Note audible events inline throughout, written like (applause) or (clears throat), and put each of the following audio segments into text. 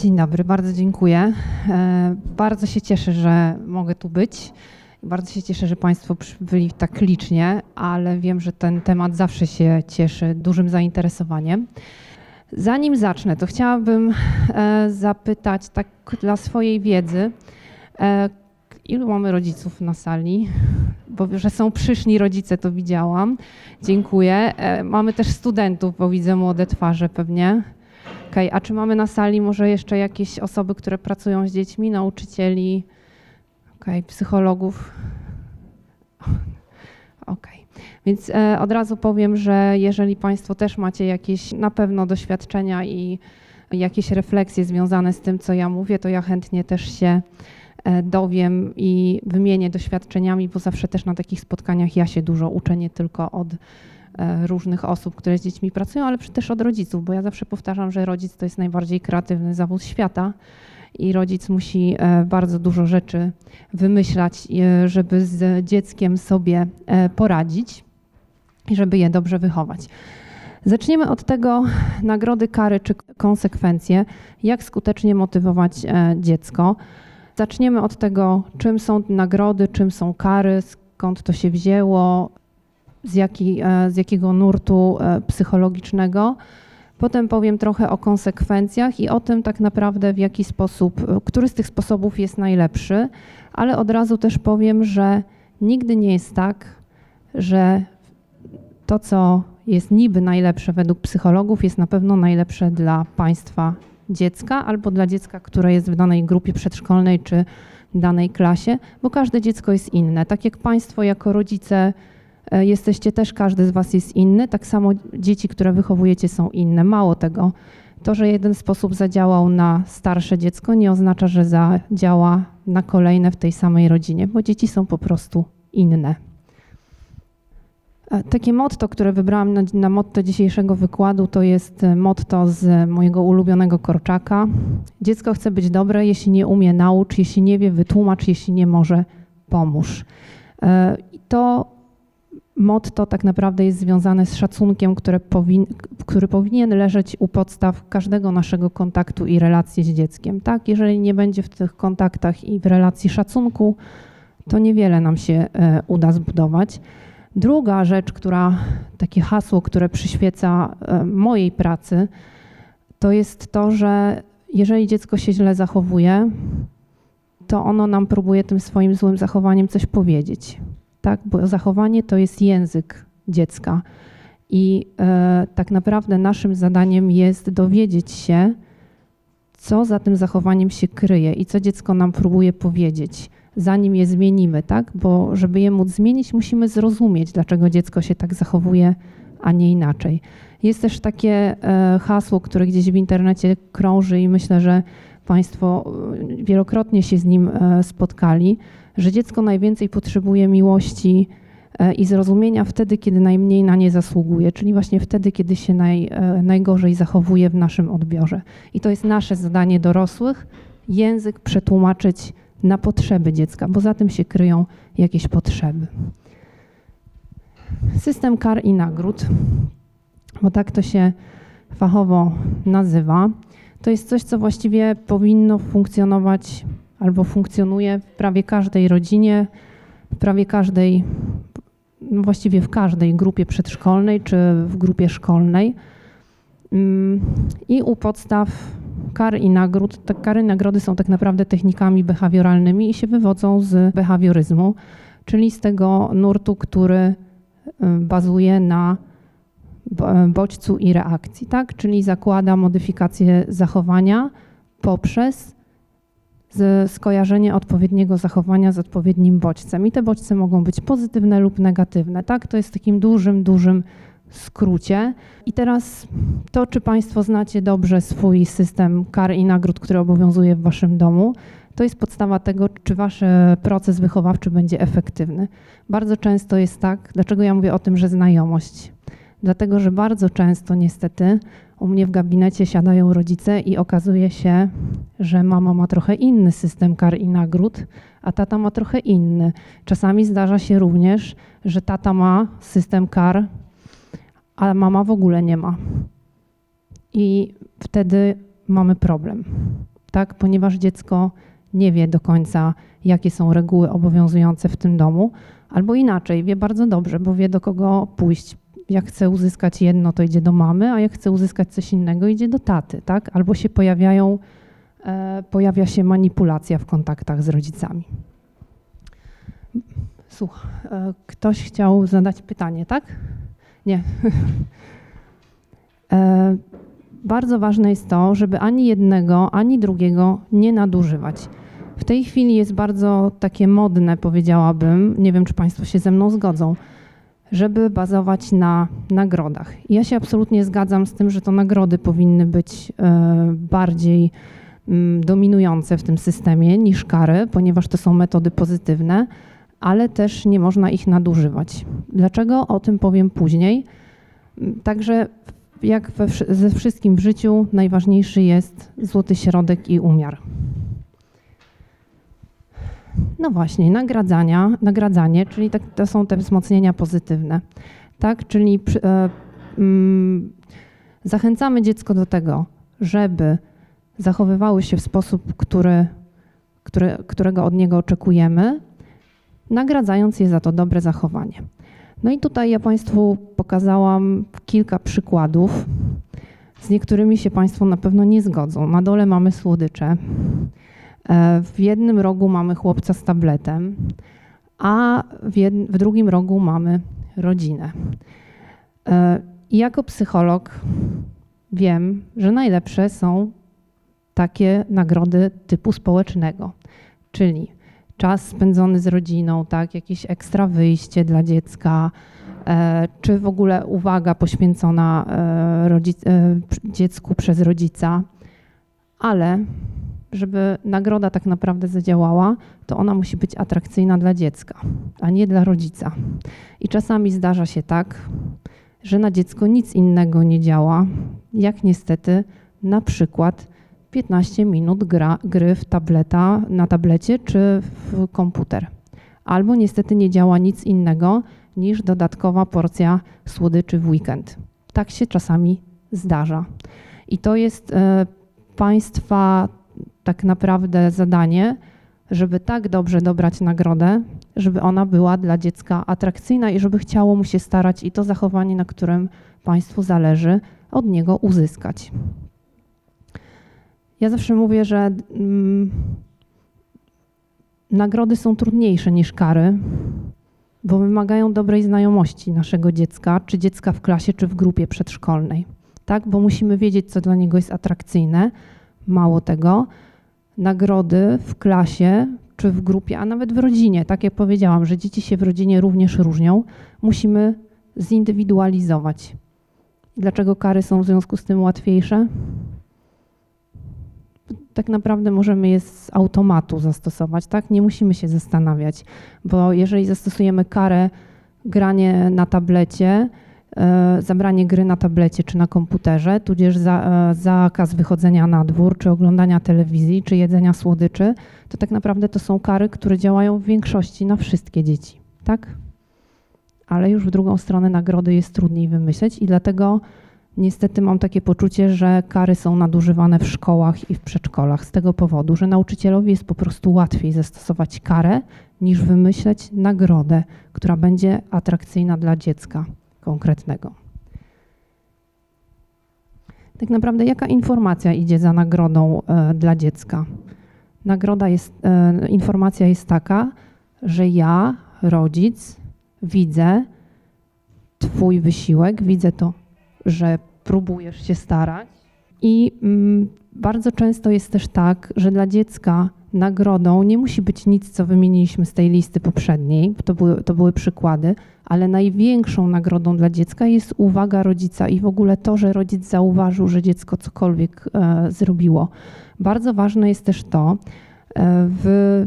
Dzień dobry, bardzo dziękuję. E, bardzo się cieszę, że mogę tu być. Bardzo się cieszę, że Państwo byli tak licznie, ale wiem, że ten temat zawsze się cieszy dużym zainteresowaniem. Zanim zacznę, to chciałabym e, zapytać tak dla swojej wiedzy, e, ilu mamy rodziców na sali? Bo że są przyszni rodzice, to widziałam. Dziękuję. Mamy też studentów, bo widzę młode twarze pewnie. Okay. A czy mamy na sali może jeszcze jakieś osoby, które pracują z dziećmi, nauczycieli, okay, psychologów? (laughs) Okej. Okay. Więc e, od razu powiem, że jeżeli Państwo też macie jakieś na pewno doświadczenia i jakieś refleksje związane z tym, co ja mówię, to ja chętnie też się e, dowiem i wymienię doświadczeniami, bo zawsze też na takich spotkaniach ja się dużo uczę, nie tylko od różnych osób, które z dziećmi pracują, ale też od rodziców, bo ja zawsze powtarzam, że rodzic to jest najbardziej kreatywny zawód świata i rodzic musi e, bardzo dużo rzeczy wymyślać, e, żeby z dzieckiem sobie poradzić i żeby je dobrze wychować. Zaczniemy od tego nagrody, kary czy konsekwencje, jak skutecznie motywować dziecko. Zaczniemy od tego, czym są nagrody, czym są kary, skąd to się wzięło, z, jaki, e, z jakiego nurtu e, psychologicznego. Potem powiem trochę o konsekwencjach i o tym tak naprawdę w jaki sposób, e, który z tych sposobów jest najlepszy, ale od razu też powiem, że nigdy nie jest tak, że to, co jest niby najlepsze według psychologów, jest na pewno najlepsze dla państwa dziecka albo dla dziecka, które jest w danej grupie przedszkolnej czy danej klasie, bo każde dziecko jest inne. Tak jak państwo jako rodzice jesteście też, każdy z Was jest inny, tak samo dzieci, które wychowujecie są inne. Mało tego, to, że jeden sposób zadziałał na starsze dziecko, nie oznacza, że zadziała na kolejne w tej samej rodzinie, bo dzieci są po prostu inne. E, takie motto, które wybrałam na, na motto dzisiejszego wykładu, to jest e, motto z mojego ulubionego Korczaka. Dziecko chce być dobre, jeśli nie umie, naucz, jeśli nie wie, wytłumacz, jeśli nie może, pomóż. To motto tak naprawdę jest związane z szacunkiem, powin, który powinien leżeć u podstaw każdego naszego kontaktu i relacji z dzieckiem. Tak? Jeżeli nie będzie w tych kontaktach i w relacji szacunku, to niewiele nam się e, uda zbudować. Druga rzecz, która, takie hasło, które przyświeca e, mojej pracy, to jest to, że jeżeli dziecko się źle zachowuje, to ono nam próbuje tym swoim złym zachowaniem coś powiedzieć tak? bo zachowanie to jest język dziecka. I e, tak naprawdę naszym zadaniem jest dowiedzieć się, co za tym zachowaniem się kryje i co dziecko nam próbuje powiedzieć, zanim je zmienimy, tak? Bo żeby je móc zmienić, musimy zrozumieć, dlaczego dziecko się tak zachowuje, a nie inaczej. Jest też takie e, hasło, które gdzieś w internecie krąży i myślę, że Państwo e, wielokrotnie się z nim e, spotkali że dziecko najwięcej potrzebuje miłości e, i zrozumienia wtedy, kiedy najmniej na nie zasługuje, czyli właśnie wtedy, kiedy się naj, e, najgorzej zachowuje w naszym odbiorze. I to jest nasze zadanie dorosłych, język przetłumaczyć na potrzeby dziecka, bo za tym się kryją jakieś potrzeby. System kar i nagród, bo tak to się fachowo nazywa, to jest coś, co właściwie powinno funkcjonować albo funkcjonuje w prawie każdej rodzinie, w prawie każdej, no właściwie w każdej grupie przedszkolnej czy w grupie szkolnej. Mm, I u podstaw kar i nagród, te kary i nagrody są tak naprawdę technikami behawioralnymi i się wywodzą z behawioryzmu, czyli z tego nurtu, który y, bazuje na bodźcu i reakcji, tak? czyli zakłada modyfikację zachowania poprzez skojarzenie odpowiedniego zachowania z odpowiednim bodźcem. I te bodźce mogą być pozytywne lub negatywne. Tak, to jest takim dużym, dużym skrócie. I teraz to, czy Państwo znacie dobrze swój system kar i nagród, który obowiązuje w Waszym domu, to jest podstawa tego, czy Wasz proces wychowawczy będzie efektywny. Bardzo często jest tak, dlaczego ja mówię o tym, że znajomość? Dlatego, że bardzo często niestety u mnie w gabinecie siadają rodzice i okazuje się, że mama ma trochę inny system kar i nagród, a tata ma trochę inny. Czasami zdarza się również, że tata ma system kar, a mama w ogóle nie ma. I wtedy mamy problem. tak? Ponieważ dziecko nie wie do końca, jakie są reguły obowiązujące w tym domu, albo inaczej, wie bardzo dobrze, bo wie do kogo pójść. Jak chce uzyskać jedno, to idzie do mamy, a jak chce uzyskać coś innego, idzie do taty, tak? Albo się pojawiają, e, pojawia się manipulacja w kontaktach z rodzicami. Słuch, e, ktoś chciał zadać pytanie, tak? Nie. (laughs) e, bardzo ważne jest to, żeby ani jednego, ani drugiego nie nadużywać. W tej chwili jest bardzo takie modne, powiedziałabym, nie wiem czy Państwo się ze mną zgodzą, żeby bazować na nagrodach. Ja się absolutnie zgadzam z tym, że to nagrody powinny być e, bardziej mm, dominujące w tym systemie niż kary, ponieważ to są metody pozytywne, ale też nie można ich nadużywać. Dlaczego? O tym powiem później. Także jak we, ze wszystkim w życiu najważniejszy jest złoty środek i umiar. No właśnie, nagradzania, nagradzanie, czyli tak, to są te wzmocnienia pozytywne. Tak, czyli e, mm, zachęcamy dziecko do tego, żeby zachowywały się w sposób, który, który, którego od niego oczekujemy, nagradzając je za to dobre zachowanie. No i tutaj ja Państwu pokazałam kilka przykładów. Z niektórymi się Państwo na pewno nie zgodzą. Na dole mamy słodycze. E, w jednym rogu mamy chłopca z tabletem, a w, jed, w drugim rogu mamy rodzinę. E, I jako psycholog wiem, że najlepsze są takie nagrody typu społecznego, czyli czas spędzony z rodziną, tak, jakieś ekstra wyjście dla dziecka, e, czy w ogóle uwaga poświęcona dziecku przez rodzica, ale żeby nagroda tak naprawdę zadziałała, to ona musi być atrakcyjna dla dziecka, a nie dla rodzica. I czasami zdarza się tak, że na dziecko nic innego nie działa, jak niestety na przykład 15 minut gra, gry w tableta, na tablecie czy w komputer. Albo niestety nie działa nic innego niż dodatkowa porcja słodyczy w weekend. Tak się czasami zdarza. I to jest e, państwa tak naprawdę zadanie, żeby tak dobrze dobrać nagrodę, żeby ona była dla dziecka atrakcyjna i żeby chciało mu się starać i to zachowanie, na którym państwu zależy, od niego uzyskać. Ja zawsze mówię, że mm, nagrody są trudniejsze niż kary, bo wymagają dobrej znajomości naszego dziecka, czy dziecka w klasie, czy w grupie przedszkolnej. Tak? Bo musimy wiedzieć, co dla niego jest atrakcyjne. Mało tego, nagrody w klasie czy w grupie, a nawet w rodzinie, tak jak powiedziałam, że dzieci się w rodzinie również różnią, musimy zindywidualizować. Dlaczego kary są w związku z tym łatwiejsze? Tak naprawdę możemy je z automatu zastosować, tak? Nie musimy się zastanawiać, bo jeżeli zastosujemy karę granie na tablecie, zabranie gry na tablecie czy na komputerze, tudzież za, e, zakaz wychodzenia na dwór, czy oglądania telewizji, czy jedzenia słodyczy, to tak naprawdę to są kary, które działają w większości na wszystkie dzieci, tak? Ale już w drugą stronę nagrody jest trudniej wymyśleć i dlatego niestety mam takie poczucie, że kary są nadużywane w szkołach i w przedszkolach z tego powodu, że nauczycielowi jest po prostu łatwiej zastosować karę niż wymyśleć nagrodę, która będzie atrakcyjna dla dziecka konkretnego. Tak naprawdę, jaka informacja idzie za nagrodą e, dla dziecka? Nagroda jest, e, informacja jest taka, że ja, rodzic, widzę Twój wysiłek, widzę to, że próbujesz się starać. I mm, bardzo często jest też tak, że dla dziecka nagrodą nie musi być nic, co wymieniliśmy z tej listy poprzedniej, to były, to były przykłady, ale największą nagrodą dla dziecka jest uwaga rodzica i w ogóle to, że rodzic zauważył, że dziecko cokolwiek e, zrobiło. Bardzo ważne jest też to e, w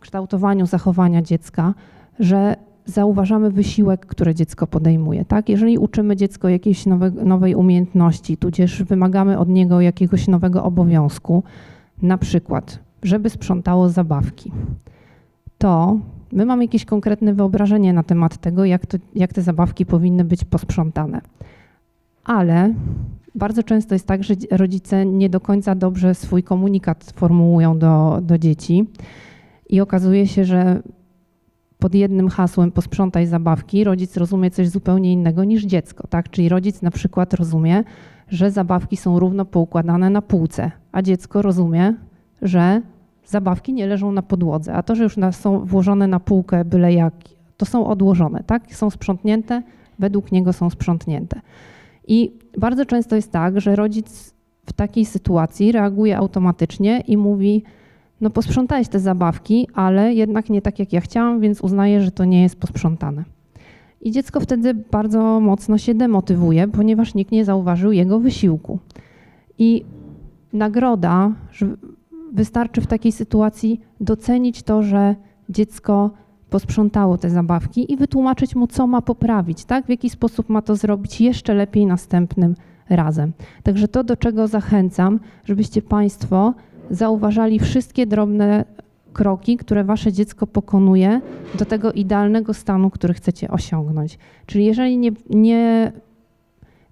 kształtowaniu zachowania dziecka, że zauważamy wysiłek, który dziecko podejmuje. Tak? Jeżeli uczymy dziecko jakiejś nowe, nowej umiejętności, tudzież wymagamy od niego jakiegoś nowego obowiązku, na przykład, żeby sprzątało zabawki, to my mamy jakieś konkretne wyobrażenie na temat tego, jak, to, jak te zabawki powinny być posprzątane. ale bardzo często jest tak, że rodzice nie do końca dobrze swój komunikat formułują do, do dzieci i okazuje się, że pod jednym hasłem posprzątaj zabawki, rodzic rozumie coś zupełnie innego niż dziecko, tak? Czyli rodzic na przykład rozumie, że zabawki są równo poukładane na półce, a dziecko rozumie, że zabawki nie leżą na podłodze, a to, że już są włożone na półkę byle jak, to są odłożone, tak? Są sprzątnięte, według niego są sprzątnięte. I bardzo często jest tak, że rodzic w takiej sytuacji reaguje automatycznie i mówi, no posprzątałeś te zabawki, ale jednak nie tak jak ja chciałam, więc uznaję, że to nie jest posprzątane. I dziecko wtedy bardzo mocno się demotywuje, ponieważ nikt nie zauważył jego wysiłku. I nagroda, wystarczy w takiej sytuacji docenić to, że dziecko posprzątało te zabawki i wytłumaczyć mu, co ma poprawić, tak? w jaki sposób ma to zrobić jeszcze lepiej następnym razem. Także to, do czego zachęcam, żebyście Państwo zauważali wszystkie drobne kroki, które wasze dziecko pokonuje do tego idealnego stanu, który chcecie osiągnąć. Czyli jeżeli nie, nie,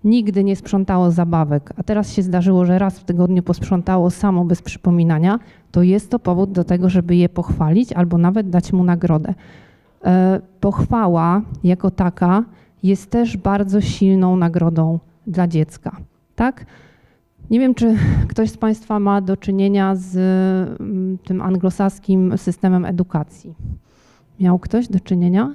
nigdy nie sprzątało zabawek, a teraz się zdarzyło, że raz w tygodniu posprzątało samo bez przypominania, to jest to powód do tego, żeby je pochwalić albo nawet dać mu nagrodę. E, pochwała jako taka jest też bardzo silną nagrodą dla dziecka. Tak? Nie wiem, czy ktoś z Państwa ma do czynienia z mm, tym anglosaskim systemem edukacji. Miał ktoś do czynienia?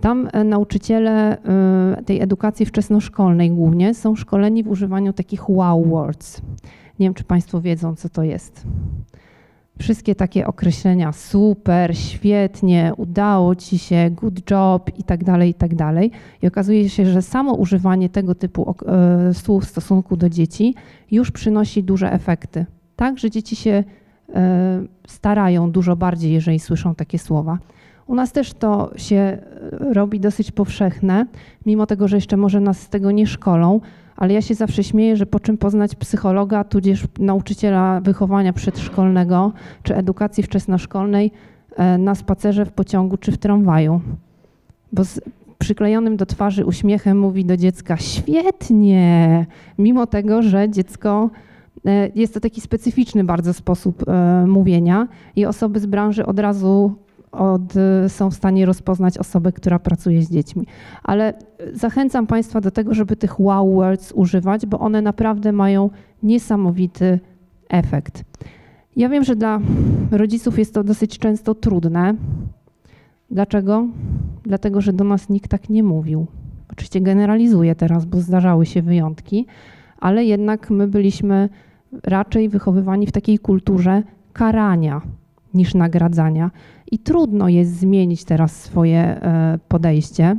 Tam e, nauczyciele e, tej edukacji wczesnoszkolnej głównie są szkoleni w używaniu takich wow words. Nie wiem, czy Państwo wiedzą, co to jest wszystkie takie określenia super, świetnie, udało ci się, good job i tak dalej, i tak dalej. I okazuje się, że samo używanie tego typu e, słów w stosunku do dzieci już przynosi duże efekty. Tak, że dzieci się e, starają dużo bardziej, jeżeli słyszą takie słowa. U nas też to się e, robi dosyć powszechne, mimo tego, że jeszcze może nas z tego nie szkolą, ale ja się zawsze śmieję, że po czym poznać psychologa, tudzież nauczyciela wychowania przedszkolnego czy edukacji wczesnoszkolnej e, na spacerze w pociągu czy w tramwaju. Bo z przyklejonym do twarzy uśmiechem mówi do dziecka świetnie, mimo tego, że dziecko e, jest to taki specyficzny bardzo sposób e, mówienia i osoby z branży od razu od, są w stanie rozpoznać osobę, która pracuje z dziećmi. Ale zachęcam Państwa do tego, żeby tych wow words używać, bo one naprawdę mają niesamowity efekt. Ja wiem, że dla rodziców jest to dosyć często trudne. Dlaczego? Dlatego, że do nas nikt tak nie mówił. Oczywiście generalizuję teraz, bo zdarzały się wyjątki, ale jednak my byliśmy raczej wychowywani w takiej kulturze karania niż nagradzania. I trudno jest zmienić teraz swoje e, podejście,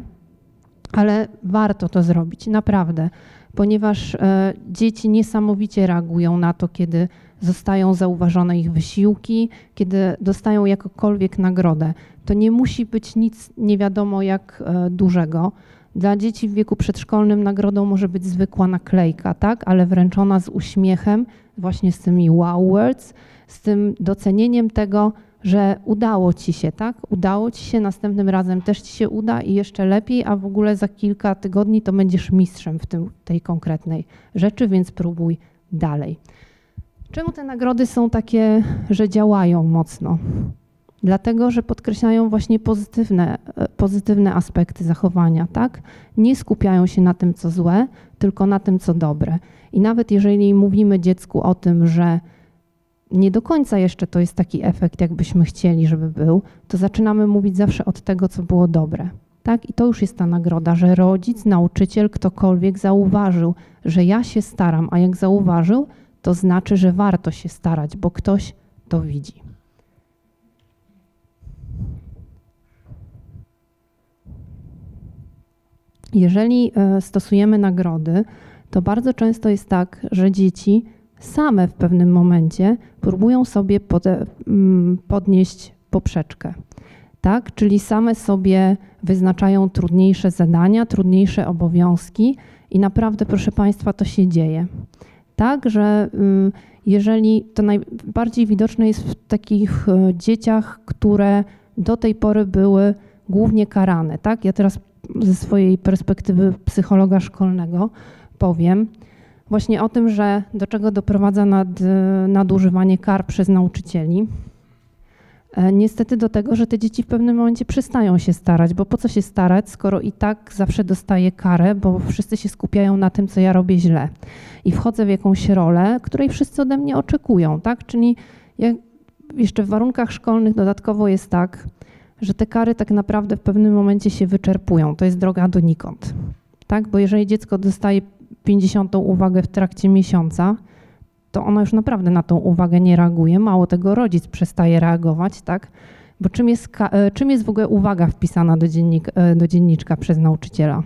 ale warto to zrobić, naprawdę, ponieważ e, dzieci niesamowicie reagują na to, kiedy zostają zauważone ich wysiłki, kiedy dostają jakąkolwiek nagrodę. To nie musi być nic nie wiadomo jak e, dużego. Dla dzieci w wieku przedszkolnym nagrodą może być zwykła naklejka, tak, ale wręczona z uśmiechem, właśnie z tymi wow words, z tym docenieniem tego, że udało ci się, tak? Udało ci się, następnym razem też ci się uda i jeszcze lepiej, a w ogóle za kilka tygodni to będziesz mistrzem w tym, tej konkretnej rzeczy, więc próbuj dalej. Czemu te nagrody są takie, że działają mocno? Dlatego, że podkreślają właśnie pozytywne, pozytywne aspekty zachowania, tak? Nie skupiają się na tym, co złe, tylko na tym, co dobre. I nawet jeżeli mówimy dziecku o tym, że nie do końca jeszcze to jest taki efekt, jakbyśmy chcieli, żeby był, to zaczynamy mówić zawsze od tego, co było dobre. Tak? I to już jest ta nagroda, że rodzic, nauczyciel, ktokolwiek zauważył, że ja się staram, a jak zauważył, to znaczy, że warto się starać, bo ktoś to widzi. Jeżeli e, stosujemy nagrody, to bardzo często jest tak, że dzieci same w pewnym momencie próbują sobie mm, podnieść poprzeczkę. Tak? Czyli same sobie wyznaczają trudniejsze zadania, trudniejsze obowiązki i naprawdę, proszę Państwa, to się dzieje. Tak, że y, jeżeli to najbardziej widoczne jest w takich y, dzieciach, które do tej pory były głównie karane. Tak? Ja teraz ze swojej perspektywy psychologa szkolnego powiem właśnie o tym, że do czego doprowadza nad, nadużywanie kar przez nauczycieli. E, niestety do tego, że te dzieci w pewnym momencie przestają się starać, bo po co się starać, skoro i tak zawsze dostaję karę, bo wszyscy się skupiają na tym, co ja robię źle. I wchodzę w jakąś rolę, której wszyscy ode mnie oczekują, tak? Czyli jeszcze w warunkach szkolnych dodatkowo jest tak, że te kary tak naprawdę w pewnym momencie się wyczerpują. To jest droga donikąd. Tak? Bo jeżeli dziecko dostaje 50 uwagę w trakcie miesiąca, to ono już naprawdę na tą uwagę nie reaguje. Mało tego, rodzic przestaje reagować, tak? Bo czym jest, e, czym jest w ogóle uwaga wpisana do, dziennik, e, do dzienniczka przez nauczyciela?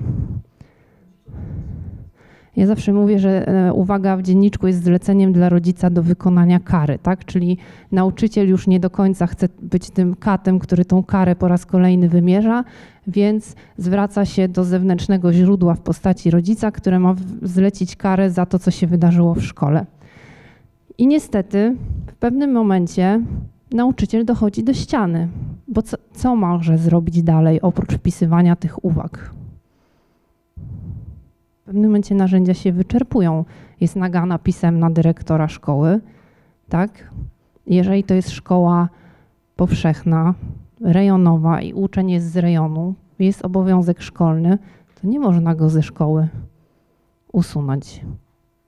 Ja zawsze mówię, że e, uwaga w dzienniczku jest zleceniem dla rodzica do wykonania kary, tak? Czyli nauczyciel już nie do końca chce być tym katem, który tą karę po raz kolejny wymierza, więc zwraca się do zewnętrznego źródła w postaci rodzica, które ma zlecić karę za to, co się wydarzyło w szkole. I niestety w pewnym momencie nauczyciel dochodzi do ściany, bo co, co może zrobić dalej oprócz wpisywania tych uwag? W pewnym momencie narzędzia się wyczerpują. Jest nagana pisemna dyrektora szkoły, tak? Jeżeli to jest szkoła powszechna, rejonowa i uczeń jest z rejonu, jest obowiązek szkolny, to nie można go ze szkoły usunąć.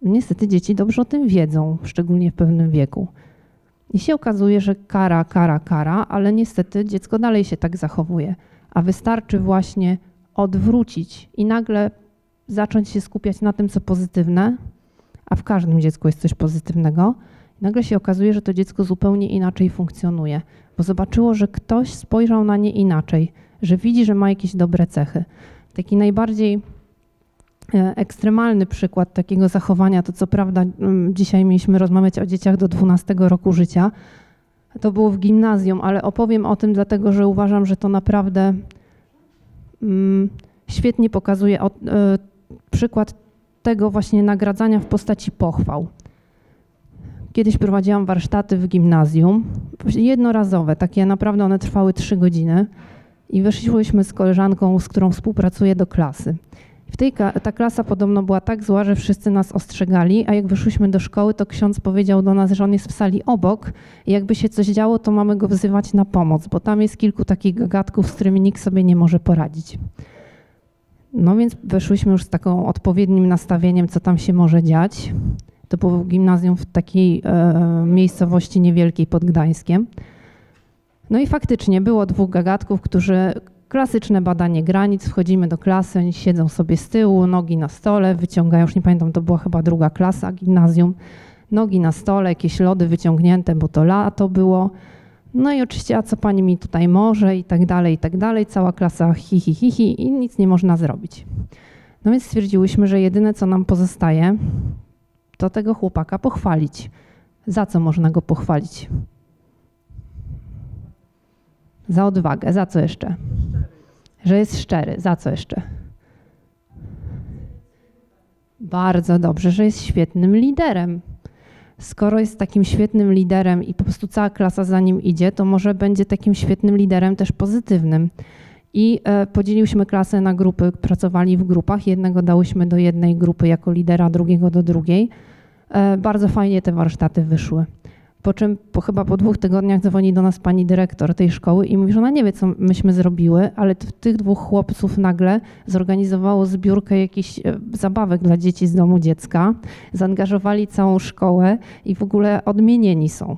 Niestety dzieci dobrze o tym wiedzą, szczególnie w pewnym wieku. I się okazuje, że kara, kara, kara, ale niestety dziecko dalej się tak zachowuje. A wystarczy właśnie odwrócić i nagle zacząć się skupiać na tym, co pozytywne, a w każdym dziecku jest coś pozytywnego. Nagle się okazuje, że to dziecko zupełnie inaczej funkcjonuje, bo zobaczyło, że ktoś spojrzał na nie inaczej, że widzi, że ma jakieś dobre cechy. Taki najbardziej E, ekstremalny przykład takiego zachowania, to co prawda mm, dzisiaj mieliśmy rozmawiać o dzieciach do 12 roku życia, to było w gimnazjum, ale opowiem o tym dlatego, że uważam, że to naprawdę mm, świetnie pokazuje o, e, przykład tego właśnie nagradzania w postaci pochwał. Kiedyś prowadziłam warsztaty w gimnazjum, jednorazowe, takie naprawdę one trwały trzy godziny i weszliśmy z koleżanką, z którą współpracuję do klasy. W tej, ta klasa podobno była tak zła, że wszyscy nas ostrzegali, a jak wyszłyśmy do szkoły, to ksiądz powiedział do nas, że on jest w sali obok i jakby się coś działo, to mamy go wzywać na pomoc, bo tam jest kilku takich gagatków, z którymi nikt sobie nie może poradzić. No więc weszłyśmy już z taką odpowiednim nastawieniem, co tam się może dziać. To było gimnazjum w takiej e, miejscowości niewielkiej pod Gdańskiem. No i faktycznie było dwóch gagatków, którzy Klasyczne badanie granic, wchodzimy do klasy, oni siedzą sobie z tyłu, nogi na stole, wyciągają, już nie pamiętam, to była chyba druga klasa gimnazjum, nogi na stole, jakieś lody wyciągnięte, bo to lato było. No i oczywiście, a co pani mi tutaj może i tak dalej, i tak dalej. Cała klasa hi, hi, hi, hi i nic nie można zrobić. No więc stwierdziłyśmy, że jedyne, co nam pozostaje, to tego chłopaka pochwalić. Za co można go pochwalić? Za odwagę. Za co jeszcze? Że jest szczery. Za co jeszcze? Bardzo dobrze, że jest świetnym liderem. Skoro jest takim świetnym liderem i po prostu cała klasa za nim idzie, to może będzie takim świetnym liderem też pozytywnym. I e, podzieliłyśmy klasę na grupy, pracowali w grupach. Jednego dałyśmy do jednej grupy jako lidera, drugiego do drugiej. E, bardzo fajnie te warsztaty wyszły. Po czym po, chyba po dwóch tygodniach dzwoni do nas pani dyrektor tej szkoły i mówi, że ona nie wie, co myśmy zrobiły, ale tych dwóch chłopców nagle zorganizowało zbiórkę jakichś e, zabawek dla dzieci z domu dziecka, zaangażowali całą szkołę i w ogóle odmienieni są.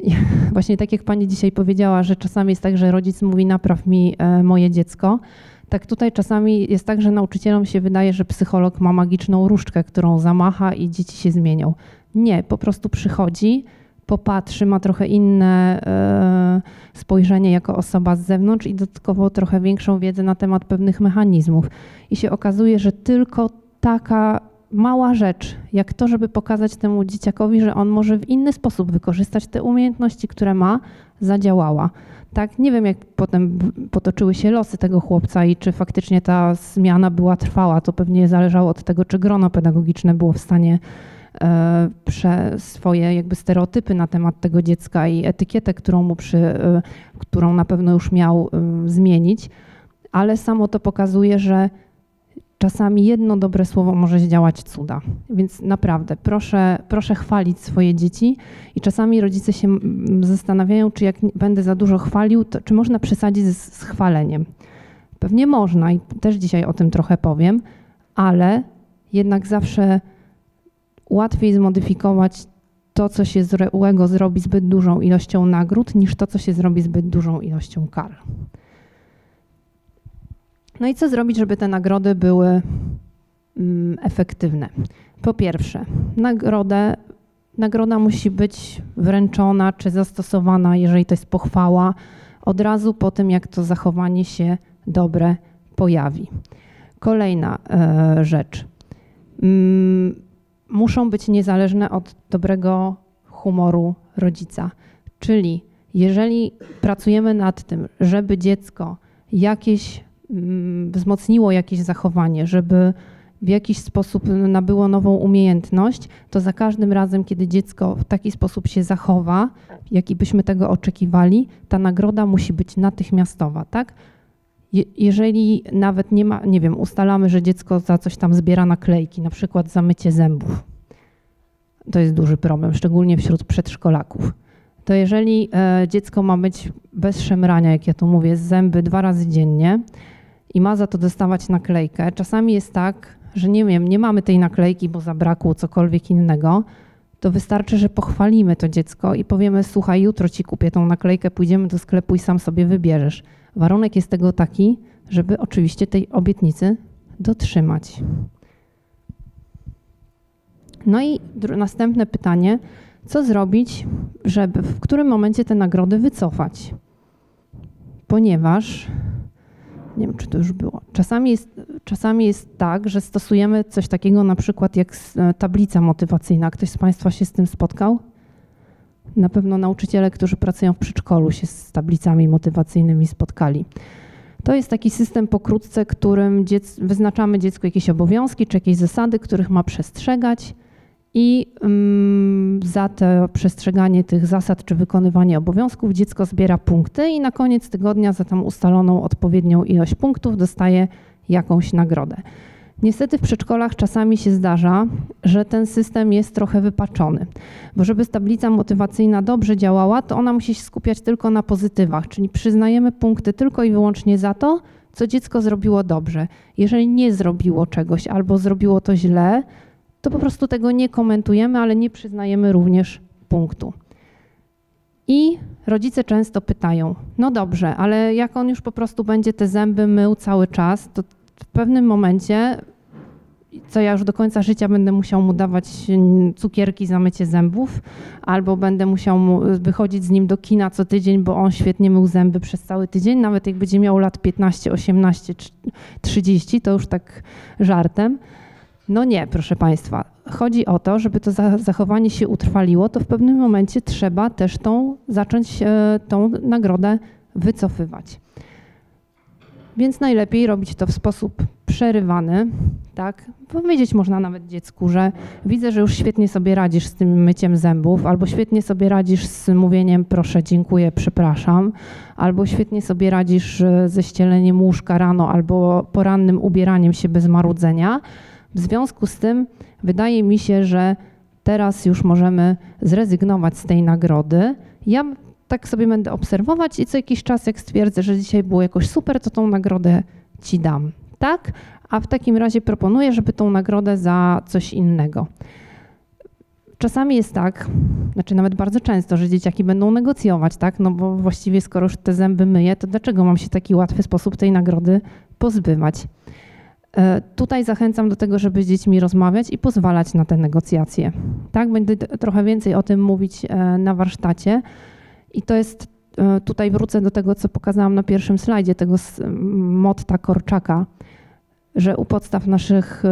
I (laughs) właśnie tak jak pani dzisiaj powiedziała, że czasami jest tak, że rodzic mówi napraw mi e, moje dziecko, tak tutaj czasami jest tak, że nauczycielom się wydaje, że psycholog ma magiczną różdżkę, którą zamacha i dzieci się zmienią. Nie, po prostu przychodzi, popatrzy, ma trochę inne e, spojrzenie jako osoba z zewnątrz i dodatkowo trochę większą wiedzę na temat pewnych mechanizmów. I się okazuje, że tylko taka mała rzecz, jak to, żeby pokazać temu dzieciakowi, że on może w inny sposób wykorzystać te umiejętności, które ma, zadziałała. Tak, nie wiem, jak potem potoczyły się losy tego chłopca i czy faktycznie ta zmiana była trwała. To pewnie zależało od tego, czy grono pedagogiczne było w stanie E, prze swoje jakby stereotypy na temat tego dziecka i etykietę, którą mu przy, e, którą na pewno już miał e, zmienić, ale samo to pokazuje, że czasami jedno dobre słowo może zdziałać cuda. Więc naprawdę proszę, proszę chwalić swoje dzieci i czasami rodzice się zastanawiają, czy jak będę za dużo chwalił, to czy można przesadzić z, z chwaleniem. Pewnie można i też dzisiaj o tym trochę powiem, ale jednak zawsze łatwiej zmodyfikować to, co się złego zrobi zbyt dużą ilością nagród, niż to, co się zrobi zbyt dużą ilością kar. No i co zrobić, żeby te nagrody były mm, efektywne? Po pierwsze, nagrodę, nagroda musi być wręczona czy zastosowana, jeżeli to jest pochwała, od razu po tym, jak to zachowanie się dobre pojawi. Kolejna e, rzecz. Muszą być niezależne od dobrego humoru rodzica. Czyli jeżeli pracujemy nad tym, żeby dziecko jakieś mm, wzmocniło jakieś zachowanie, żeby w jakiś sposób nabyło nową umiejętność, to za każdym razem, kiedy dziecko w taki sposób się zachowa, jaki byśmy tego oczekiwali, ta nagroda musi być natychmiastowa, tak? Jeżeli nawet nie ma, nie wiem, ustalamy, że dziecko za coś tam zbiera naklejki, na przykład za mycie zębów, to jest duży problem, szczególnie wśród przedszkolaków. To jeżeli e, dziecko ma być bez szemrania, jak ja to mówię, z zęby dwa razy dziennie i ma za to dostawać naklejkę, czasami jest tak, że nie wiem, nie mamy tej naklejki, bo zabrakło cokolwiek innego, to wystarczy, że pochwalimy to dziecko i powiemy: Słuchaj, jutro ci kupię tą naklejkę, pójdziemy do sklepu i sam sobie wybierzesz. Warunek jest tego taki, żeby oczywiście tej obietnicy dotrzymać. No i następne pytanie, co zrobić, żeby w którym momencie te nagrody wycofać? Ponieważ, nie wiem czy to już było, czasami jest, czasami jest tak, że stosujemy coś takiego na przykład jak e, tablica motywacyjna. Ktoś z Państwa się z tym spotkał? Na pewno nauczyciele, którzy pracują w przedszkolu, się z tablicami motywacyjnymi spotkali. To jest taki system pokrótce, którym dziec wyznaczamy dziecku jakieś obowiązki czy jakieś zasady, których ma przestrzegać i mm, za to przestrzeganie tych zasad czy wykonywanie obowiązków dziecko zbiera punkty i na koniec tygodnia za tam ustaloną odpowiednią ilość punktów dostaje jakąś nagrodę. Niestety w przedszkolach czasami się zdarza, że ten system jest trochę wypaczony, bo żeby tablica motywacyjna dobrze działała, to ona musi się skupiać tylko na pozytywach, czyli przyznajemy punkty tylko i wyłącznie za to, co dziecko zrobiło dobrze. Jeżeli nie zrobiło czegoś albo zrobiło to źle, to po prostu tego nie komentujemy, ale nie przyznajemy również punktu. I rodzice często pytają: No dobrze, ale jak on już po prostu będzie te zęby mył cały czas, to w pewnym momencie, co ja już do końca życia będę musiał mu dawać cukierki za mycie zębów, albo będę musiał mu wychodzić z nim do kina co tydzień, bo on świetnie mył zęby przez cały tydzień, nawet jak będzie miał lat 15, 18, 30, to już tak żartem. No nie, proszę Państwa. Chodzi o to, żeby to zachowanie się utrwaliło, to w pewnym momencie trzeba też tą, zacząć tą nagrodę wycofywać. Więc najlepiej robić to w sposób przerywany, tak? Powiedzieć można nawet dziecku, że widzę, że już świetnie sobie radzisz z tym myciem zębów, albo świetnie sobie radzisz z mówieniem proszę, dziękuję, przepraszam, albo świetnie sobie radzisz ze ścieleniem łóżka rano, albo porannym ubieraniem się bez marudzenia w związku z tym wydaje mi się, że teraz już możemy zrezygnować z tej nagrody. Ja tak sobie będę obserwować i co jakiś czas, jak stwierdzę, że dzisiaj było jakoś super, to tą nagrodę ci dam. Tak? A w takim razie proponuję, żeby tą nagrodę za coś innego. Czasami jest tak, znaczy nawet bardzo często, że dzieciaki będą negocjować, tak? No bo właściwie skoro już te zęby myję, to dlaczego mam się taki łatwy sposób tej nagrody pozbywać? E, tutaj zachęcam do tego, żeby z dziećmi rozmawiać i pozwalać na te negocjacje. Tak, będę trochę więcej o tym mówić e, na warsztacie. I to jest, e, tutaj wrócę do tego, co pokazałam na pierwszym slajdzie, tego motta Korczaka, że u podstaw naszych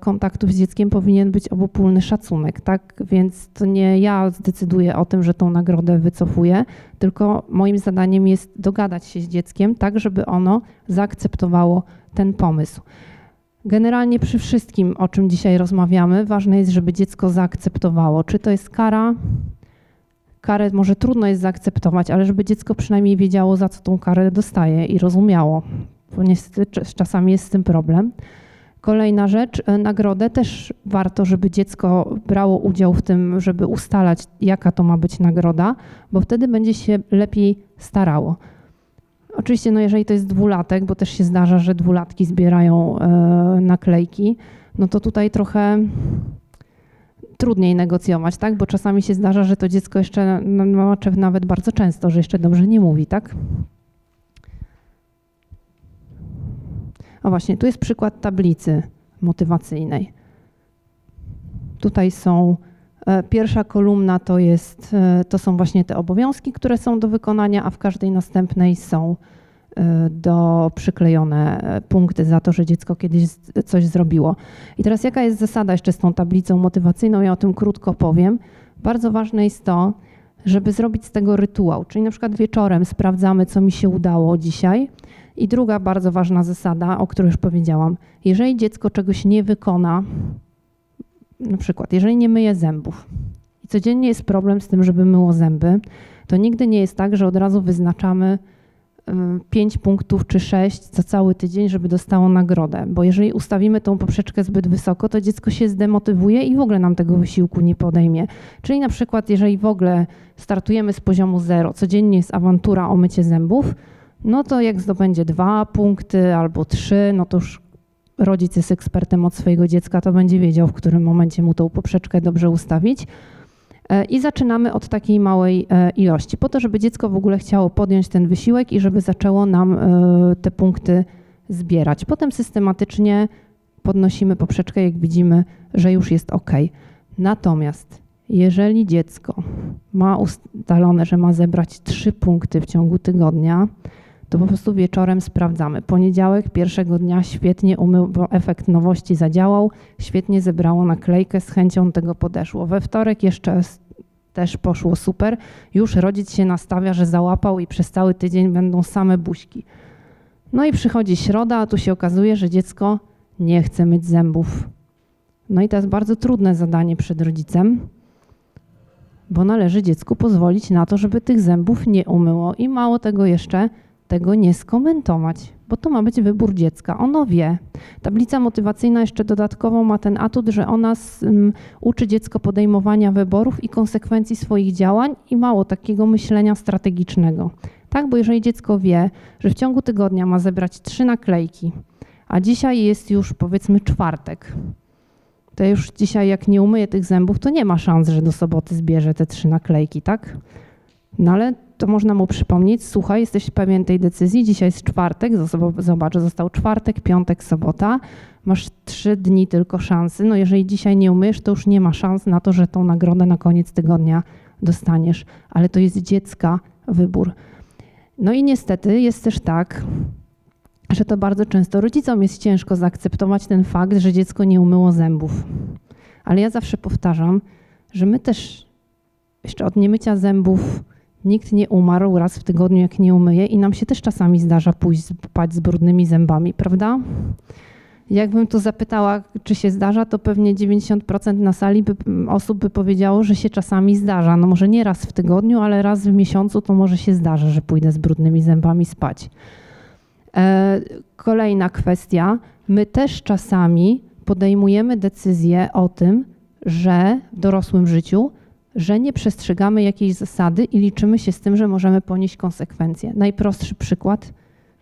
kontaktów z dzieckiem powinien być obopólny szacunek, tak? Więc to nie ja zdecyduję o tym, że tą nagrodę wycofuję, tylko moim zadaniem jest dogadać się z dzieckiem tak, żeby ono zaakceptowało ten pomysł. Generalnie przy wszystkim, o czym dzisiaj rozmawiamy, ważne jest, żeby dziecko zaakceptowało. Czy to jest kara? Karę może trudno jest zaakceptować, ale żeby dziecko przynajmniej wiedziało, za co tą karę dostaje i rozumiało, bo niestety czasami jest z tym problem. Kolejna rzecz, e, nagrodę też warto, żeby dziecko brało udział w tym, żeby ustalać, jaka to ma być nagroda, bo wtedy będzie się lepiej starało. Oczywiście, no jeżeli to jest dwulatek, bo też się zdarza, że dwulatki zbierają e, naklejki, no to tutaj trochę trudniej negocjować, tak? Bo czasami się zdarza, że to dziecko jeszcze, no, nawet bardzo często, że jeszcze dobrze nie mówi, tak? O właśnie, tu jest przykład tablicy motywacyjnej. Tutaj są e, Pierwsza kolumna to, jest, e, to są właśnie te obowiązki, które są do wykonania, a w każdej następnej są do przyklejone punkty za to, że dziecko kiedyś coś zrobiło. I teraz jaka jest zasada jeszcze z tą tablicą motywacyjną? Ja o tym krótko powiem. Bardzo ważne jest to, żeby zrobić z tego rytuał, czyli na przykład wieczorem sprawdzamy, co mi się udało dzisiaj i druga bardzo ważna zasada, o której już powiedziałam. Jeżeli dziecko czegoś nie wykona, na przykład jeżeli nie myje zębów i codziennie jest problem z tym, żeby myło zęby, to nigdy nie jest tak, że od razu wyznaczamy 5 punktów czy 6 za cały tydzień, żeby dostało nagrodę. Bo jeżeli ustawimy tą poprzeczkę zbyt wysoko, to dziecko się zdemotywuje i w ogóle nam tego wysiłku nie podejmie. Czyli na przykład, jeżeli w ogóle startujemy z poziomu 0, codziennie jest awantura o mycie zębów, no to jak zdobędzie dwa punkty albo trzy, no to już rodzic jest ekspertem od swojego dziecka, to będzie wiedział, w którym momencie mu tą poprzeczkę dobrze ustawić. E, I zaczynamy od takiej małej e, ilości, po to, żeby dziecko w ogóle chciało podjąć ten wysiłek i żeby zaczęło nam e, te punkty zbierać. Potem systematycznie podnosimy poprzeczkę, jak widzimy, że już jest ok. Natomiast jeżeli dziecko ma ustalone, że ma zebrać trzy punkty w ciągu tygodnia, to po prostu wieczorem sprawdzamy. Poniedziałek pierwszego dnia świetnie umył, bo efekt nowości zadziałał, świetnie zebrało naklejkę, z chęcią tego podeszło. We wtorek jeszcze też poszło super. Już rodzic się nastawia, że załapał i przez cały tydzień będą same buźki. No i przychodzi środa, a tu się okazuje, że dziecko nie chce myć zębów. No i to jest bardzo trudne zadanie przed rodzicem, bo należy dziecku pozwolić na to, żeby tych zębów nie umyło. I mało tego jeszcze, tego nie skomentować, bo to ma być wybór dziecka. Ono wie. Tablica motywacyjna jeszcze dodatkowo ma ten atut, że ona um, uczy dziecko podejmowania wyborów i konsekwencji swoich działań i mało takiego myślenia strategicznego. Tak, bo jeżeli dziecko wie, że w ciągu tygodnia ma zebrać trzy naklejki, a dzisiaj jest już powiedzmy czwartek, to już dzisiaj jak nie umyje tych zębów, to nie ma szans, że do soboty zbierze te trzy naklejki, tak? No ale to można mu przypomnieć, słuchaj, jesteś pewien tej decyzji, dzisiaj jest czwartek, zobacz, został czwartek, piątek, sobota, masz trzy dni tylko szansy, no jeżeli dzisiaj nie umyjesz, to już nie ma szans na to, że tą nagrodę na koniec tygodnia dostaniesz, ale to jest dziecka wybór. No i niestety jest też tak, że to bardzo często rodzicom jest ciężko zaakceptować ten fakt, że dziecko nie umyło zębów. Ale ja zawsze powtarzam, że my też jeszcze od niemycia zębów Nikt nie umarł raz w tygodniu, jak nie umyje, i nam się też czasami zdarza pójść spać z brudnymi zębami, prawda? Jakbym tu zapytała, czy się zdarza, to pewnie 90% na sali by, osób by powiedziało, że się czasami zdarza. No może nie raz w tygodniu, ale raz w miesiącu to może się zdarza, że pójdę z brudnymi zębami spać. E, kolejna kwestia. My też czasami podejmujemy decyzję o tym, że w dorosłym życiu że nie przestrzegamy jakiejś zasady i liczymy się z tym, że możemy ponieść konsekwencje. Najprostszy przykład.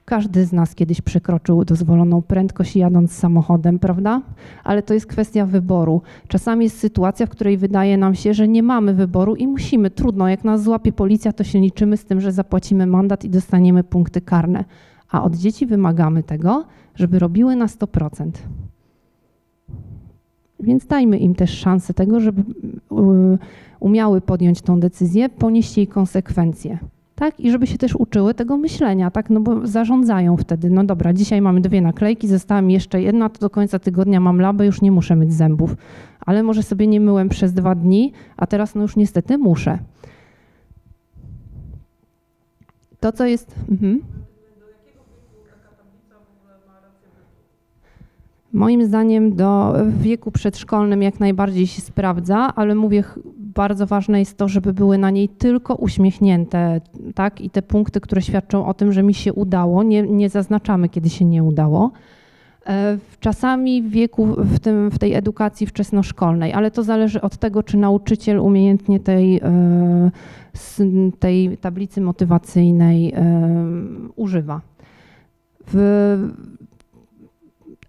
Każdy z nas kiedyś przekroczył dozwoloną prędkość jadąc samochodem, prawda? Ale to jest kwestia wyboru. Czasami jest sytuacja, w której wydaje nam się, że nie mamy wyboru i musimy. Trudno, jak nas złapie policja, to się liczymy z tym, że zapłacimy mandat i dostaniemy punkty karne. A od dzieci wymagamy tego, żeby robiły na 100%. Więc dajmy im też szansę tego, żeby umiały podjąć tą decyzję, ponieść jej konsekwencje. Tak? I żeby się też uczyły tego myślenia, tak? No bo zarządzają wtedy. No dobra, dzisiaj mamy dwie naklejki, została mi jeszcze jedna, to do końca tygodnia mam labę, już nie muszę myć zębów. Ale może sobie nie myłem przez dwa dni, a teraz no już niestety muszę. To, co jest... Mhm. Moim zdaniem do wieku przedszkolnym jak najbardziej się sprawdza, ale mówię, bardzo ważne jest to, żeby były na niej tylko uśmiechnięte, tak? I te punkty, które świadczą o tym, że mi się udało, nie, nie zaznaczamy, kiedy się nie udało. E, Czasami w wieku, w, tym, w tej edukacji wczesnoszkolnej, ale to zależy od tego, czy nauczyciel umiejętnie tej, e, tej tablicy motywacyjnej e, używa. W,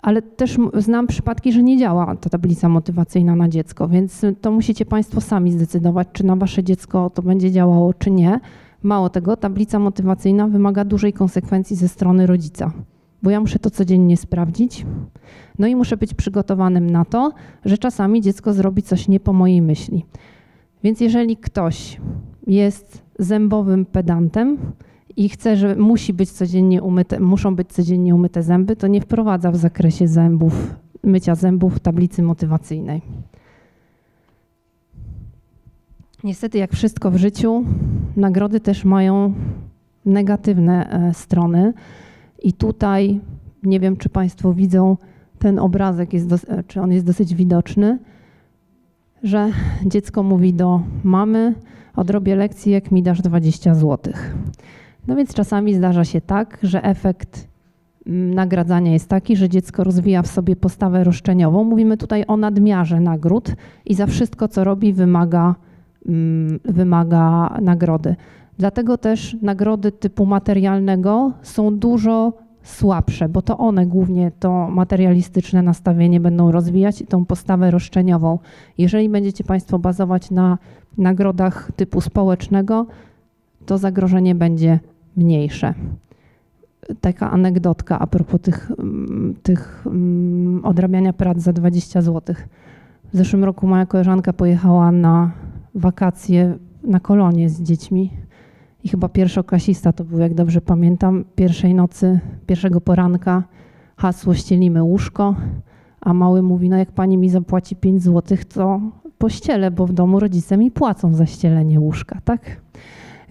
ale też znam przypadki, że nie działa ta tablica motywacyjna na dziecko, więc to musicie Państwo sami zdecydować, czy na Wasze dziecko to będzie działało, czy nie. Mało tego, tablica motywacyjna wymaga dużej konsekwencji ze strony rodzica, bo ja muszę to codziennie sprawdzić. No i muszę być przygotowanym na to, że czasami dziecko zrobi coś nie po mojej myśli. Więc jeżeli ktoś jest zębowym pedantem i chce, że musi być codziennie umyte, muszą być codziennie umyte zęby, to nie wprowadza w zakresie zębów, mycia zębów tablicy motywacyjnej. Niestety, jak wszystko w życiu, nagrody też mają negatywne e, strony. I tutaj nie wiem, czy Państwo widzą ten obrazek, jest e, czy on jest dosyć widoczny, że dziecko mówi do mamy: Odrobię lekcję, jak mi dasz 20 zł. No więc czasami zdarza się tak, że efekt mm, nagradzania jest taki, że dziecko rozwija w sobie postawę roszczeniową. Mówimy tutaj o nadmiarze nagród i za wszystko, co robi, wymaga, mm, wymaga nagrody. Dlatego też nagrody typu materialnego są dużo słabsze, bo to one głównie to materialistyczne nastawienie będą rozwijać i tą postawę roszczeniową. Jeżeli będziecie Państwo bazować na nagrodach typu społecznego, to zagrożenie będzie mniejsze. Taka anegdotka a propos tych, mm, tych mm, odrabiania prac za 20 zł. W zeszłym roku moja koleżanka pojechała na wakacje na kolonie z dziećmi i chyba pierwszoklasista to był, jak dobrze pamiętam, pierwszej nocy, pierwszego poranka hasło ścielimy łóżko, a mały mówi, no jak pani mi zapłaci 5 zł, to pościelę, bo w domu rodzice mi płacą za ścielenie łóżka, tak?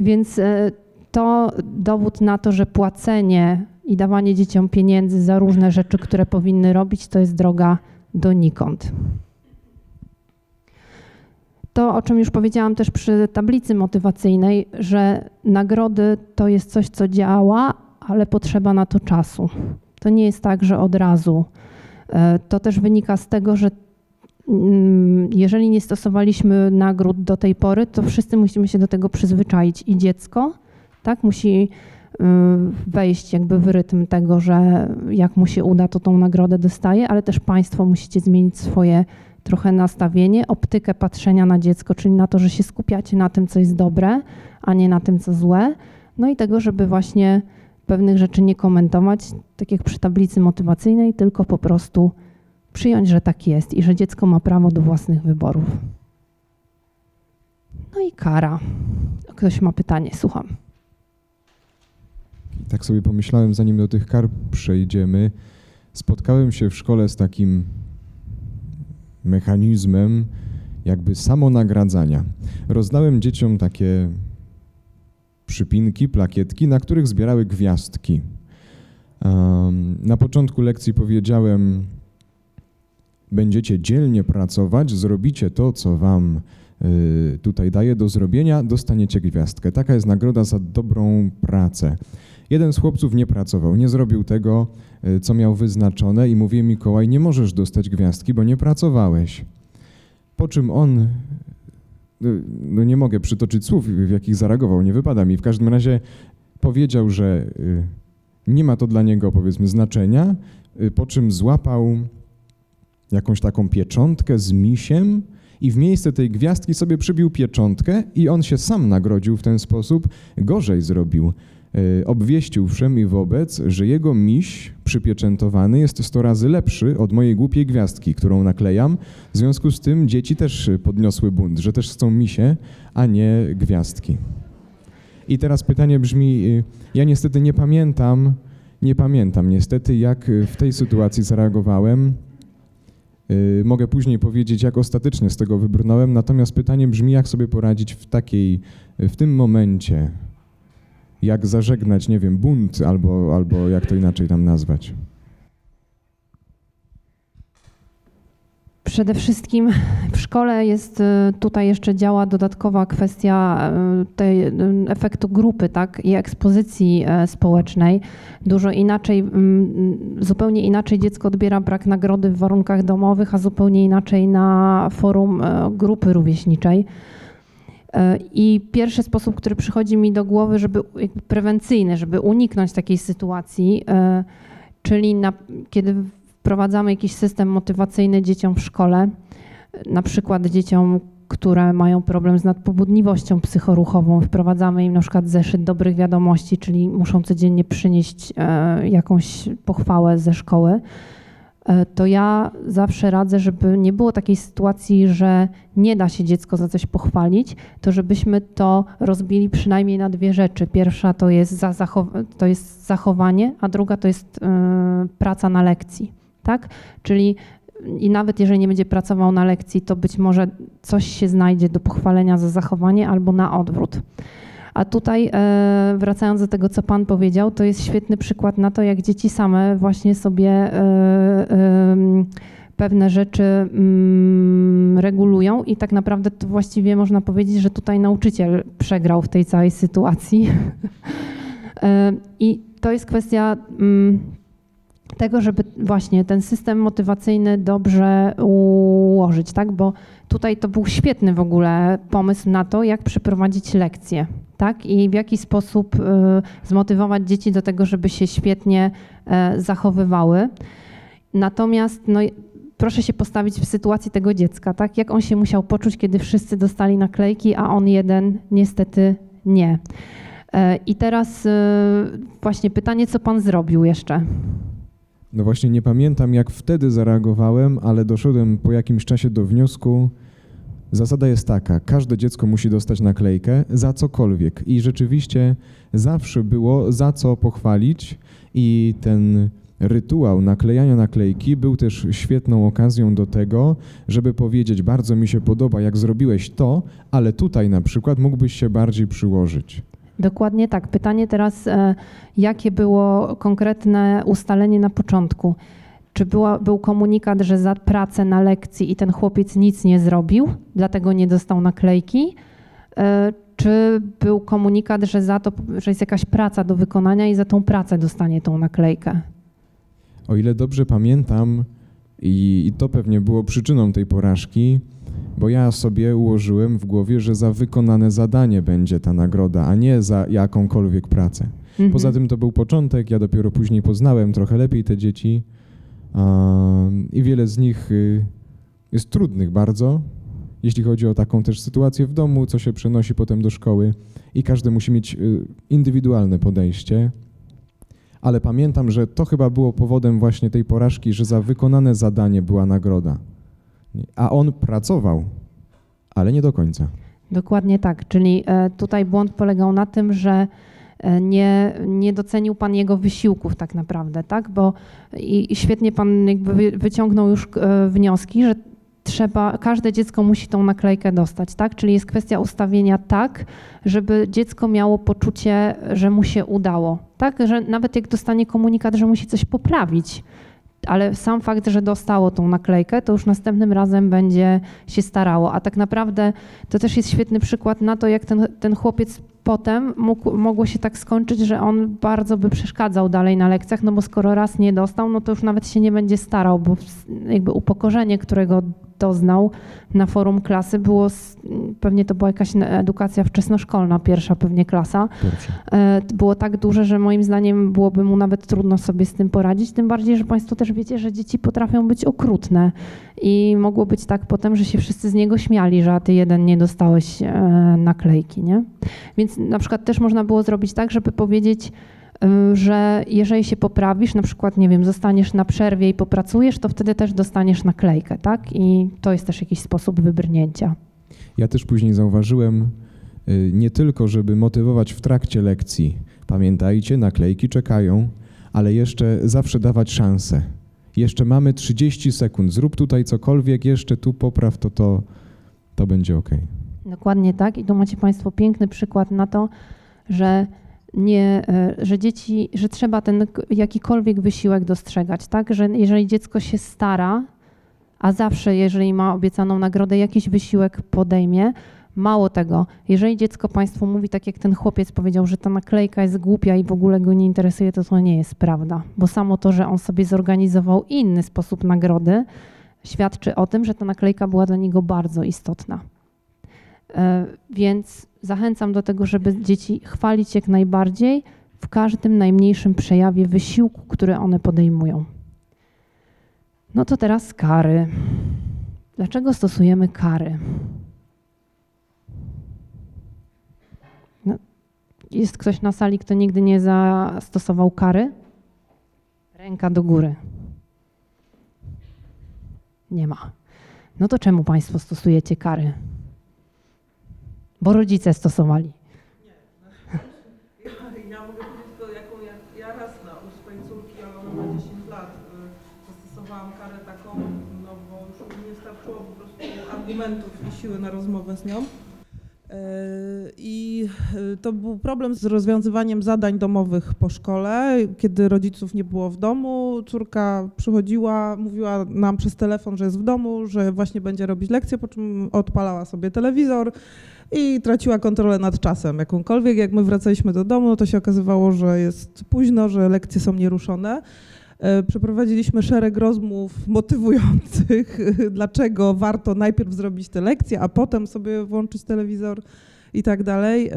Więc e, to dowód na to, że płacenie i dawanie dzieciom pieniędzy za różne rzeczy, które powinny robić, to jest droga donikąd. To, o czym już powiedziałam też przy tablicy motywacyjnej, że nagrody to jest coś, co działa, ale potrzeba na to czasu. To nie jest tak, że od razu. E, To też wynika z tego, że mm, jeżeli nie stosowaliśmy nagród do tej pory, to wszyscy musimy się do tego przyzwyczaić i dziecko, tak, musi y, wejść jakby w rytm tego, że jak mu się uda, to tą nagrodę dostaje, ale też państwo musicie zmienić swoje trochę nastawienie, optykę patrzenia na dziecko, czyli na to, że się skupiacie na tym, co jest dobre, a nie na tym, co złe. No i tego, żeby właśnie pewnych rzeczy nie komentować, tak jak przy tablicy motywacyjnej, tylko po prostu przyjąć, że tak jest i że dziecko ma prawo do własnych wyborów. No i kara. Ktoś ma pytanie, słucham. Tak sobie pomyślałem, zanim do tych kar przejdziemy, spotkałem się w szkole z takim mechanizmem jakby samonagradzania. Rozdałem dzieciom takie przypinki, plakietki, na których zbierały gwiazdki. Um, na początku lekcji powiedziałem, będziecie dzielnie pracować, zrobicie to, co wam y, tutaj daje do zrobienia, dostaniecie gwiazdkę. Taka jest nagroda za dobrą pracę. Jeden z chłopców nie pracował, nie zrobił tego, y, co miał wyznaczone i mówię Mikołaj, nie możesz dostać gwiazdki, bo nie pracowałeś. Po czym on, no, no nie mogę przytoczyć słów, w jakich zareagował, nie wypada mi. W każdym razie powiedział, że y, nie ma to dla niego, powiedzmy, znaczenia, po czym złapał jakąś taką pieczątkę z misiem i w miejsce tej gwiazdki sobie przybił pieczątkę i on się sam nagrodził w ten sposób. Gorzej zrobił. E, Obwieścił wszem i wobec, że jego miś przypieczętowany jest 100 razy lepszy od mojej głupiej gwiazdki, którą naklejam. W związku z tym dzieci też podniosły bunt, że też chcą misie, a nie gwiazdki. I teraz pytanie brzmi, y, ja niestety nie pamiętam, nie pamiętam niestety, jak y, w tej sytuacji zareagowałem. Y, Mogę później powiedzieć, jak ostatecznie z tego wybrnąłem, natomiast pytanie brzmi, jak sobie poradzić w takiej, w tym momencie, jak zażegnać, nie wiem, bunt albo, albo jak to inaczej tam nazwać. Przede wszystkim w szkole jest tutaj jeszcze działa dodatkowa kwestia tej efektu grupy, tak, i ekspozycji społecznej. Dużo inaczej, zupełnie inaczej dziecko odbiera brak nagrody w warunkach domowych, a zupełnie inaczej na forum grupy rówieśniczej. E, I pierwszy sposób, który przychodzi mi do głowy, żeby prewencyjny, żeby uniknąć takiej sytuacji, e, czyli na, kiedy wprowadzamy jakiś system motywacyjny dzieciom w szkole, na przykład dzieciom, które mają problem z nadpobudliwością psychoruchową, wprowadzamy im na przykład zeszyt dobrych wiadomości, czyli muszą codziennie przynieść e, jakąś pochwałę ze szkoły to ja zawsze radzę, żeby nie było takiej sytuacji, że nie da się dziecko za coś pochwalić, to żebyśmy to rozbili przynajmniej na dwie rzeczy. Pierwsza to jest, za zachow- to jest zachowanie, a druga to jest yy, praca na lekcji. Tak? Czyli i nawet jeżeli nie będzie pracował na lekcji, to być może coś się znajdzie do pochwalenia za zachowanie albo na odwrót. A tutaj e, wracając do tego, co Pan powiedział, to jest świetny przykład na to, jak dzieci same właśnie sobie e, pewne rzeczy mm, regulują i tak naprawdę to właściwie można powiedzieć, że tutaj nauczyciel przegrał w tej całej sytuacji. (laughs) E, I to jest kwestia mm, tego, żeby właśnie ten system motywacyjny dobrze ułożyć, tak? Bo tutaj to był świetny w ogóle pomysł na to, jak przeprowadzić lekcje tak? I w jaki sposób y, zmotywować dzieci do tego, żeby się świetnie e, zachowywały. Natomiast no, proszę się postawić w sytuacji tego dziecka, tak? Jak on się musiał poczuć, kiedy wszyscy dostali naklejki, a on jeden niestety nie. E, I teraz y, właśnie pytanie, co pan zrobił jeszcze? No właśnie nie pamiętam, jak wtedy zareagowałem, ale doszedłem po jakimś czasie do wniosku, Zasada jest taka: każde dziecko musi dostać naklejkę za cokolwiek, i rzeczywiście zawsze było za co pochwalić, i ten rytuał naklejania naklejki był też świetną okazją do tego, żeby powiedzieć: Bardzo mi się podoba, jak zrobiłeś to, ale tutaj na przykład mógłbyś się bardziej przyłożyć. Dokładnie tak. Pytanie teraz, e, jakie było konkretne ustalenie na początku? Czy była, był komunikat, że za pracę na lekcji i ten chłopiec nic nie zrobił, dlatego nie dostał naklejki? E, czy był komunikat, że za to, że jest jakaś praca do wykonania i za tą pracę dostanie tą naklejkę? O ile dobrze pamiętam, i, i to pewnie było przyczyną tej porażki, bo ja sobie ułożyłem w głowie, że za wykonane zadanie będzie ta nagroda, a nie za jakąkolwiek pracę. Mhm. Poza tym to był początek, ja dopiero później poznałem trochę lepiej te dzieci i wiele z nich y, jest trudnych bardzo, jeśli chodzi o taką też sytuację w domu, co się przenosi potem do szkoły i każdy musi mieć y, indywidualne podejście. Ale pamiętam, że to chyba było powodem właśnie tej porażki, że za wykonane zadanie była nagroda. A on pracował, ale nie do końca. Dokładnie tak. Czyli e, tutaj błąd polegał na tym, że E, nie, nie docenił Pan jego wysiłków tak naprawdę, tak? Bo i, świetnie Pan jakby wyciągnął już e, wnioski, że trzeba, każde dziecko musi tą naklejkę dostać, tak? Czyli jest kwestia ustawienia tak, żeby dziecko miało poczucie, że mu się udało, tak? Że nawet jak dostanie komunikat, że musi coś poprawić, ale sam fakt, że dostało tą naklejkę, to już następnym razem będzie się starało. A tak naprawdę to też jest świetny przykład na to, jak ten, ten chłopiec potem mógł, mogło się tak skończyć, że on bardzo by przeszkadzał dalej na lekcjach, no bo skoro raz nie dostał, no to już nawet się nie będzie starał, bo jakby upokorzenie, którego doznał na forum klasy było, pewnie to była jakaś edukacja wczesnoszkolna, pierwsza pewnie klasa. E, było tak duże, że moim zdaniem byłoby mu nawet trudno sobie z tym poradzić, tym bardziej, że Państwo też wiecie, że dzieci potrafią być okrutne i mogło być tak potem, że się wszyscy z niego śmiali, że a ty jeden nie dostałeś e, naklejki, nie? Więc na przykład też można było zrobić tak, żeby powiedzieć, y, że jeżeli się poprawisz, na przykład, nie wiem, zostaniesz na przerwie i popracujesz, to wtedy też dostaniesz naklejkę, tak? I to jest też jakiś sposób wybrnięcia. Ja też później zauważyłem, y, nie tylko, żeby motywować w trakcie lekcji, pamiętajcie, naklejki czekają, ale jeszcze zawsze dawać szansę. Jeszcze mamy 30 sekund, zrób tutaj cokolwiek, jeszcze tu popraw, to to, to będzie ok. Dokładnie tak. I tu macie Państwo piękny przykład na to, że nie, e, że dzieci, że trzeba ten jakikolwiek wysiłek dostrzegać, tak? Że jeżeli dziecko się stara, a zawsze, jeżeli ma obiecaną nagrodę, jakiś wysiłek podejmie. Mało tego, jeżeli dziecko Państwu mówi, tak jak ten chłopiec powiedział, że ta naklejka jest głupia i w ogóle go nie interesuje, to to nie jest prawda. Bo samo to, że on sobie zorganizował inny sposób nagrody, świadczy o tym, że ta naklejka była dla niego bardzo istotna. E, więc zachęcam do tego, żeby dzieci chwalić jak najbardziej w każdym najmniejszym przejawie wysiłku, który one podejmują. No to teraz kary. Dlaczego stosujemy kary? No, jest ktoś na sali, kto nigdy nie zastosował kary? Ręka do góry. Nie ma. No to czemu Państwo stosujecie kary? Bo rodzice stosowali. Ja, ja mogę powiedzieć to, jaką ja, ja raz na u swojej córki, ale ona ma 10 lat, zastosowałam karę taką, bo już mi nie starczyło po prostu argumentów i siły na rozmowę z nią. Y, I y, to był problem z rozwiązywaniem zadań domowych po szkole, kiedy rodziców nie było w domu. Córka przychodziła, mówiła nam przez telefon, że jest w domu, że właśnie będzie robić lekcję, po czym odpalała sobie telewizor i traciła kontrolę nad czasem jakąkolwiek. Jak my wracaliśmy do domu, to się okazywało, że jest późno, że lekcje są nieruszone. E, przeprowadziliśmy szereg rozmów motywujących, (laughs) dlaczego warto najpierw zrobić te lekcje, a potem sobie włączyć telewizor i tak dalej.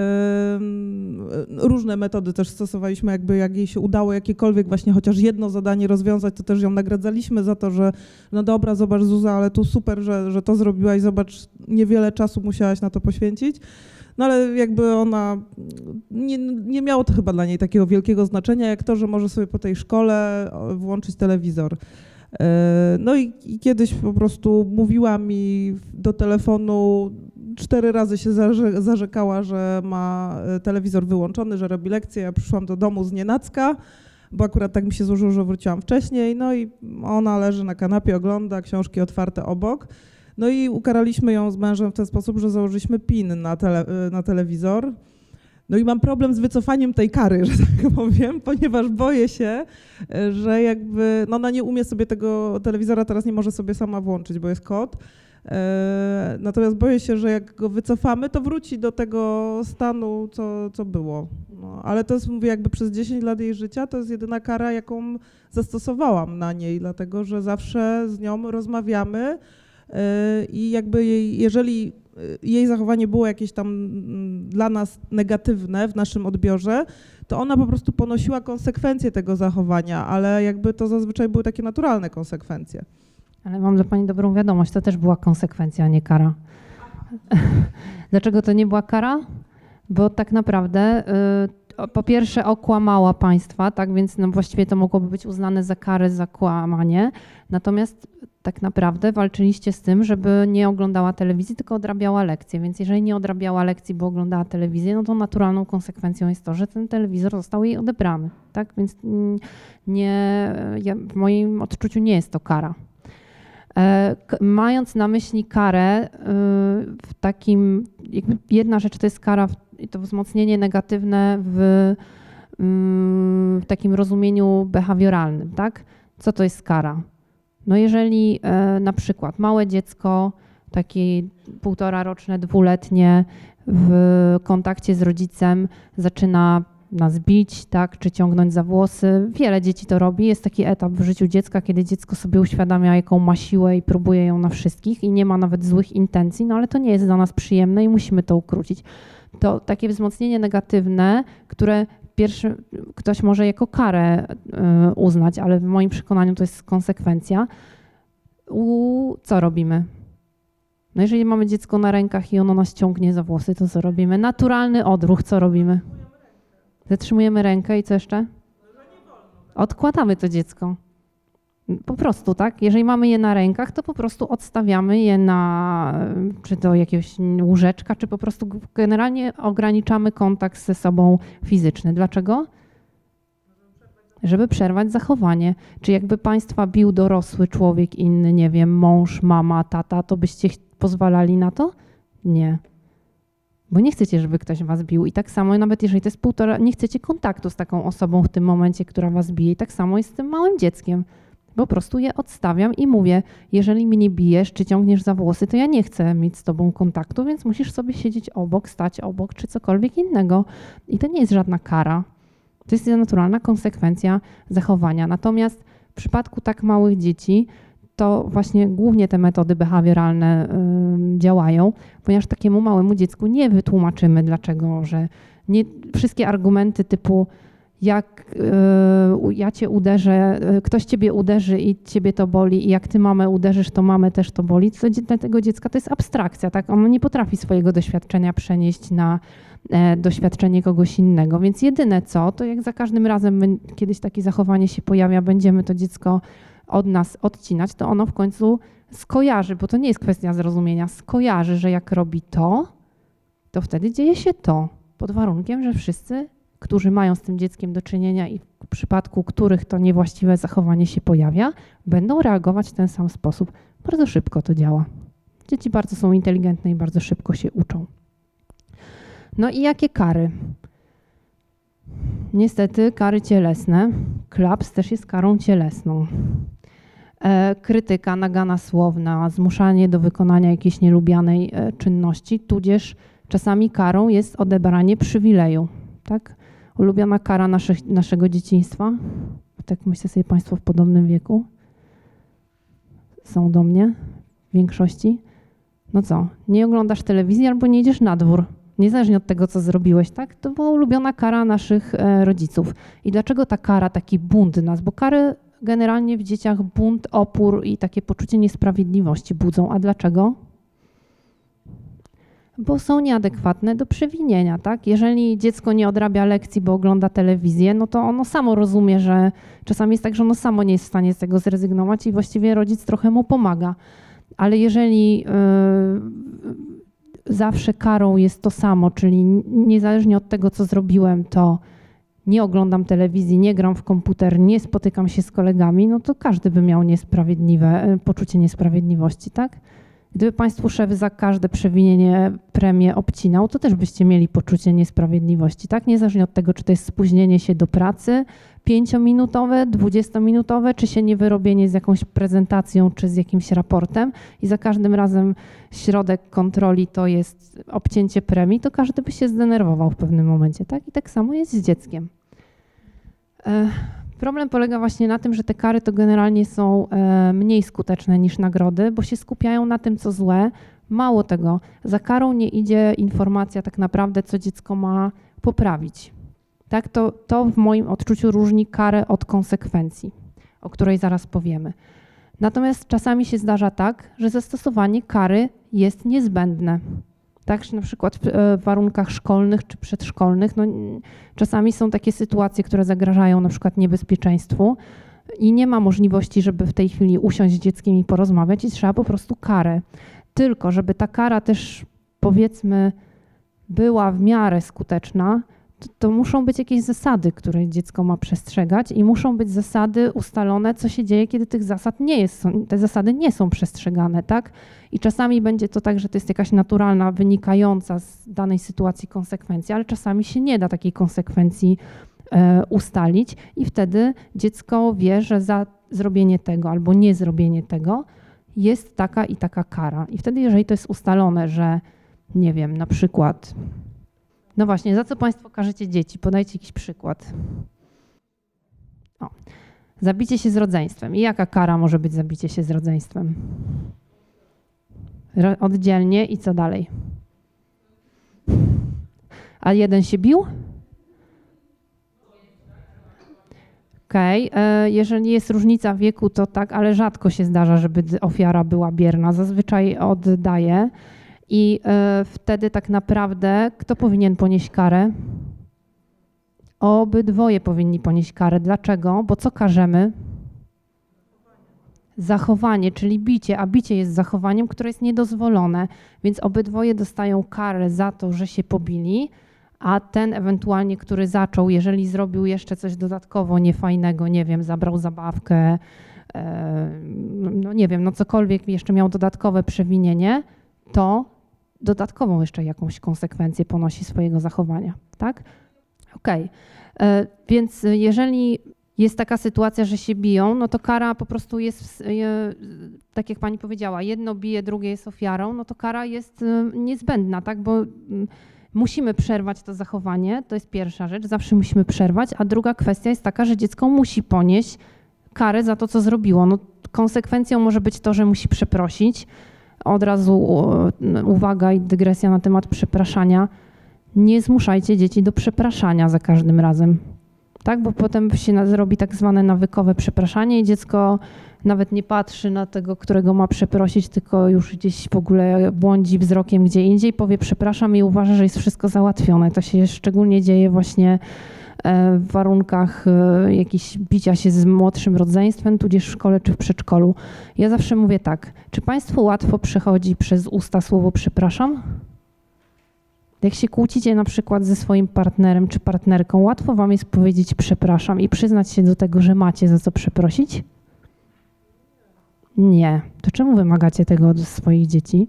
Różne metody też stosowaliśmy, jakby jak jej się udało jakiekolwiek właśnie chociaż jedno zadanie rozwiązać, to też ją nagradzaliśmy za to, że no dobra, zobacz Zuza, ale tu super, że, że to zrobiłaś, zobacz, niewiele czasu musiałaś na to poświęcić. No ale jakby ona, nie, nie miało to chyba dla niej takiego wielkiego znaczenia, jak to, że może sobie po tej szkole włączyć telewizor. E, no i, i, kiedyś po prostu mówiła mi do telefonu, cztery razy się zarzekała, że ma e, telewizor wyłączony, że robi lekcję. Ja przyszłam do domu z nienacka, bo akurat tak mi się złożyło, że wróciłam wcześniej. No i ona leży na kanapie, ogląda książki otwarte obok. No i ukaraliśmy ją z mężem w ten sposób, że założyliśmy PIN na, tele, e, na telewizor. No i mam problem z wycofaniem tej kary, że tak (laughs) powiem, ponieważ boję się, że jakby, no ona nie umie sobie tego telewizora, teraz nie może sobie sama włączyć, bo jest kod. E, natomiast boję się, że jak go wycofamy, to wróci do tego stanu, co, co było. No, ale to jest, mówię, jakby przez 10 lat jej życia, to jest jedyna kara, jaką zastosowałam na niej, dlatego że zawsze z nią rozmawiamy e, i jakby jej, jeżeli jej zachowanie było jakieś tam mm, dla nas negatywne w naszym odbiorze, to ona po prostu ponosiła konsekwencje tego zachowania, ale jakby to zazwyczaj były takie naturalne konsekwencje. Ale mam dla Pani dobrą wiadomość, to też była konsekwencja, a nie kara. (laughs) Dlaczego to nie była kara? Bo tak naprawdę y, po pierwsze okłamała państwa, tak więc no właściwie to mogłoby być uznane za karę za kłamanie. Natomiast tak naprawdę walczyliście z tym, żeby nie oglądała telewizji, tylko odrabiała lekcje. Więc jeżeli nie odrabiała lekcji, bo oglądała telewizję, no to naturalną konsekwencją jest to, że ten telewizor został jej odebrany. Tak więc mm, nie, w moim odczuciu nie jest to kara. E, mając na myśli karę, y, w takim, jedna rzecz to jest kara, to wzmocnienie negatywne w, mm, w takim rozumieniu behawioralnym, tak? Co to jest kara? No jeżeli e, na przykład małe dziecko, takie półtora roczne, dwuletnie w kontakcie z rodzicem zaczyna nas bić, tak, czy ciągnąć za włosy. Wiele dzieci to robi. Jest taki etap w życiu dziecka, kiedy dziecko sobie uświadamia, jaką ma siłę i próbuje ją na wszystkich i nie ma nawet złych intencji, no ale to nie jest dla nas przyjemne i musimy to ukrócić. To takie wzmocnienie negatywne, które pierwszy, ktoś może jako karę y, uznać, ale w moim przekonaniu to jest konsekwencja. U, co robimy? No jeżeli mamy dziecko na rękach i ono nas ciągnie za włosy, to co robimy? Naturalny odruch, co robimy? Zatrzymujemy rękę i co jeszcze? Odkładamy to dziecko. Po prostu, tak? Jeżeli mamy je na rękach, to po prostu odstawiamy je na czy do jakiegoś łóżeczka, czy po prostu generalnie ograniczamy kontakt ze sobą fizyczny. Dlaczego? Żeby przerwać zachowanie. Czy jakby państwa bił dorosły człowiek inny, nie wiem, mąż, mama, tata, to byście pozwalali na to? Nie bo nie chcecie, żeby ktoś was bił. I tak samo, nawet jeżeli to jest półtora, nie chcecie kontaktu z taką osobą w tym momencie, która was bije. I tak samo jest z tym małym dzieckiem. Po prostu je odstawiam i mówię, jeżeli mnie bijesz czy ciągniesz za włosy, to ja nie chcę mieć z tobą kontaktu, więc musisz sobie siedzieć obok, stać obok czy cokolwiek innego. I to nie jest żadna kara. To jest naturalna konsekwencja zachowania. Natomiast w przypadku tak małych dzieci, to właśnie głównie te metody behawioralne działają, ponieważ takiemu małemu dziecku nie wytłumaczymy, dlaczego, że nie, wszystkie argumenty typu jak y, ja cię uderzę, y, ktoś ciebie uderzy i ciebie to boli i jak ty mamę uderzysz, to mamę też to boli, to dla tego dziecka to jest abstrakcja, tak? Ono nie potrafi swojego doświadczenia przenieść na e, doświadczenie kogoś innego, więc jedyne co, to jak za każdym razem kiedyś takie zachowanie się pojawia, będziemy to dziecko od nas odcinać, to ono w końcu skojarzy, bo to nie jest kwestia zrozumienia, skojarzy, że jak robi to, to wtedy dzieje się to, pod warunkiem, że wszyscy którzy mają z tym dzieckiem do czynienia i w przypadku których to niewłaściwe zachowanie się pojawia, będą reagować w ten sam sposób. Bardzo szybko to działa. Dzieci bardzo są inteligentne i bardzo szybko się uczą. No i jakie kary? Niestety kary cielesne. Klaps też jest karą cielesną. E, krytyka, nagana słowna, zmuszanie do wykonania jakiejś nielubianej e, czynności, tudzież czasami karą jest odebranie przywileju. Tak? Ulubiona kara naszych, naszego dzieciństwa. Tak myślę sobie Państwo w podobnym wieku. Są do mnie w większości. No co, nie oglądasz telewizji albo nie idziesz na dwór. Niezależnie od tego, co zrobiłeś, tak? To była ulubiona kara naszych e, rodziców. I dlaczego ta kara, taki bunt nas? Bo kary generalnie w dzieciach bunt, opór i takie poczucie niesprawiedliwości budzą. A dlaczego? Bo są nieadekwatne do przewinienia, tak? Jeżeli dziecko nie odrabia lekcji, bo ogląda telewizję, no to ono samo rozumie, że czasami jest tak, że ono samo nie jest w stanie z tego zrezygnować i właściwie rodzic trochę mu pomaga. Ale jeżeli yy, zawsze karą jest to samo, czyli niezależnie od tego, co zrobiłem, to nie oglądam telewizji, nie gram w komputer, nie spotykam się z kolegami, no to każdy by miał niesprawiedliwe, y, poczucie niesprawiedliwości, tak? Gdyby Państwu szef za każde przewinienie premię obcinał, to też byście mieli poczucie niesprawiedliwości, tak? Niezależnie od tego, czy to jest spóźnienie się do pracy pięciominutowe, dwudziestominutowe, czy się niewyrobienie z jakąś prezentacją, czy z jakimś raportem i za każdym razem środek kontroli to jest obcięcie premii, to każdy by się zdenerwował w pewnym momencie, tak? I tak samo jest z dzieckiem. Problem polega właśnie na tym, że te kary to generalnie są e, mniej skuteczne niż nagrody, bo się skupiają na tym, co złe. Mało tego, za karą nie idzie informacja tak naprawdę, co dziecko ma poprawić. Tak, to, to w moim odczuciu różni karę od konsekwencji, o której zaraz powiemy. Natomiast czasami się zdarza tak, że zastosowanie kary jest niezbędne tak, na przykład w e, warunkach szkolnych czy przedszkolnych, no, czasami są takie sytuacje, które zagrażają na przykład niebezpieczeństwu i nie ma możliwości, żeby w tej chwili usiąść z dzieckiem i porozmawiać i trzeba po prostu karę. Tylko, żeby ta kara też powiedzmy była w miarę skuteczna, to, to, muszą być jakieś zasady, które dziecko ma przestrzegać i muszą być zasady ustalone, co się dzieje, kiedy tych zasad nie jest, te zasady nie są przestrzegane, tak? I czasami będzie to tak, że to jest jakaś naturalna, wynikająca z danej sytuacji konsekwencja, ale czasami się nie da takiej konsekwencji e, ustalić i wtedy dziecko wie, że za zrobienie tego albo nie zrobienie tego jest taka i taka kara. I wtedy, jeżeli to jest ustalone, że nie wiem, na przykład no właśnie, za co Państwo każecie dzieci? Podajcie jakiś przykład. O. Zabicie się z rodzeństwem. I jaka kara może być zabicie się z rodzeństwem? Oddzielnie i co dalej? A jeden się bił? Okej, okay. jeżeli jest różnica wieku, to tak, ale rzadko się zdarza, żeby ofiara była bierna. Zazwyczaj oddaje. I e, wtedy tak naprawdę kto powinien ponieść karę? Obydwoje powinni ponieść karę. Dlaczego? Bo co karzemy? Zachowanie, czyli bicie, a bicie jest zachowaniem, które jest niedozwolone, więc obydwoje dostają karę za to, że się pobili, a ten ewentualnie, który zaczął, jeżeli zrobił jeszcze coś dodatkowo niefajnego, nie wiem, zabrał zabawkę, e, no nie wiem, no cokolwiek jeszcze miał dodatkowe przewinienie, to dodatkową jeszcze jakąś konsekwencję ponosi swojego zachowania, tak? Okej, okay. E, więc jeżeli jest taka sytuacja, że się biją, no to kara po prostu jest, tak jak pani powiedziała, jedno bije, drugie jest ofiarą, no to kara jest niezbędna, tak, bo mm, musimy przerwać to zachowanie, to jest pierwsza rzecz, zawsze musimy przerwać, a druga kwestia jest taka, że dziecko musi ponieść karę za to, co zrobiło. No, konsekwencją może być to, że musi przeprosić. Od razu uwaga i dygresja na temat przepraszania. Nie zmuszajcie dzieci do przepraszania za każdym razem. Tak, bo potem się zrobi tak zwane nawykowe przepraszanie i dziecko nawet nie patrzy na tego, którego ma przeprosić, tylko już gdzieś w ogóle błądzi wzrokiem gdzie indziej, powie przepraszam i uważa, że jest wszystko załatwione. To się szczególnie dzieje właśnie e, w warunkach e, jakichś bicia się z młodszym rodzeństwem, tudzież w szkole czy w przedszkolu. Ja zawsze mówię tak, czy Państwu łatwo przechodzi przez usta słowo przepraszam? Jak się kłócicie na przykład ze swoim partnerem czy partnerką, łatwo Wam jest powiedzieć przepraszam i przyznać się do tego, że macie za co przeprosić? Nie. To czemu wymagacie tego od swoich dzieci?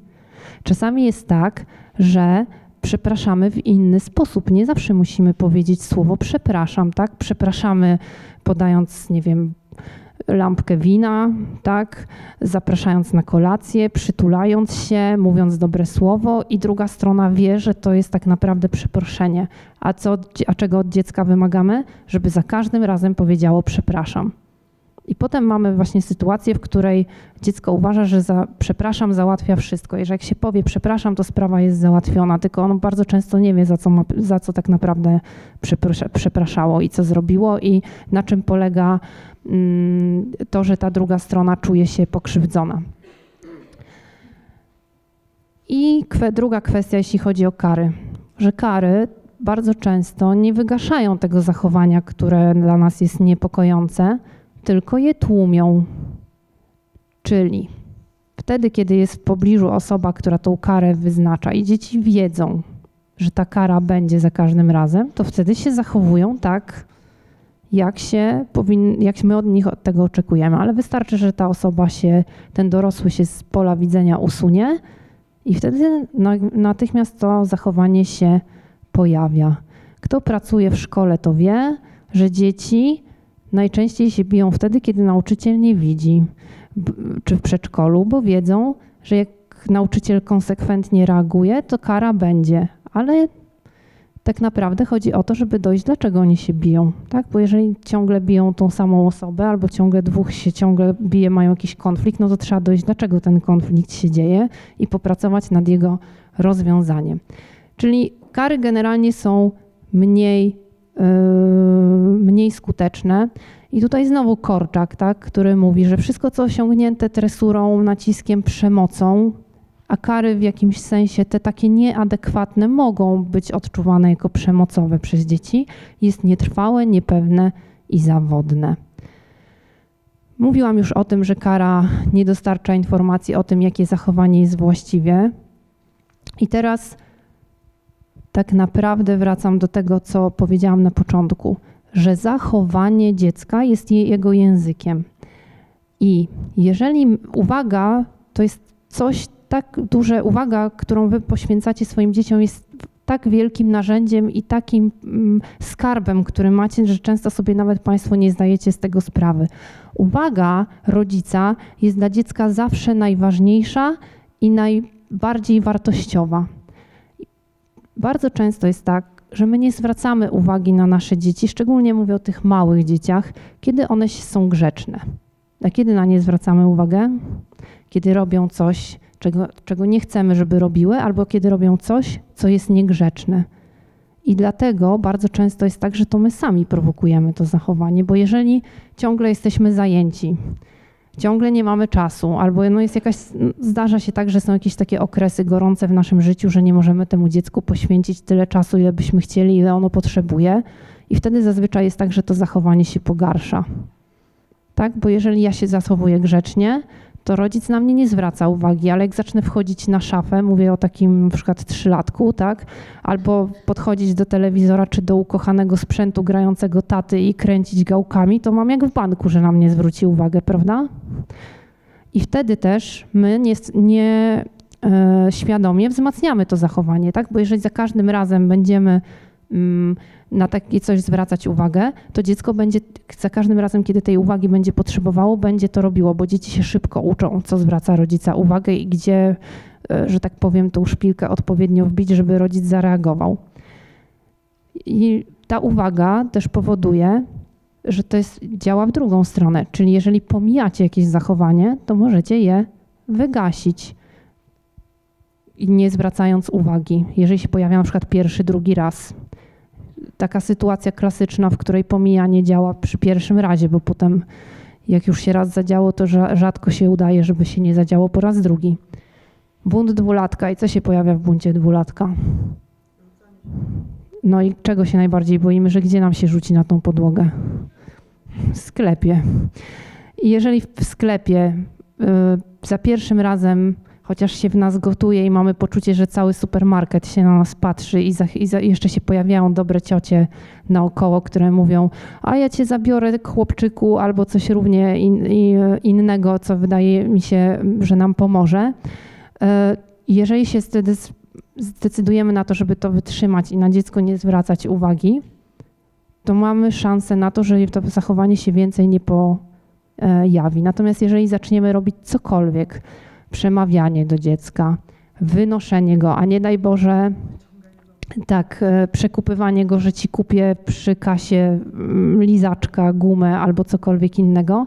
Czasami jest tak, że przepraszamy w inny sposób. Nie zawsze musimy powiedzieć słowo przepraszam, tak? Przepraszamy podając, nie wiem, lampkę wina, tak? Zapraszając na kolację, przytulając się, mówiąc dobre słowo i druga strona wie, że to jest tak naprawdę przeproszenie. A, co, a czego od dziecka wymagamy? Żeby za każdym razem powiedziało przepraszam. I potem mamy właśnie sytuację, w której dziecko uważa, że za, przepraszam załatwia wszystko. Jeżeli jak się powie przepraszam, to sprawa jest załatwiona, tylko ono bardzo często nie wie, za co, ma, za co tak naprawdę przepraszało i co zrobiło i na czym polega mm, to, że ta druga strona czuje się pokrzywdzona. I druga kwestia, jeśli chodzi o kary, że kary bardzo często nie wygaszają tego zachowania, które dla nas jest niepokojące, tylko je tłumią. Czyli wtedy, kiedy jest w pobliżu osoba, która tą karę wyznacza i dzieci wiedzą, że ta kara będzie za każdym razem, to wtedy się zachowują tak, jak, się powin, jak my od nich od tego oczekujemy. Ale wystarczy, że ta osoba się, ten dorosły się z pola widzenia usunie i wtedy natychmiast to zachowanie się pojawia. Kto pracuje w szkole, to wie, że dzieci najczęściej się biją wtedy, kiedy nauczyciel nie widzi, czy w przedszkolu, bo wiedzą, że jak nauczyciel konsekwentnie reaguje, to kara będzie, ale tak naprawdę chodzi o to, żeby dojść, dlaczego oni się biją, tak? Bo jeżeli ciągle biją tą samą osobę, albo ciągle dwóch się ciągle bije, mają jakiś konflikt, no to trzeba dojść, dlaczego ten konflikt się dzieje i popracować nad jego rozwiązaniem. Czyli kary generalnie są mniej mniej skuteczne. I tutaj znowu Korczak, tak, który mówi, że wszystko, co osiągnięte tresurą, naciskiem, przemocą, a kary w jakimś sensie te takie nieadekwatne mogą być odczuwane jako przemocowe przez dzieci, jest nietrwałe, niepewne i zawodne. Mówiłam już o tym, że kara nie dostarcza informacji o tym, jakie zachowanie jest właściwe. I teraz tak naprawdę wracam do tego, co powiedziałam na początku, że zachowanie dziecka jest jego językiem. I jeżeli uwaga to jest coś tak duże, uwaga, którą wy poświęcacie swoim dzieciom, jest tak wielkim narzędziem i takim mm, skarbem, który macie, że często sobie nawet Państwo nie zdajecie z tego sprawy. Uwaga rodzica jest dla dziecka zawsze najważniejsza i najbardziej wartościowa. Bardzo często jest tak, że my nie zwracamy uwagi na nasze dzieci, szczególnie mówię o tych małych dzieciach, kiedy one są grzeczne. A kiedy na nie zwracamy uwagę? Kiedy robią coś, czego, czego nie chcemy, żeby robiły, albo kiedy robią coś, co jest niegrzeczne. I dlatego bardzo często jest tak, że to my sami prowokujemy to zachowanie, bo jeżeli ciągle jesteśmy zajęci, ciągle nie mamy czasu, albo no jest jakaś, zdarza się tak, że są jakieś takie okresy gorące w naszym życiu, że nie możemy temu dziecku poświęcić tyle czasu, ile byśmy chcieli, ile ono potrzebuje. I wtedy zazwyczaj jest tak, że to zachowanie się pogarsza. Tak? Bo jeżeli ja się zachowuję grzecznie, to rodzic na mnie nie zwraca uwagi, ale jak zacznę wchodzić na szafę, mówię o takim na przykład trzylatku, tak, albo podchodzić do telewizora czy do ukochanego sprzętu grającego taty i kręcić gałkami, to mam jak w banku, że na mnie zwróci uwagę, prawda? I wtedy też my nie, nie e, świadomie wzmacniamy to zachowanie, tak? Bo jeżeli za każdym razem będziemy na takie coś zwracać uwagę, to dziecko będzie za każdym razem, kiedy tej uwagi będzie potrzebowało, będzie to robiło, bo dzieci się szybko uczą, co zwraca rodzica uwagę i gdzie, e, że tak powiem, tą szpilkę odpowiednio wbić, żeby rodzic zareagował. I ta uwaga też powoduje, że to jest, działa w drugą stronę. Czyli jeżeli pomijacie jakieś zachowanie, to możecie je wygasić nie zwracając uwagi. Jeżeli się pojawia na przykład pierwszy, drugi raz. Taka sytuacja klasyczna, w której pomijanie działa przy pierwszym razie, bo potem jak już się raz zadziało, to rzadko się udaje, żeby się nie zadziało po raz drugi. Bunt dwulatka i co się pojawia w buncie dwulatka? No i czego się najbardziej boimy, że gdzie nam się rzuci na tą podłogę? W sklepie. I jeżeli w sklepie y, za pierwszym razem chociaż się w nas gotuje i mamy poczucie, że cały supermarket się na nas patrzy i, za, i za, jeszcze się pojawiają dobre ciocie naokoło, które mówią, a ja cię zabiorę chłopczyku albo coś równie in, innego, co wydaje mi się, że nam pomoże. Y, jeżeli się wtedy zdecydujemy na to, żeby to wytrzymać i na dziecko nie zwracać uwagi, to mamy szansę na to, że to zachowanie się więcej nie pojawi. Natomiast jeżeli zaczniemy robić cokolwiek, przemawianie do dziecka, wynoszenie go, a nie daj Boże, tak, e, przekupywanie go, że ci kupię przy kasie mm, lizaczka, gumę albo cokolwiek innego,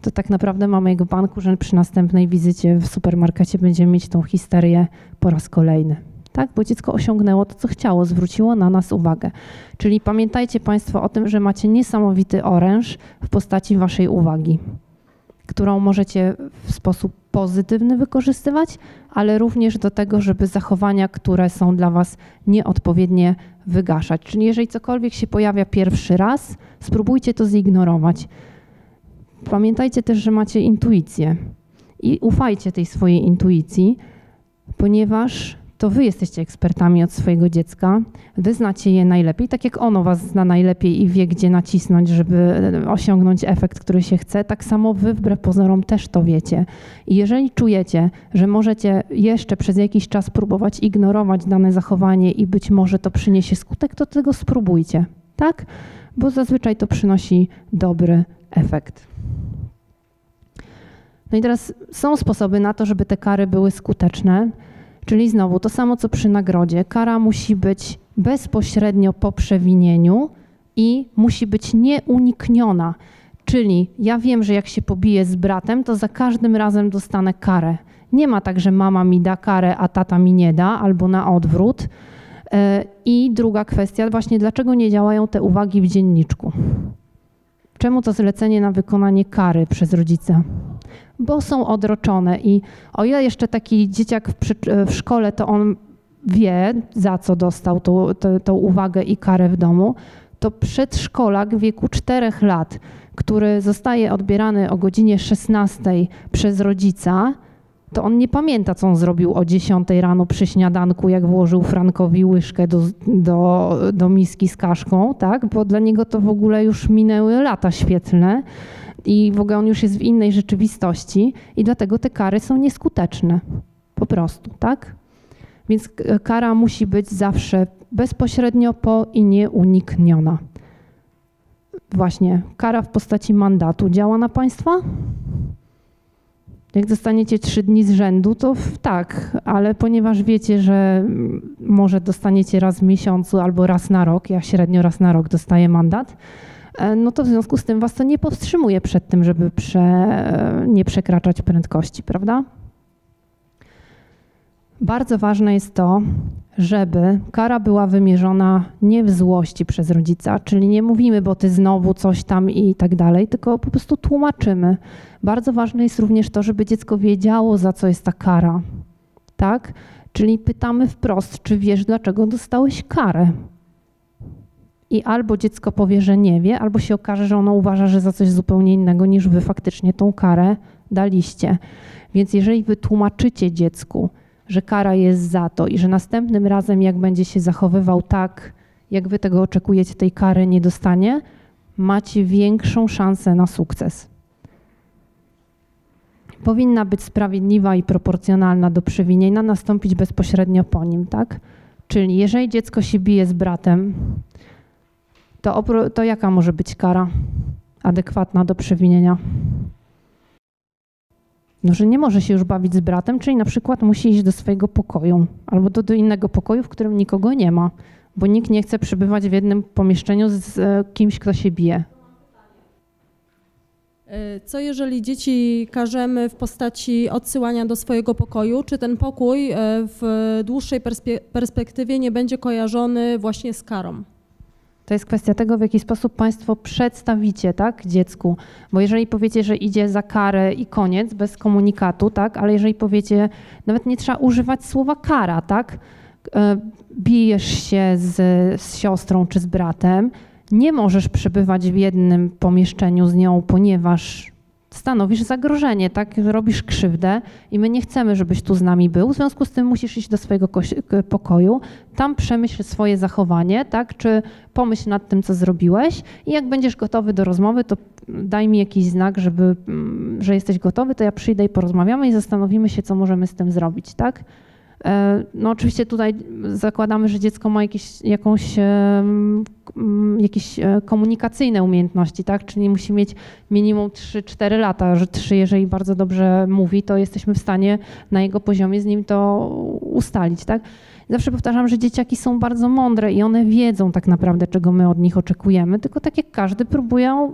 to tak naprawdę mamy jego banku, że przy następnej wizycie w supermarkecie będziemy mieć tą histerię po raz kolejny tak? bo dziecko osiągnęło to, co chciało, zwróciło na nas uwagę. Czyli pamiętajcie Państwo o tym, że macie niesamowity oręż w postaci Waszej uwagi, którą możecie w sposób pozytywny wykorzystywać, ale również do tego, żeby zachowania, które są dla Was nieodpowiednie, wygaszać. Czyli jeżeli cokolwiek się pojawia pierwszy raz, spróbujcie to zignorować. Pamiętajcie też, że macie intuicję i ufajcie tej swojej intuicji, ponieważ to wy jesteście ekspertami od swojego dziecka, wy znacie je najlepiej, tak jak ono was zna najlepiej i wie, gdzie nacisnąć, żeby e, osiągnąć efekt, który się chce, tak samo wy wbrew pozorom też to wiecie. I jeżeli czujecie, że możecie jeszcze przez jakiś czas próbować ignorować dane zachowanie i być może to przyniesie skutek, to tego spróbujcie, tak? Bo zazwyczaj to przynosi dobry efekt. No i teraz są sposoby na to, żeby te kary były skuteczne. Czyli znowu to samo co przy nagrodzie. Kara musi być bezpośrednio po przewinieniu i musi być nieunikniona. Czyli ja wiem, że jak się pobiję z bratem, to za każdym razem dostanę karę. Nie ma tak, że mama mi da karę, a tata mi nie da, albo na odwrót. E, I druga kwestia, właśnie dlaczego nie działają te uwagi w dzienniczku? Czemu to zlecenie na wykonanie kary przez rodzica? Bo są odroczone. I o ile jeszcze taki dzieciak w, w szkole, to on wie, za co dostał tą, tą uwagę i karę w domu, to przedszkolak w wieku 4 lat, który zostaje odbierany o godzinie 16 przez rodzica, to on nie pamięta, co on zrobił o 10 rano przy śniadanku, jak włożył Frankowi łyżkę do, do, do miski z kaszką, tak? bo dla niego to w ogóle już minęły lata świetlne i w ogóle on już jest w innej rzeczywistości i dlatego te kary są nieskuteczne. Po prostu, tak? Więc kara musi być zawsze bezpośrednio po i nieunikniona. Właśnie, kara w postaci mandatu działa na Państwa? Jak dostaniecie trzy dni z rzędu, to tak, ale ponieważ wiecie, że może dostaniecie raz w miesiącu albo raz na rok, ja średnio raz na rok dostaję mandat, no to w związku z tym was to nie powstrzymuje przed tym, żeby prze, nie przekraczać prędkości, prawda? Bardzo ważne jest to, żeby kara była wymierzona nie w złości przez rodzica, czyli nie mówimy, bo ty znowu coś tam i tak dalej, tylko po prostu tłumaczymy. Bardzo ważne jest również to, żeby dziecko wiedziało, za co jest ta kara. Tak? Czyli pytamy wprost, czy wiesz, dlaczego dostałeś karę i albo dziecko powie, że nie wie, albo się okaże, że ono uważa, że za coś zupełnie innego niż wy faktycznie tą karę daliście. Więc jeżeli wytłumaczycie dziecku, że kara jest za to i że następnym razem, jak będzie się zachowywał tak, jak wy tego oczekujecie, tej kary nie dostanie, macie większą szansę na sukces. Powinna być sprawiedliwa i proporcjonalna do przewinienia, nastąpić bezpośrednio po nim, tak? Czyli jeżeli dziecko się bije z bratem, to, to jaka może być kara adekwatna do przewinienia? No, że nie może się już bawić z bratem, czyli na przykład musi iść do swojego pokoju albo do, do innego pokoju, w którym nikogo nie ma, bo nikt nie chce przebywać w jednym pomieszczeniu z e, kimś, kto się bije. E, co jeżeli dzieci karzemy w postaci odsyłania do swojego pokoju? Czy ten pokój e, w dłuższej perspektywie nie będzie kojarzony właśnie z karą? To jest kwestia tego, w jaki sposób Państwo przedstawicie tak, dziecku. Bo jeżeli powiecie, że idzie za karę i koniec, bez komunikatu, tak, ale jeżeli powiecie, nawet nie trzeba używać słowa kara, tak, e, bijesz się z, z siostrą czy z bratem, nie możesz przebywać w jednym pomieszczeniu z nią, ponieważ stanowisz zagrożenie, tak? Robisz krzywdę i my nie chcemy, żebyś tu z nami był. W związku z tym musisz iść do swojego pokoju, tam przemyśl swoje zachowanie, tak? Czy pomyśl nad tym, co zrobiłeś i jak będziesz gotowy do rozmowy, to daj mi jakiś znak, żeby, mm, że jesteś gotowy, to ja przyjdę i porozmawiamy i zastanowimy się, co możemy z tym zrobić, tak? E, no oczywiście tutaj zakładamy, że dziecko ma jakieś, jakąś, jakieś e, komunikacyjne umiejętności, tak? Czyli musi mieć minimum 3-4 lata, że 3, jeżeli bardzo dobrze mówi, to jesteśmy w stanie na jego poziomie z nim to ustalić, tak? Zawsze powtarzam, że dzieciaki są bardzo mądre i one wiedzą tak naprawdę, czego my od nich oczekujemy, tylko tak jak każdy próbują,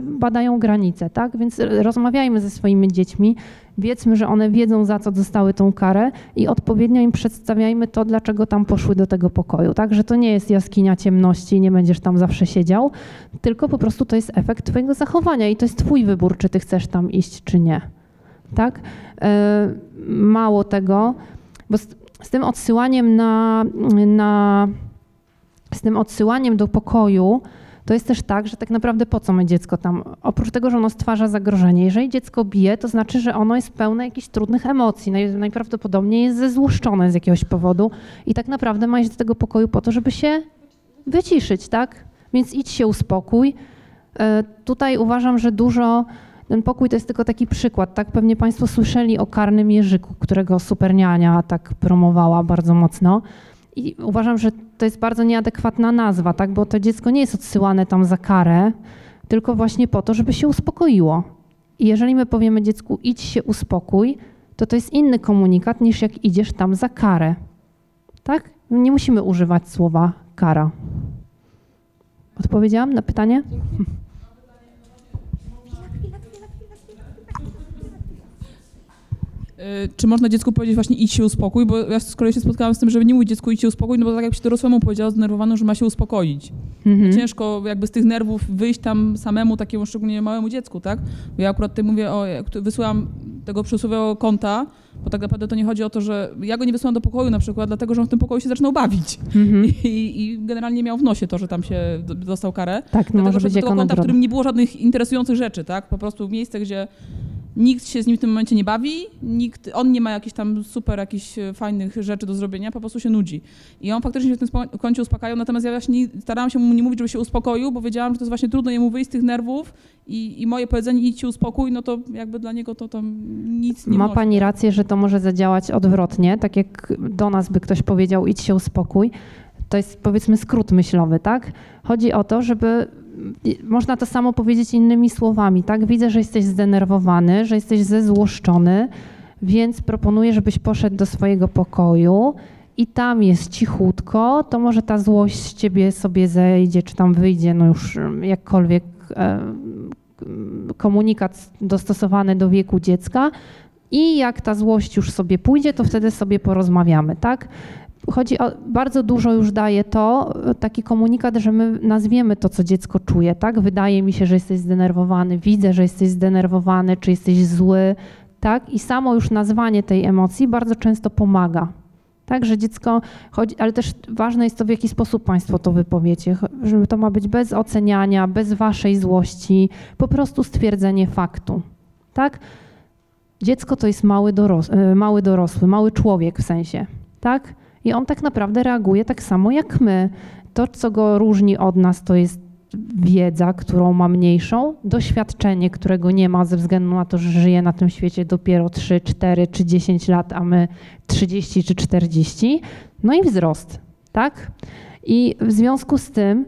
badają granice, tak? Więc rozmawiajmy ze swoimi dziećmi, wiedzmy, że one wiedzą, za co dostały tą karę i odpowiednio im przedstawiajmy to, dlaczego tam poszły do tego pokoju, tak? Że to nie jest jaskinia ciemności i nie będziesz tam zawsze siedział, tylko po prostu to jest efekt twojego zachowania i to jest twój wybór, czy ty chcesz tam iść, czy nie, tak? E, mało tego, bo z tym odsyłaniem na, na z tym odsyłaniem do pokoju, to jest też tak, że tak naprawdę po co my dziecko tam, oprócz tego, że ono stwarza zagrożenie, jeżeli dziecko bije, to znaczy, że ono jest pełne jakichś trudnych emocji, najprawdopodobniej jest zezłuszczone z jakiegoś powodu i tak naprawdę ma iść do tego pokoju po to, żeby się wyciszyć, tak? Więc idź się uspokój. E, tutaj uważam, że dużo ten pokój to jest tylko taki przykład, tak? Pewnie Państwo słyszeli o karnym jeżyku, którego superniania tak promowała bardzo mocno. I uważam, że to jest bardzo nieadekwatna nazwa, tak? Bo to dziecko nie jest odsyłane tam za karę, tylko właśnie po to, żeby się uspokoiło. I jeżeli my powiemy dziecku, idź się uspokój, to to jest inny komunikat niż jak idziesz tam za karę. Tak? Nie musimy używać słowa kara. Odpowiedziałam na pytanie? Dzięki. Czy można dziecku powiedzieć właśnie idź się uspokój, bo ja z kolei się spotkałam z tym, żeby nie mówić dziecku idź się uspokój, no bo tak jak się dorosłemu powiedziała zdenerwowaną, że ma się uspokoić. Mhm. Ciężko jakby z tych nerwów wyjść tam samemu takiemu szczególnie małemu dziecku, tak? Bo ja akurat tutaj mówię o, wysyłam tego przysłowiowego konta, bo tak naprawdę to nie chodzi o to, że ja go nie wysłałam do pokoju na przykład, dlatego że on w tym pokoju się zaczynał bawić. Mhm. (laughs) I, I, generalnie miał w nosie to, że tam się dostał karę. Tak, no dlatego, może że być do tego konta, w którym nie było żadnych interesujących rzeczy, tak? Po prostu miejsce, gdzie nikt się z nim w tym momencie nie bawi, nikt, on nie ma jakichś tam super jakichś e, fajnych rzeczy do zrobienia, po prostu się nudzi. I on faktycznie się w tym kącie uspokajał, natomiast ja właśnie starałam się mu nie mówić, żeby się uspokoił, bo wiedziałam, że to jest właśnie trudno jemu wyjść z tych nerwów i, i moje powiedzenie idź się uspokój, no to jakby dla niego to tam nic nie Ma pani rację, że to może zadziałać odwrotnie, tak jak do nas by ktoś powiedział idź się uspokój, to jest powiedzmy skrót myślowy, tak? Chodzi o to, żeby można to samo powiedzieć innymi słowami, tak? Widzę, że jesteś zdenerwowany, że jesteś zezłoszczony, więc proponuję, żebyś poszedł do swojego pokoju i tam jest cichutko, to może ta złość z ciebie sobie zejdzie, czy tam wyjdzie, no już jakkolwiek e, komunikat dostosowany do wieku dziecka. I jak ta złość już sobie pójdzie, to wtedy sobie porozmawiamy, tak? Chodzi o, bardzo dużo już daje to, taki komunikat, że my nazwiemy to, co dziecko czuje, tak? Wydaje mi się, że jesteś zdenerwowany, widzę, że jesteś zdenerwowany, czy jesteś zły, tak? I samo już nazwanie tej emocji bardzo często pomaga. Tak, że dziecko chodzi, ale też ważne jest to, w jaki sposób Państwo to wypowiecie, żeby to ma być bez oceniania, bez Waszej złości, po prostu stwierdzenie faktu. Tak? Dziecko to jest mały, doros e, mały dorosły, mały człowiek w sensie. Tak? I on tak naprawdę reaguje tak samo jak my. To, co go różni od nas, to jest wiedza, którą ma mniejszą, doświadczenie, którego nie ma ze względu na to, że żyje na tym świecie dopiero 3, 4 czy 10 lat, a my 30 czy 40, no i wzrost, tak? I w związku z tym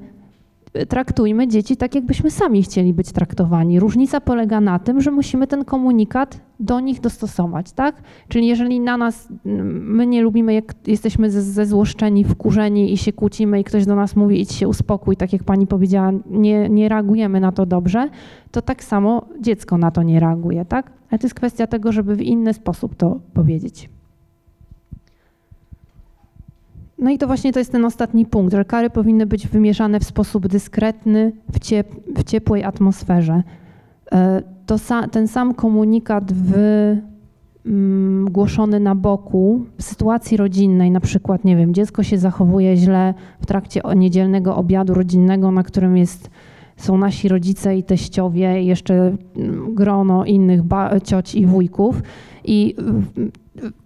traktujmy dzieci tak, jakbyśmy sami chcieli być traktowani. Różnica polega na tym, że musimy ten komunikat do nich dostosować, tak? Czyli jeżeli na nas, my nie lubimy, jak jesteśmy zezłoszczeni, wkurzeni i się kłócimy i ktoś do nas mówi idź się uspokój, tak jak pani powiedziała, nie, nie reagujemy na to dobrze, to tak samo dziecko na to nie reaguje, tak? Ale to jest kwestia tego, żeby w inny sposób to powiedzieć. No i to właśnie to jest ten ostatni punkt, że kary powinny być wymieszane w sposób dyskretny, w, ciep w ciepłej atmosferze. E, to sa ten sam komunikat w, mm, głoszony na boku w sytuacji rodzinnej, na przykład, nie wiem, dziecko się zachowuje źle w trakcie niedzielnego obiadu rodzinnego, na którym jest, są nasi rodzice i teściowie, i jeszcze mm, grono innych cioć i wujków. I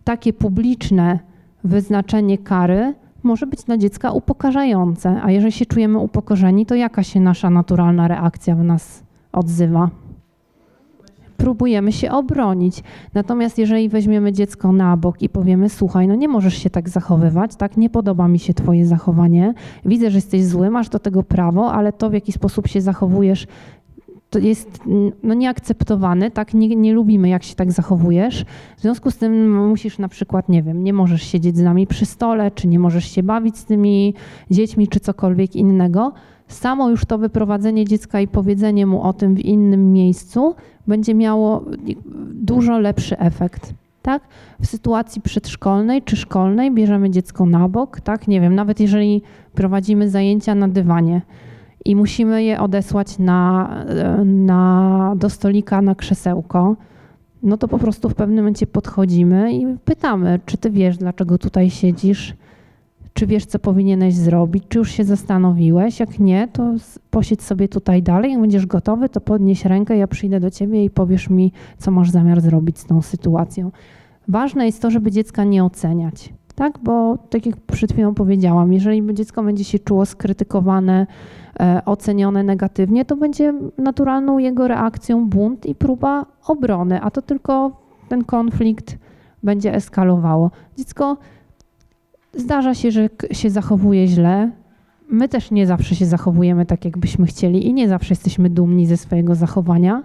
takie publiczne wyznaczenie kary może być dla dziecka upokarzające, a jeżeli się czujemy upokorzeni, to jaka się nasza naturalna reakcja w nas odzywa? Próbujemy się obronić. Natomiast jeżeli weźmiemy dziecko na bok i powiemy: Słuchaj, no nie możesz się tak zachowywać, tak, nie podoba mi się Twoje zachowanie, widzę, że jesteś zły, masz do tego prawo, ale to, w jaki sposób się zachowujesz, to jest no, nieakceptowany, tak? Nie, nie lubimy, jak się tak zachowujesz. W związku z tym musisz na przykład, nie wiem, nie możesz siedzieć z nami przy stole, czy nie możesz się bawić z tymi dziećmi, czy cokolwiek innego. Samo już to wyprowadzenie dziecka i powiedzenie mu o tym w innym miejscu będzie miało dużo lepszy efekt. Tak? W sytuacji przedszkolnej czy szkolnej bierzemy dziecko na bok, tak? Nie wiem, nawet jeżeli prowadzimy zajęcia na dywanie, i musimy je odesłać na, na, do stolika na krzesełko, no to po prostu w pewnym momencie podchodzimy i pytamy, czy ty wiesz, dlaczego tutaj siedzisz, czy wiesz, co powinieneś zrobić, czy już się zastanowiłeś. Jak nie, to posiedź sobie tutaj dalej. Jak będziesz gotowy, to podnieś rękę, ja przyjdę do ciebie i powiesz mi, co masz zamiar zrobić z tą sytuacją. Ważne jest to, żeby dziecka nie oceniać tak? Bo tak jak przed chwilą powiedziałam, jeżeli dziecko będzie się czuło skrytykowane, e, ocenione negatywnie, to będzie naturalną jego reakcją bunt i próba obrony, a to tylko ten konflikt będzie eskalowało. Dziecko zdarza się, że się zachowuje źle. My też nie zawsze się zachowujemy tak, jakbyśmy chcieli i nie zawsze jesteśmy dumni ze swojego zachowania.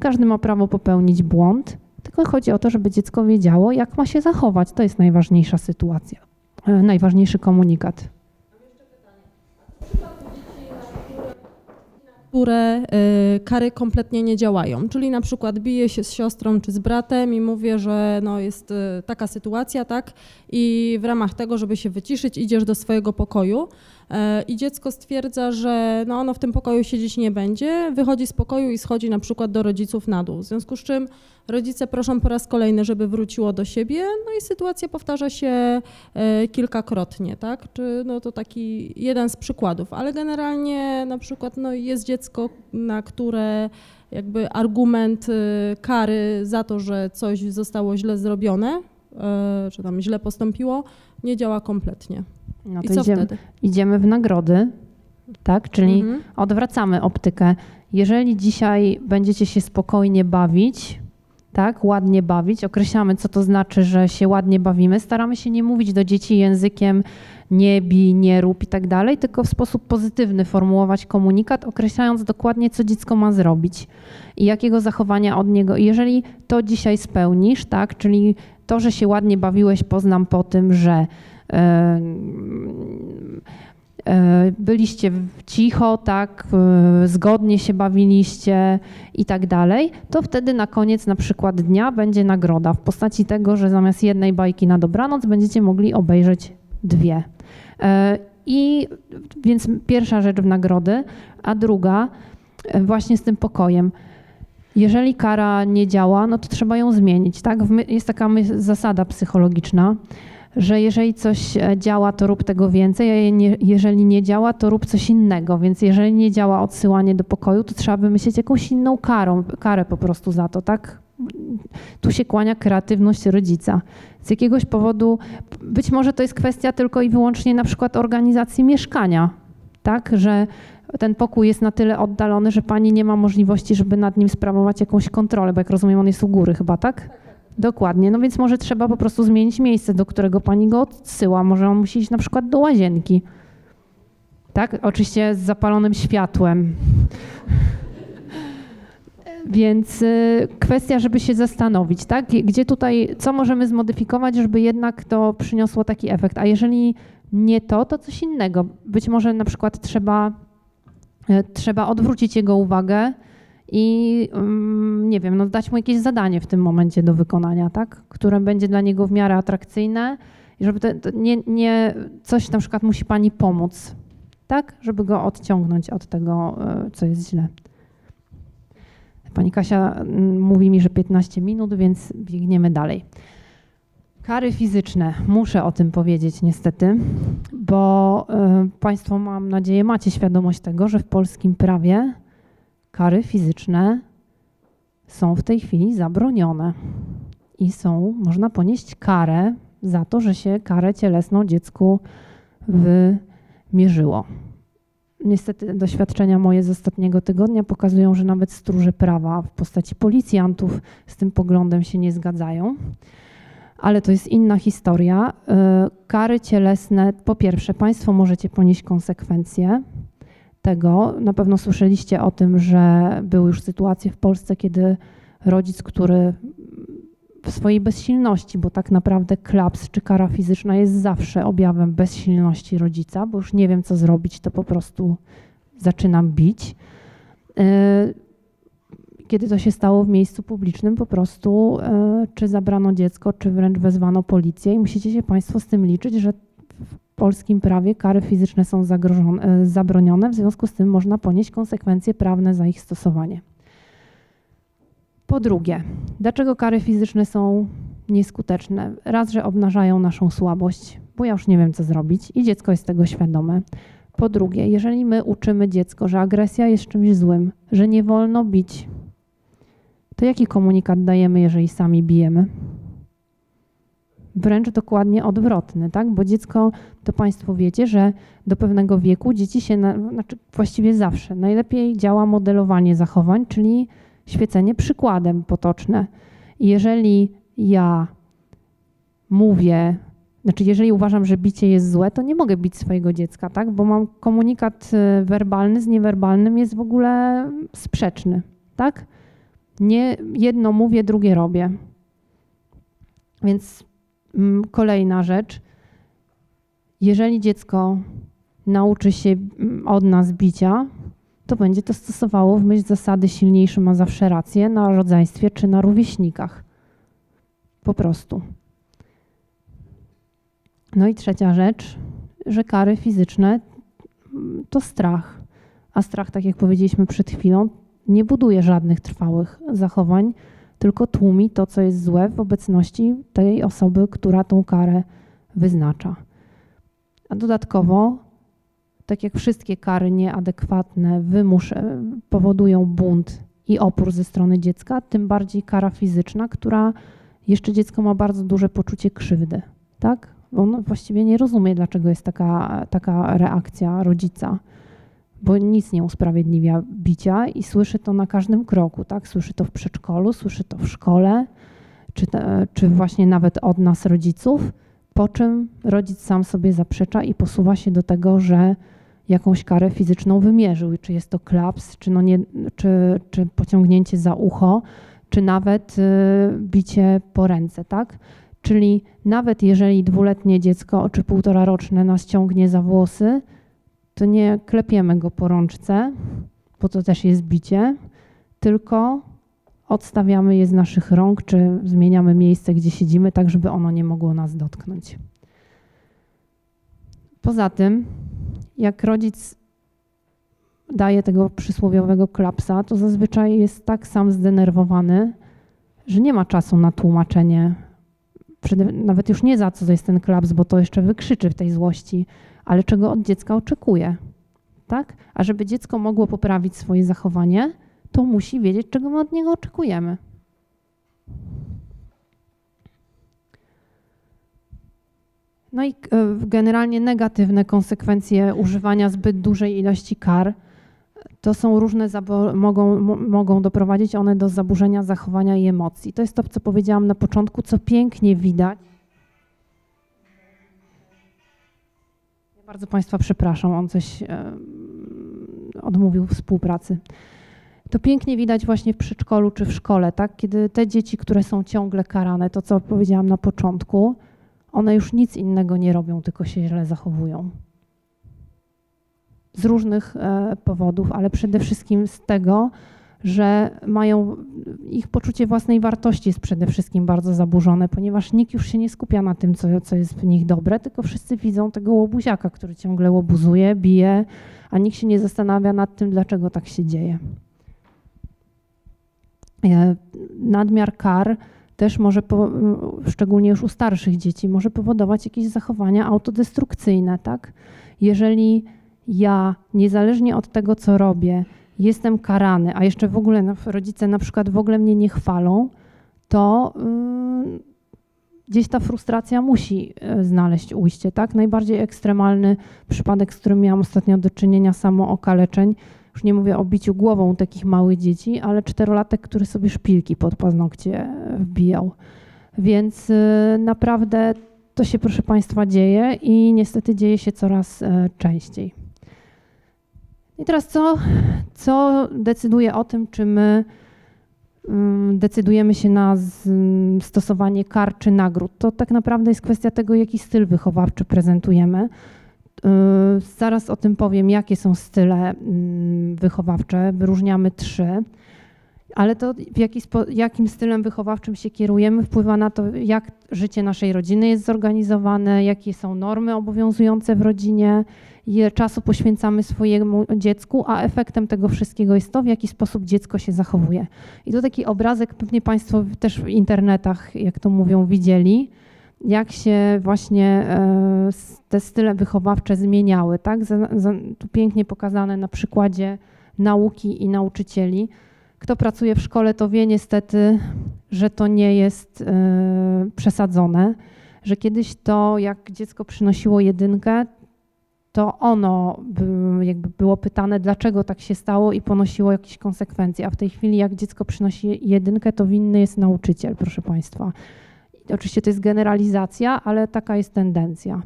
Każdy ma prawo popełnić błąd, tylko chodzi o to, żeby dziecko wiedziało, jak ma się zachować. To jest najważniejsza sytuacja, e, najważniejszy komunikat. które y, kary kompletnie nie działają. Czyli na przykład biję się z siostrą czy z bratem i mówię, że no jest y, taka sytuacja, tak? I w ramach tego, żeby się wyciszyć, idziesz do swojego pokoju i dziecko stwierdza, że no ono w tym pokoju siedzieć nie będzie, wychodzi z pokoju i schodzi na przykład do rodziców na dół. W związku z czym rodzice proszą po raz kolejny, żeby wróciło do siebie, no i sytuacja powtarza się kilkakrotnie, tak? Czy no to taki jeden z przykładów, ale generalnie na przykład no jest dziecko na które jakby argument y, kary za to, że coś zostało źle zrobione, y, czy tam źle postąpiło, nie działa kompletnie. No I co idziemy, wtedy? Idziemy w nagrody, tak? Czyli mhm. odwracamy optykę. Jeżeli dzisiaj będziecie się spokojnie bawić, tak, ładnie bawić, określamy, co to znaczy, że się ładnie bawimy, staramy się nie mówić do dzieci językiem nie bij, nie rób i tak dalej, tylko w sposób pozytywny formułować komunikat, określając dokładnie, co dziecko ma zrobić i jakiego zachowania od niego. I jeżeli to dzisiaj spełnisz, tak, czyli to, że się ładnie bawiłeś, poznam po tym, że e, e, byliście cicho, tak, e, zgodnie się bawiliście i tak dalej, to wtedy na koniec na przykład dnia będzie nagroda w postaci tego, że zamiast jednej bajki na dobranoc będziecie mogli obejrzeć dwie. I więc pierwsza rzecz w nagrody, a druga właśnie z tym pokojem. Jeżeli kara nie działa, no to trzeba ją zmienić. Tak? Jest taka zasada psychologiczna, że jeżeli coś e, działa, to rób tego więcej, a jeżeli nie działa, to rób coś innego. Więc jeżeli nie działa odsyłanie do pokoju, to trzeba wymyślić jakąś inną karą, karę po prostu za to, tak? Tu się kłania kreatywność rodzica. Z jakiegoś powodu, być może to jest kwestia tylko i wyłącznie na przykład organizacji mieszkania, tak, że ten pokój jest na tyle oddalony, że pani nie ma możliwości, żeby nad nim sprawować jakąś kontrolę, bo jak rozumiem, on jest u góry chyba, tak? Dokładnie, no więc może trzeba po prostu zmienić miejsce, do którego pani go odsyła. Może on musi iść na przykład do łazienki. Tak? Oczywiście z zapalonym światłem. (laughs) Więc y, kwestia, żeby się zastanowić, tak? Gdzie tutaj, co możemy zmodyfikować, żeby jednak to przyniosło taki efekt. A jeżeli nie to, to coś innego. Być może na przykład trzeba, trzeba odwrócić jego uwagę i mm, nie wiem, no dać mu jakieś zadanie w tym momencie do wykonania, tak? Które będzie dla niego w miarę atrakcyjne i żeby to nie, nie coś na przykład musi pani pomóc, tak? Żeby go odciągnąć od tego, y, co jest źle. Pani Kasia mm, mówi mi, że 15 minut, więc biegniemy dalej. Kary fizyczne. Muszę o tym powiedzieć niestety, bo y, Państwo, mam nadzieję, macie świadomość tego, że w polskim prawie kary fizyczne są w tej chwili zabronione i są, można ponieść karę za to, że się karę cielesną dziecku wymierzyło. Niestety doświadczenia moje z ostatniego tygodnia pokazują, że nawet stróże prawa w postaci policjantów z tym poglądem się nie zgadzają. Ale to jest inna historia. E, kary cielesne, po pierwsze, Państwo możecie ponieść konsekwencje tego. Na pewno słyszeliście o tym, że były już sytuacje w Polsce, kiedy rodzic, który w swojej bezsilności, bo tak naprawdę klaps czy kara fizyczna jest zawsze objawem bezsilności rodzica, bo już nie wiem, co zrobić, to po prostu zaczynam bić. Kiedy to się stało w miejscu publicznym, po prostu e, czy zabrano dziecko, czy wręcz wezwano policję i musicie się Państwo z tym liczyć, że w polskim prawie kary fizyczne są e, zabronione, w związku z tym można ponieść konsekwencje prawne za ich stosowanie. Po drugie, dlaczego kary fizyczne są nieskuteczne? Raz, że obnażają naszą słabość, bo ja już nie wiem, co zrobić i dziecko jest tego świadome. Po drugie, jeżeli my uczymy dziecko, że agresja jest czymś złym, że nie wolno bić, to jaki komunikat dajemy, jeżeli sami bijemy? Wręcz dokładnie odwrotny, tak? Bo dziecko, to Państwo wiecie, że do pewnego wieku dzieci się, na, znaczy właściwie zawsze, najlepiej działa modelowanie zachowań, czyli świecenie przykładem potoczne. Jeżeli ja mówię, znaczy jeżeli uważam, że bicie jest złe, to nie mogę bić swojego dziecka, tak? Bo mam komunikat y, werbalny z niewerbalnym jest w ogóle sprzeczny, tak? Nie jedno mówię, drugie robię. Więc mm, kolejna rzecz. Jeżeli dziecko nauczy się mm, od nas bicia, to będzie to stosowało w myśl zasady silniejszy ma zawsze rację na rodzeństwie czy na rówieśnikach. Po prostu. No i trzecia rzecz, że kary fizyczne to strach. A strach, tak jak powiedzieliśmy przed chwilą, nie buduje żadnych trwałych zachowań, tylko tłumi to, co jest złe w obecności tej osoby, która tą karę wyznacza. A dodatkowo tak jak wszystkie kary nieadekwatne wymusz, powodują bunt i opór ze strony dziecka, tym bardziej kara fizyczna, która jeszcze dziecko ma bardzo duże poczucie krzywdy, tak? Ono właściwie nie rozumie, dlaczego jest taka, taka reakcja rodzica, bo nic nie usprawiedliwia bicia i słyszy to na każdym kroku, tak? Słyszy to w przedszkolu, słyszy to w szkole, czy, czy właśnie nawet od nas rodziców, po czym rodzic sam sobie zaprzecza i posuwa się do tego, że jakąś karę fizyczną wymierzył. Czy jest to klaps, czy, no nie, czy, czy pociągnięcie za ucho, czy nawet y, bicie po ręce, tak? Czyli nawet jeżeli dwuletnie dziecko czy półtora roczne nas ciągnie za włosy, to nie klepiemy go po rączce, bo to też jest bicie, tylko odstawiamy je z naszych rąk, czy zmieniamy miejsce, gdzie siedzimy, tak żeby ono nie mogło nas dotknąć. Poza tym jak rodzic daje tego przysłowiowego klapsa, to zazwyczaj jest tak sam zdenerwowany, że nie ma czasu na tłumaczenie. Nawet już nie za co jest ten klaps, bo to jeszcze wykrzyczy w tej złości, ale czego od dziecka oczekuje. Tak? A żeby dziecko mogło poprawić swoje zachowanie, to musi wiedzieć, czego my od niego oczekujemy. No i e, generalnie negatywne konsekwencje używania zbyt dużej ilości kar to są różne, mogą, mogą doprowadzić one do zaburzenia zachowania i emocji. To jest to, co powiedziałam na początku, co pięknie widać. Bardzo Państwa przepraszam, on coś odmówił współpracy. To pięknie widać właśnie w przedszkolu czy w szkole, tak? Kiedy te dzieci, które są ciągle karane, to co powiedziałam na początku, one już nic innego nie robią, tylko się źle zachowują. Z różnych e, powodów, ale przede wszystkim z tego, że mają ich poczucie własnej wartości jest przede wszystkim bardzo zaburzone, ponieważ nikt już się nie skupia na tym, co, co jest w nich dobre, tylko wszyscy widzą tego łobuziaka, który ciągle łobuzuje, bije, a nikt się nie zastanawia nad tym, dlaczego tak się dzieje. E, nadmiar kar też może, po, szczególnie już u starszych dzieci, może powodować jakieś zachowania autodestrukcyjne, tak? Jeżeli ja, niezależnie od tego, co robię, jestem karany, a jeszcze w ogóle no, rodzice na przykład w ogóle mnie nie chwalą, to yy, gdzieś ta frustracja musi yy, znaleźć ujście, tak? Najbardziej ekstremalny przypadek, z którym miałam ostatnio do czynienia, samo okaleczeń, już nie mówię o biciu głową takich małych dzieci, ale czterolatek, który sobie szpilki pod paznokcie wbijał. Więc y, naprawdę to się, proszę Państwa, dzieje i niestety dzieje się coraz częściej. I teraz co, co decyduje o tym, czy my mm, decydujemy się na stosowanie kar czy nagród? To tak naprawdę jest kwestia tego, jaki styl wychowawczy prezentujemy. Y, zaraz o tym powiem, jakie są style mm, wychowawcze. Wyróżniamy trzy, ale to w jaki jakim stylem wychowawczym się kierujemy, wpływa na to, jak życie naszej rodziny jest zorganizowane, jakie są normy obowiązujące w rodzinie, ile czasu poświęcamy swojemu dziecku, a efektem tego wszystkiego jest to, w jaki sposób dziecko się zachowuje. I to taki obrazek pewnie Państwo też w internetach, jak to mówią, widzieli jak się właśnie e, te style wychowawcze zmieniały. Tak? Tu pięknie pokazane na przykładzie nauki i nauczycieli. Kto pracuje w szkole, to wie niestety, że to nie jest e, przesadzone, że kiedyś to, jak dziecko przynosiło jedynkę, to ono jakby było pytane, dlaczego tak się stało i ponosiło jakieś konsekwencje. A w tej chwili, jak dziecko przynosi jedynkę, to winny jest nauczyciel, proszę Państwa. Oczywiście to jest generalizacja, ale taka jest tendencja.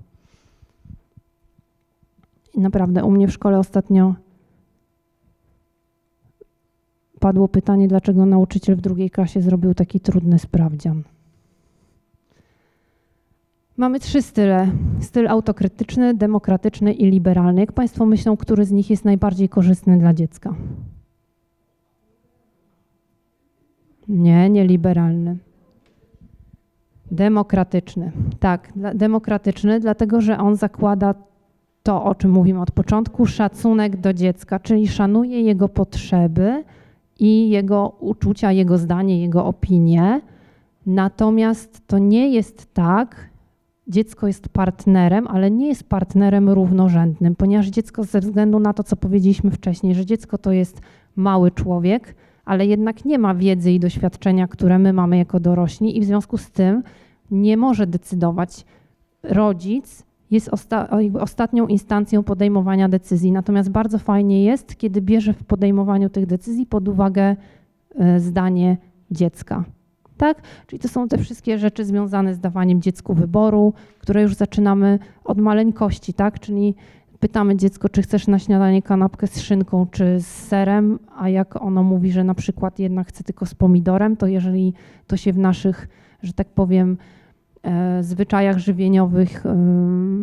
I naprawdę u mnie w szkole ostatnio padło pytanie, dlaczego nauczyciel w drugiej klasie zrobił taki trudny sprawdzian. Mamy trzy style. Styl autokrytyczny, demokratyczny i liberalny. Jak Państwo myślą, który z nich jest najbardziej korzystny dla dziecka? Nie, nie liberalny. Demokratyczny. Tak, demokratyczny, dlatego że on zakłada to, o czym mówimy od początku, szacunek do dziecka, czyli szanuje jego potrzeby i jego uczucia, jego zdanie, jego opinie. Natomiast to nie jest tak, dziecko jest partnerem, ale nie jest partnerem równorzędnym, ponieważ dziecko ze względu na to, co powiedzieliśmy wcześniej, że dziecko to jest mały człowiek, ale jednak nie ma wiedzy i doświadczenia, które my mamy jako dorośli i w związku z tym nie może decydować. Rodzic jest osta ostatnią instancją podejmowania decyzji, natomiast bardzo fajnie jest, kiedy bierze w podejmowaniu tych decyzji pod uwagę e, zdanie dziecka. Tak? Czyli to są te wszystkie rzeczy związane z dawaniem dziecku wyboru, które już zaczynamy od maleńkości, tak? Czyli pytamy dziecko, czy chcesz na śniadanie kanapkę z szynką czy z serem, a jak ono mówi, że na przykład jednak chce tylko z pomidorem, to jeżeli to się w naszych, że tak powiem, zwyczajach żywieniowych e,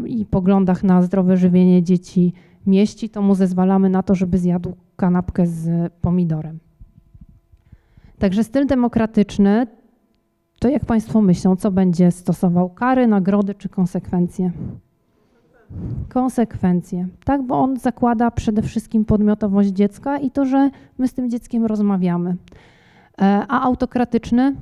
i poglądach na zdrowe żywienie dzieci mieści, to mu zezwalamy na to, żeby zjadł kanapkę z pomidorem. Także styl demokratyczny, to jak Państwo myślą, co będzie stosował? Kary, nagrody czy konsekwencje? Konsekwencje, tak, bo on zakłada przede wszystkim podmiotowość dziecka i to, że my z tym dzieckiem rozmawiamy. E, a autokratyczny?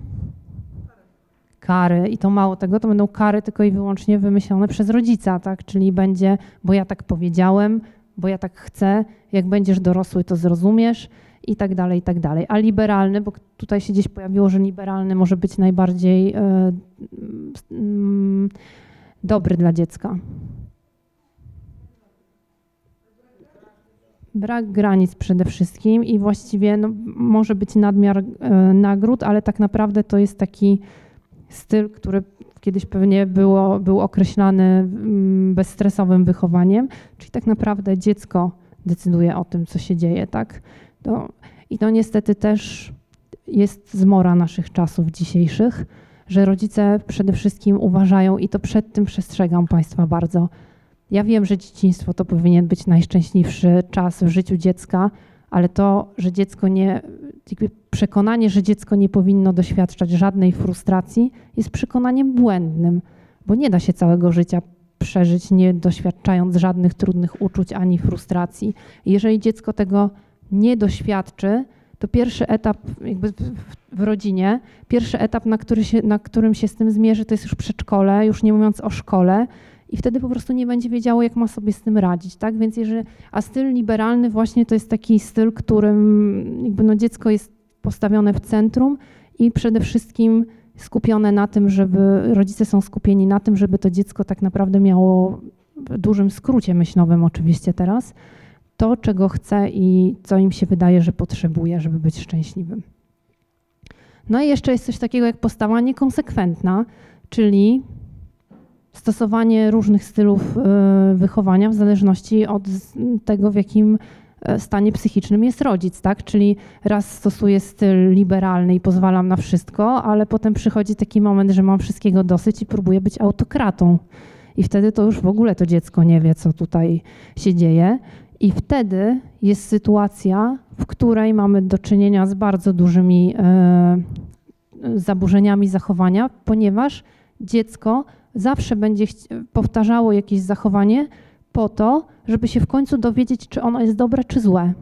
Kary. I to mało tego, to będą kary tylko i wyłącznie wymyślone przez rodzica, tak? Czyli będzie, bo ja tak powiedziałem, bo ja tak chcę, jak będziesz dorosły, to zrozumiesz i tak dalej, i tak dalej. A liberalny, bo tutaj się gdzieś pojawiło, że liberalny może być najbardziej. Yy, yy, dobry dla dziecka? Brak granic przede wszystkim i właściwie no, może być nadmiar e, nagród, ale tak naprawdę to jest taki styl, który kiedyś pewnie było, był określany mm, bezstresowym wychowaniem, czyli tak naprawdę dziecko decyduje o tym, co się dzieje, tak? To, I to niestety też jest zmora naszych czasów dzisiejszych, że rodzice przede wszystkim uważają, i to przed tym przestrzegam Państwa bardzo. Ja wiem, że dzieciństwo to powinien być najszczęśliwszy czas w życiu dziecka, ale to, że dziecko nie, przekonanie, że dziecko nie powinno doświadczać żadnej frustracji, jest przekonaniem błędnym, bo nie da się całego życia przeżyć, nie doświadczając żadnych trudnych uczuć ani frustracji. Jeżeli dziecko tego nie doświadczy, to pierwszy etap jakby w rodzinie, pierwszy etap, na, który się, na którym się z tym zmierzy, to jest już przedszkole, już nie mówiąc o szkole, i wtedy po prostu nie będzie wiedziało, jak ma sobie z tym radzić, tak? Więc jeżeli, a styl liberalny właśnie to jest taki styl, którym jakby no dziecko jest postawione w centrum i przede wszystkim skupione na tym, żeby rodzice są skupieni na tym, żeby to dziecko tak naprawdę miało w dużym skrócie myślowym oczywiście teraz to, czego chce i co im się wydaje, że potrzebuje, żeby być szczęśliwym. No i jeszcze jest coś takiego jak postawa niekonsekwentna, czyli stosowanie różnych stylów e, wychowania w zależności od tego, w jakim e, stanie psychicznym jest rodzic, tak? Czyli raz stosuję styl liberalny i pozwalam na wszystko, ale potem przychodzi taki moment, że mam wszystkiego dosyć i próbuję być autokratą. I wtedy to już w ogóle to dziecko nie wie, co tutaj się dzieje. I wtedy jest sytuacja, w której mamy do czynienia z bardzo dużymi e, zaburzeniami zachowania, ponieważ dziecko zawsze będzie powtarzało jakieś zachowanie po to, żeby się w końcu dowiedzieć, czy ono jest dobre, czy złe.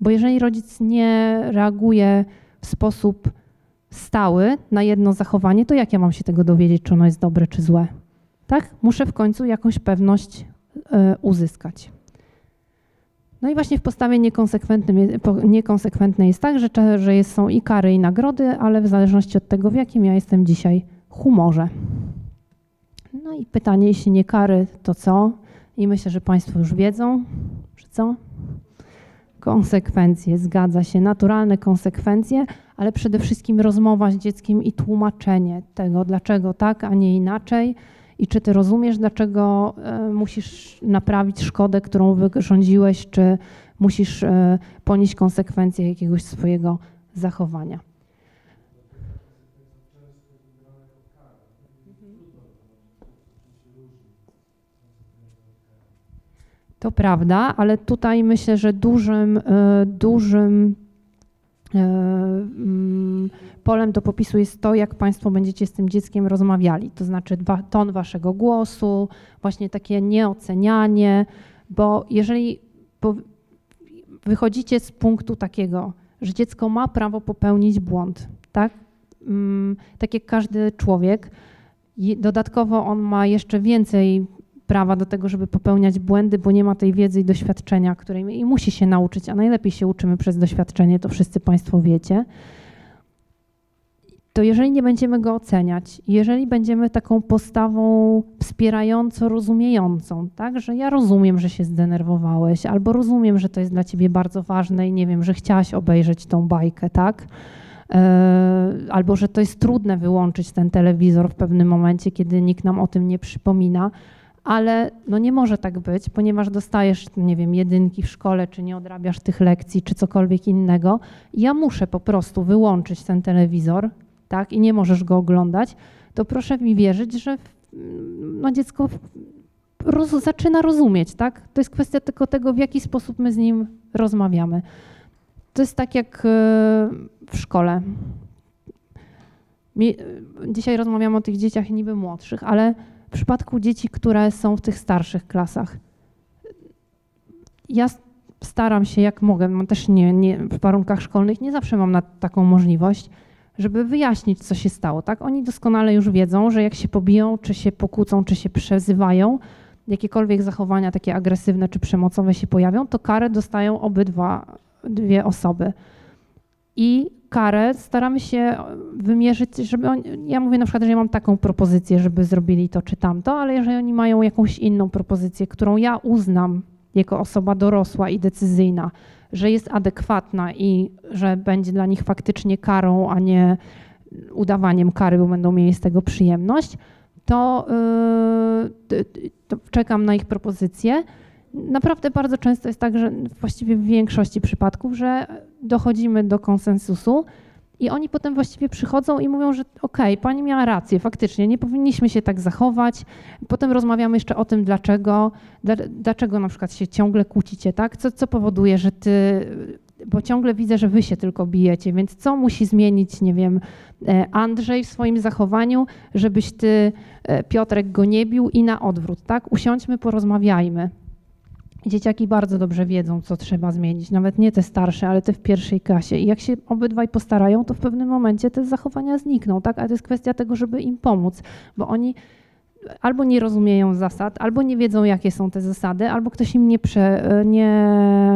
Bo jeżeli rodzic nie reaguje w sposób stały na jedno zachowanie, to jak ja mam się tego dowiedzieć, czy ono jest dobre, czy złe? Tak? Muszę w końcu jakąś pewność y, uzyskać. No i właśnie w postawie niekonsekwentnej jest tak, że, że jest, są i kary, i nagrody, ale w zależności od tego, w jakim ja jestem dzisiaj humorze. No i pytanie, jeśli nie kary, to co? I myślę, że Państwo już wiedzą, że co? Konsekwencje, zgadza się, naturalne konsekwencje, ale przede wszystkim rozmowa z dzieckiem i tłumaczenie tego, dlaczego tak, a nie inaczej. I czy ty rozumiesz, dlaczego e, musisz naprawić szkodę, którą wyrządziłeś, czy musisz e, ponieść konsekwencje jakiegoś swojego zachowania? To prawda, ale tutaj myślę, że dużym, e, dużym e, mm, polem do popisu jest to, jak Państwo będziecie z tym dzieckiem rozmawiali. To znaczy ton Waszego głosu, właśnie takie nieocenianie, bo jeżeli wychodzicie z punktu takiego, że dziecko ma prawo popełnić błąd, tak? Mm, tak jak każdy człowiek, dodatkowo on ma jeszcze więcej prawa do tego, żeby popełniać błędy, bo nie ma tej wiedzy i doświadczenia, której i musi się nauczyć, a najlepiej się uczymy przez doświadczenie, to wszyscy Państwo wiecie. To jeżeli nie będziemy go oceniać, jeżeli będziemy taką postawą wspierająco rozumiejącą, tak, że ja rozumiem, że się zdenerwowałeś, albo rozumiem, że to jest dla ciebie bardzo ważne i nie wiem, że chciałaś obejrzeć tą bajkę, tak, e, albo że to jest trudne wyłączyć ten telewizor w pewnym momencie, kiedy nikt nam o tym nie przypomina, ale no nie może tak być, ponieważ dostajesz, nie wiem, jedynki w szkole, czy nie odrabiasz tych lekcji, czy cokolwiek innego. Ja muszę po prostu wyłączyć ten telewizor, tak, i nie możesz go oglądać, to proszę mi wierzyć, że no dziecko roz, zaczyna rozumieć, tak? To jest kwestia tylko tego, w jaki sposób my z nim rozmawiamy. To jest tak jak e, w szkole. Dzisiaj rozmawiamy o tych dzieciach niby młodszych, ale w przypadku dzieci, które są w tych starszych klasach, ja staram się jak mogę, mam też nie, nie, w warunkach szkolnych nie zawsze mam na taką możliwość, żeby wyjaśnić, co się stało. Tak? Oni doskonale już wiedzą, że jak się pobiją, czy się pokłócą, czy się przezywają, jakiekolwiek zachowania takie agresywne czy przemocowe się pojawią, to karę dostają obydwa dwie osoby. I karę staramy się wymierzyć, żeby oni, ja mówię na przykład, że ja mam taką propozycję, żeby zrobili to czy tamto, ale jeżeli oni mają jakąś inną propozycję, którą ja uznam jako osoba dorosła i decyzyjna, że jest adekwatna i że będzie dla nich faktycznie karą, a nie udawaniem kary, bo będą mieli z tego przyjemność, to, yy, to czekam na ich propozycje. Naprawdę bardzo często jest tak, że właściwie w większości przypadków, że dochodzimy do konsensusu i oni potem właściwie przychodzą i mówią, że okej, okay, pani miała rację, faktycznie, nie powinniśmy się tak zachować. Potem rozmawiamy jeszcze o tym, dlaczego, dlaczego na przykład się ciągle kłócicie, tak? Co, co powoduje, że ty, bo ciągle widzę, że wy się tylko bijecie, więc co musi zmienić, nie wiem, e, Andrzej w swoim zachowaniu, żebyś ty, e, Piotrek, go nie bił i na odwrót, tak? Usiądźmy, porozmawiajmy. Dzieciaki bardzo dobrze wiedzą, co trzeba zmienić, nawet nie te starsze, ale te w pierwszej klasie. I jak się obydwaj postarają, to w pewnym momencie te zachowania znikną, tak? Ale to jest kwestia tego, żeby im pomóc, bo oni albo nie rozumieją zasad, albo nie wiedzą, jakie są te zasady, albo ktoś im nie, prze, nie,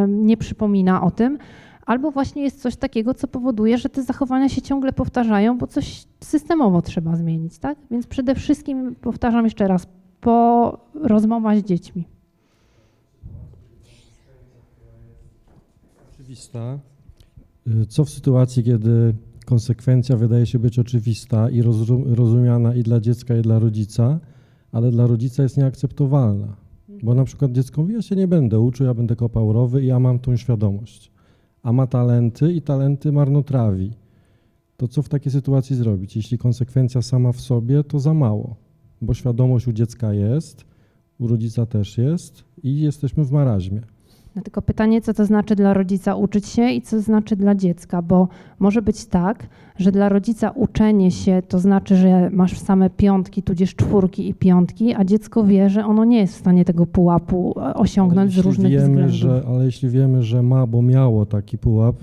nie przypomina o tym, albo właśnie jest coś takiego, co powoduje, że te zachowania się ciągle powtarzają, bo coś systemowo trzeba zmienić, tak? Więc przede wszystkim, powtarzam jeszcze raz, po rozmowach z dziećmi. Oczywista, y, co w sytuacji, kiedy konsekwencja wydaje się być oczywista i rozumiana i dla dziecka, i dla rodzica, ale dla rodzica jest nieakceptowalna. Bo na przykład dziecko mówi, ja się nie będę uczył, ja będę kopał rowy i ja mam tą świadomość. A ma talenty i talenty marnotrawi. To co w takiej sytuacji zrobić? Jeśli konsekwencja sama w sobie, to za mało. Bo świadomość u dziecka jest, u rodzica też jest i jesteśmy w maraźmie. No tylko pytanie, co to znaczy dla rodzica uczyć się i co znaczy dla dziecka, bo może być tak, że dla rodzica uczenie się to znaczy, że masz same piątki, tudzież czwórki i piątki, a dziecko wie, że ono nie jest w stanie tego pułapu e, osiągnąć z różnych wiemy, względów. Że, ale jeśli wiemy, że ma, bo miało taki pułap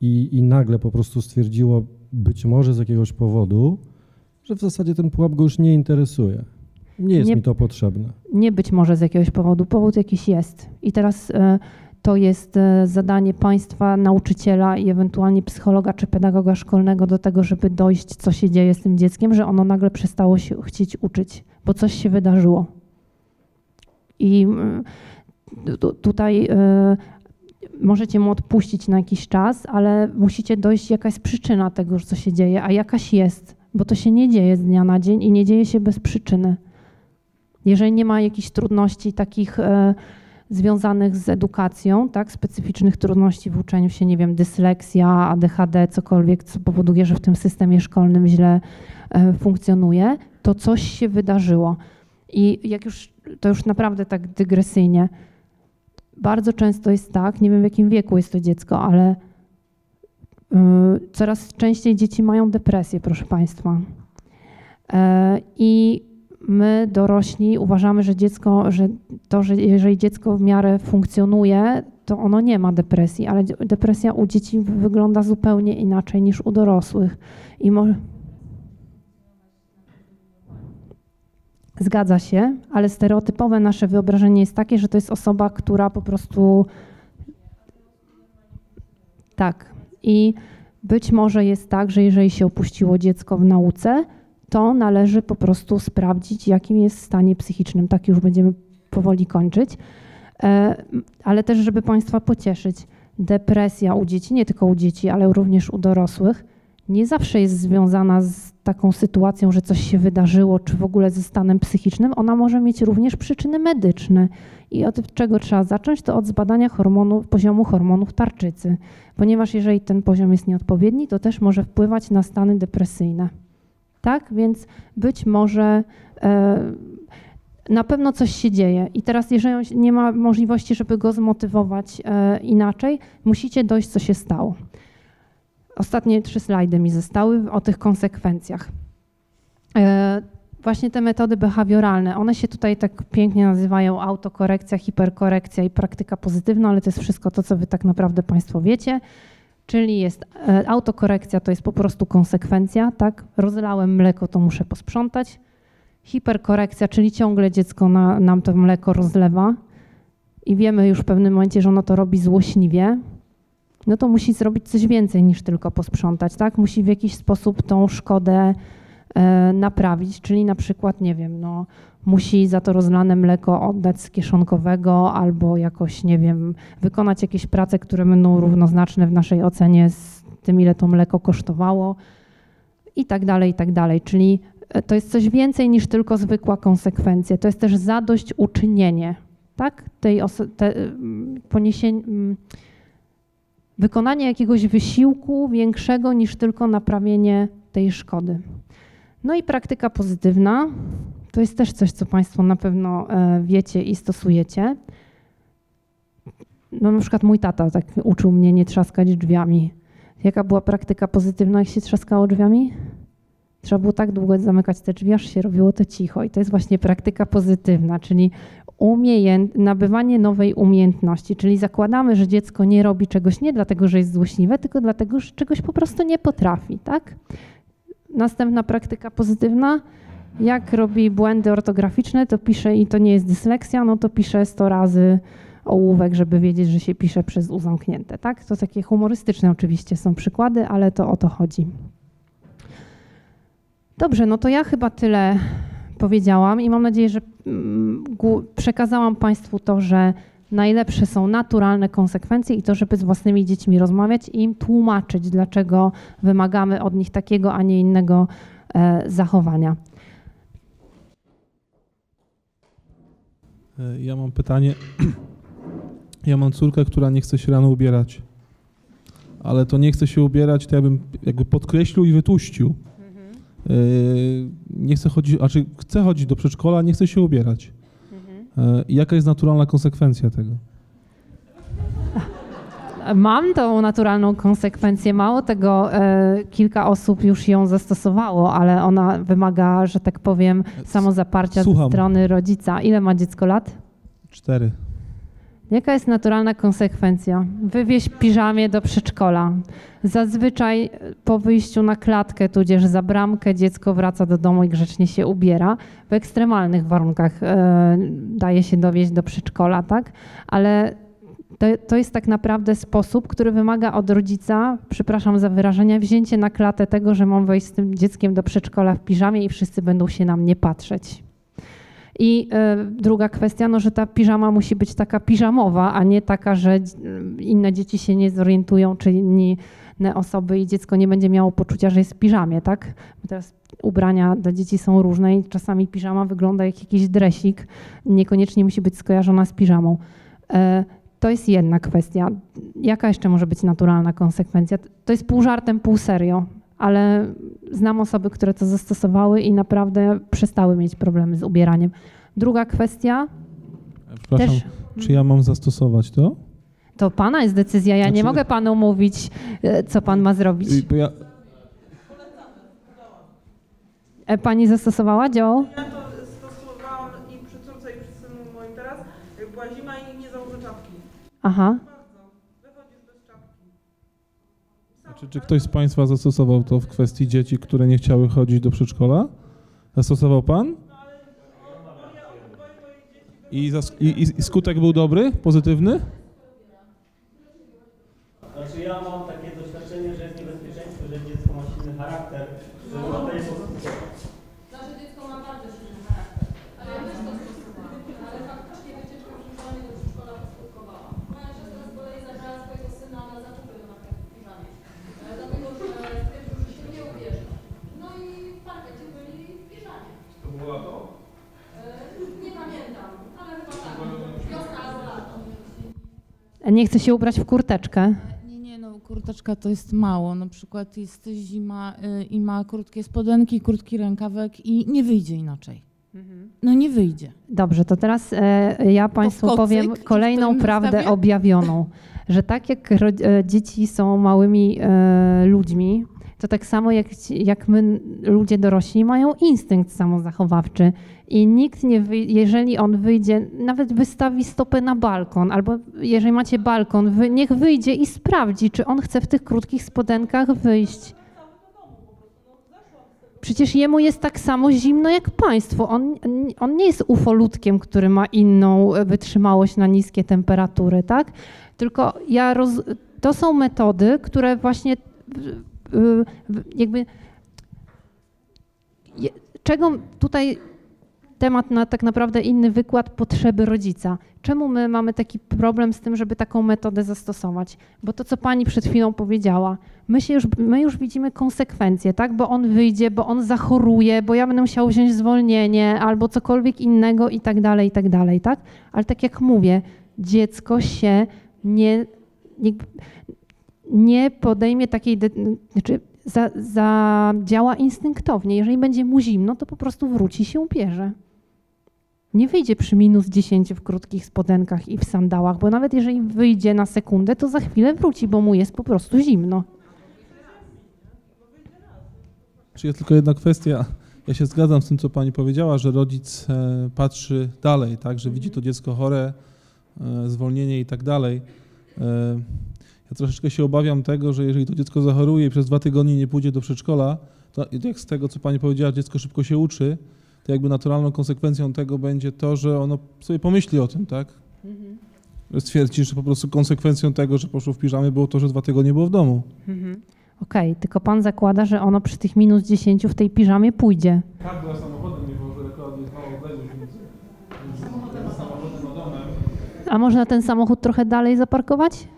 i, i nagle po prostu stwierdziło być może z jakiegoś powodu, że w zasadzie ten pułap go już nie interesuje nie jest nie, mi to potrzebne. Nie być może z jakiegoś powodu. Powód jakiś jest. I teraz e, to jest e, zadanie państwa, nauczyciela i ewentualnie psychologa czy pedagoga szkolnego do tego, żeby dojść, co się dzieje z tym dzieckiem, że ono nagle przestało się chcieć uczyć, bo coś się wydarzyło. I tutaj e, możecie mu odpuścić na jakiś czas, ale musicie dojść, jaka jest przyczyna tego, co się dzieje, a jakaś jest, bo to się nie dzieje z dnia na dzień i nie dzieje się bez przyczyny. Jeżeli nie ma jakichś trudności takich e, związanych z edukacją, tak, specyficznych trudności w uczeniu się, nie wiem, dysleksja, ADHD, cokolwiek, co powoduje, że w tym systemie szkolnym źle e, funkcjonuje, to coś się wydarzyło. I jak już, to już naprawdę tak dygresyjnie, bardzo często jest tak, nie wiem w jakim wieku jest to dziecko, ale y, coraz częściej dzieci mają depresję, proszę Państwa. E, I my dorośli uważamy, że dziecko, że to, że jeżeli dziecko w miarę funkcjonuje, to ono nie ma depresji, ale depresja u dzieci wygląda zupełnie inaczej niż u dorosłych. I. Zgadza się, ale stereotypowe nasze wyobrażenie jest takie, że to jest osoba, która po prostu. Tak. I być może jest tak, że jeżeli się opuściło dziecko w nauce, to należy po prostu sprawdzić, jakim jest stanie psychicznym. Tak już będziemy powoli kończyć. E, ale też, żeby Państwa pocieszyć, depresja u dzieci, nie tylko u dzieci, ale również u dorosłych, nie zawsze jest związana z taką sytuacją, że coś się wydarzyło, czy w ogóle ze stanem psychicznym. Ona może mieć również przyczyny medyczne. I od czego trzeba zacząć? To od zbadania hormonów, poziomu hormonów tarczycy, ponieważ jeżeli ten poziom jest nieodpowiedni, to też może wpływać na stany depresyjne tak? Więc być może e, na pewno coś się dzieje. I teraz, jeżeli nie ma możliwości, żeby go zmotywować e, inaczej, musicie dojść, co się stało. Ostatnie trzy slajdy mi zostały o tych konsekwencjach. E, właśnie te metody behawioralne, one się tutaj tak pięknie nazywają autokorekcja, hiperkorekcja i praktyka pozytywna, ale to jest wszystko to, co wy tak naprawdę Państwo wiecie. Czyli jest e, autokorekcja, to jest po prostu konsekwencja, tak? Rozlałem mleko, to muszę posprzątać. Hiperkorekcja, czyli ciągle dziecko na, nam to mleko rozlewa i wiemy już w pewnym momencie, że ono to robi złośliwie. no to musi zrobić coś więcej niż tylko posprzątać, tak? Musi w jakiś sposób tą szkodę naprawić, czyli na przykład, nie wiem, no, musi za to rozlane mleko oddać z kieszonkowego albo jakoś, nie wiem, wykonać jakieś prace, które będą równoznaczne w naszej ocenie z tym, ile to mleko kosztowało i tak dalej, i tak dalej. Czyli e, to jest coś więcej niż tylko zwykła konsekwencja. To jest też zadośćuczynienie, tak? Tej te, poniesienie, wykonanie jakiegoś wysiłku większego niż tylko naprawienie tej szkody. No i praktyka pozytywna. To jest też coś, co Państwo na pewno e, wiecie i stosujecie. No na przykład mój tata tak uczył mnie nie trzaskać drzwiami. Jaka była praktyka pozytywna, jak się trzaskało drzwiami? Trzeba było tak długo zamykać te drzwi, aż się robiło to cicho. I to jest właśnie praktyka pozytywna, czyli umiejęt, nabywanie nowej umiejętności. Czyli zakładamy, że dziecko nie robi czegoś nie dlatego, że jest złośliwe, tylko dlatego, że czegoś po prostu nie potrafi. Tak? Następna praktyka pozytywna. Jak robi błędy ortograficzne, to pisze i to nie jest dysleksja, no to pisze 100 razy ołówek, żeby wiedzieć, że się pisze przez U zamknięte. Tak? To takie humorystyczne oczywiście są przykłady, ale to o to chodzi. Dobrze, no to ja chyba tyle powiedziałam i mam nadzieję, że mm, przekazałam Państwu to, że najlepsze są naturalne konsekwencje i to, żeby z własnymi dziećmi rozmawiać i im tłumaczyć, dlaczego wymagamy od nich takiego, a nie innego e, zachowania. E, ja mam pytanie. (clears throat) Ja mam córkę, która nie chce się rano ubierać. Ale to nie chce się ubierać, to ja bym jakby podkreślił i wytłuścił. Mhm. Nie chce chodzić, znaczy chce chodzić do przedszkola, nie chce się ubierać. E, jaka jest naturalna konsekwencja tego? Mam tą naturalną konsekwencję. Mało tego, e, kilka osób już ją zastosowało, ale ona wymaga, że tak powiem, samozaparcia Słucham. ze strony rodzica. Ile ma dziecko lat? Cztery. Jaka jest naturalna konsekwencja? Wywieź piżamie do przedszkola. Zazwyczaj po wyjściu na klatkę, tudzież za bramkę, dziecko wraca do domu i grzecznie się ubiera. W ekstremalnych warunkach e, daje się dowieść do przedszkola, tak? Ale to, to jest tak naprawdę sposób, który wymaga od rodzica, przepraszam za wyrażenie, wzięcie na klatę tego, że mam wejść z tym dzieckiem do przedszkola w piżamie i wszyscy będą się na mnie patrzeć. I y, druga kwestia, no, że ta piżama musi być taka piżamowa, a nie taka, że inne dzieci się nie zorientują, czy inne osoby i dziecko nie będzie miało poczucia, że jest w piżamie, tak? Bo teraz ubrania dla dzieci są różne i czasami piżama wygląda jak jakiś dresik, niekoniecznie musi być skojarzona z piżamą. Y, to jest jedna kwestia. Jaka jeszcze może być naturalna konsekwencja? To jest pół żartem, pół serio, ale znam osoby, które to zastosowały i naprawdę przestały mieć problemy z ubieraniem. Druga kwestia. Przepraszam, też, czy ja mam zastosować to? To pana jest decyzja. Ja znaczy, nie mogę panu mówić, e, co pan ma zrobić. Bo ja... E, pani zastosowała, działał? Ja to stosowałam i przy córce, i przy synu moim teraz. Była zima i nie założę czapki. Aha. Czy, czy ktoś z Państwa zastosował to w kwestii dzieci, które nie chciały chodzić do przedszkola? Zastosował Pan? I, i, I skutek był dobry, pozytywny? Znaczy ja mam takie doświadczenie, że jest niebezpieczeństwo, że dziecko ma silny charakter, że no. to jest Nie chce się ubrać w kurteczkę. Nie, nie, no kurteczka to jest mało. Na przykład jest zima y, i ma krótkie spodenki, krótki rękawek i nie wyjdzie inaczej. No nie wyjdzie. Dobrze, to teraz e, ja Państwu powiem kolejną prawdę objawioną, że tak jak e, dzieci są małymi e, ludźmi, to tak samo jak, jak my, ludzie dorośli, mają instynkt samozachowawczy. I nikt nie, jeżeli on wyjdzie, nawet wystawi stopę na balkon, albo jeżeli macie balkon, wy, niech wyjdzie i sprawdzi, czy on chce w tych krótkich spodenkach wyjść. Przecież jemu jest tak samo zimno jak państwu. On, on nie jest ufolutkiem, który ma inną wytrzymałość na niskie temperatury, tak? Tylko ja roz, to są metody, które właśnie jakby je- czego tutaj temat na tak naprawdę inny wykład potrzeby rodzica. Czemu my mamy taki problem z tym, żeby taką metodę zastosować? Bo to, co pani przed chwilą powiedziała, my, się już, my już widzimy konsekwencje, tak? Bo on wyjdzie, bo on zachoruje, bo ja będę musiał wziąć zwolnienie albo cokolwiek innego i tak dalej, i tak dalej, tak? Ale tak jak mówię, dziecko się nie, nie, nie podejmie takiej, znaczy za, zadziała instynktownie. Jeżeli będzie mu zimno, to po prostu wróci się ubierze. Nie wyjdzie przy minus 10 w krótkich spodenkach i w sandałach, bo nawet jeżeli wyjdzie na sekundę, to za chwilę wróci, bo mu jest po prostu zimno. Czy jest tylko jedna kwestia. Ja się zgadzam z tym, co pani powiedziała, że rodzic e, patrzy dalej, tak, że widzi to dziecko chore, e, zwolnienie i tak dalej. E, ja troszeczkę się obawiam tego, że jeżeli to dziecko zachoruje i przez dwa tygodnie nie pójdzie do przedszkola, to jak z tego, co pani powiedziała, dziecko szybko się uczy, to jakby naturalną konsekwencją tego będzie to, że ono sobie pomyśli o tym, tak? Że Stwierdzi, że po prostu konsekwencją tego, że poszło w piżamie było to, że dwa tygodnie było w domu. Okej, tylko pan zakłada, że ono przy tych minus 10 w tej piżamie pójdzie. Tak, była samochodem, nie było, że. A można ten samochód trochę dalej zaparkować? E, n-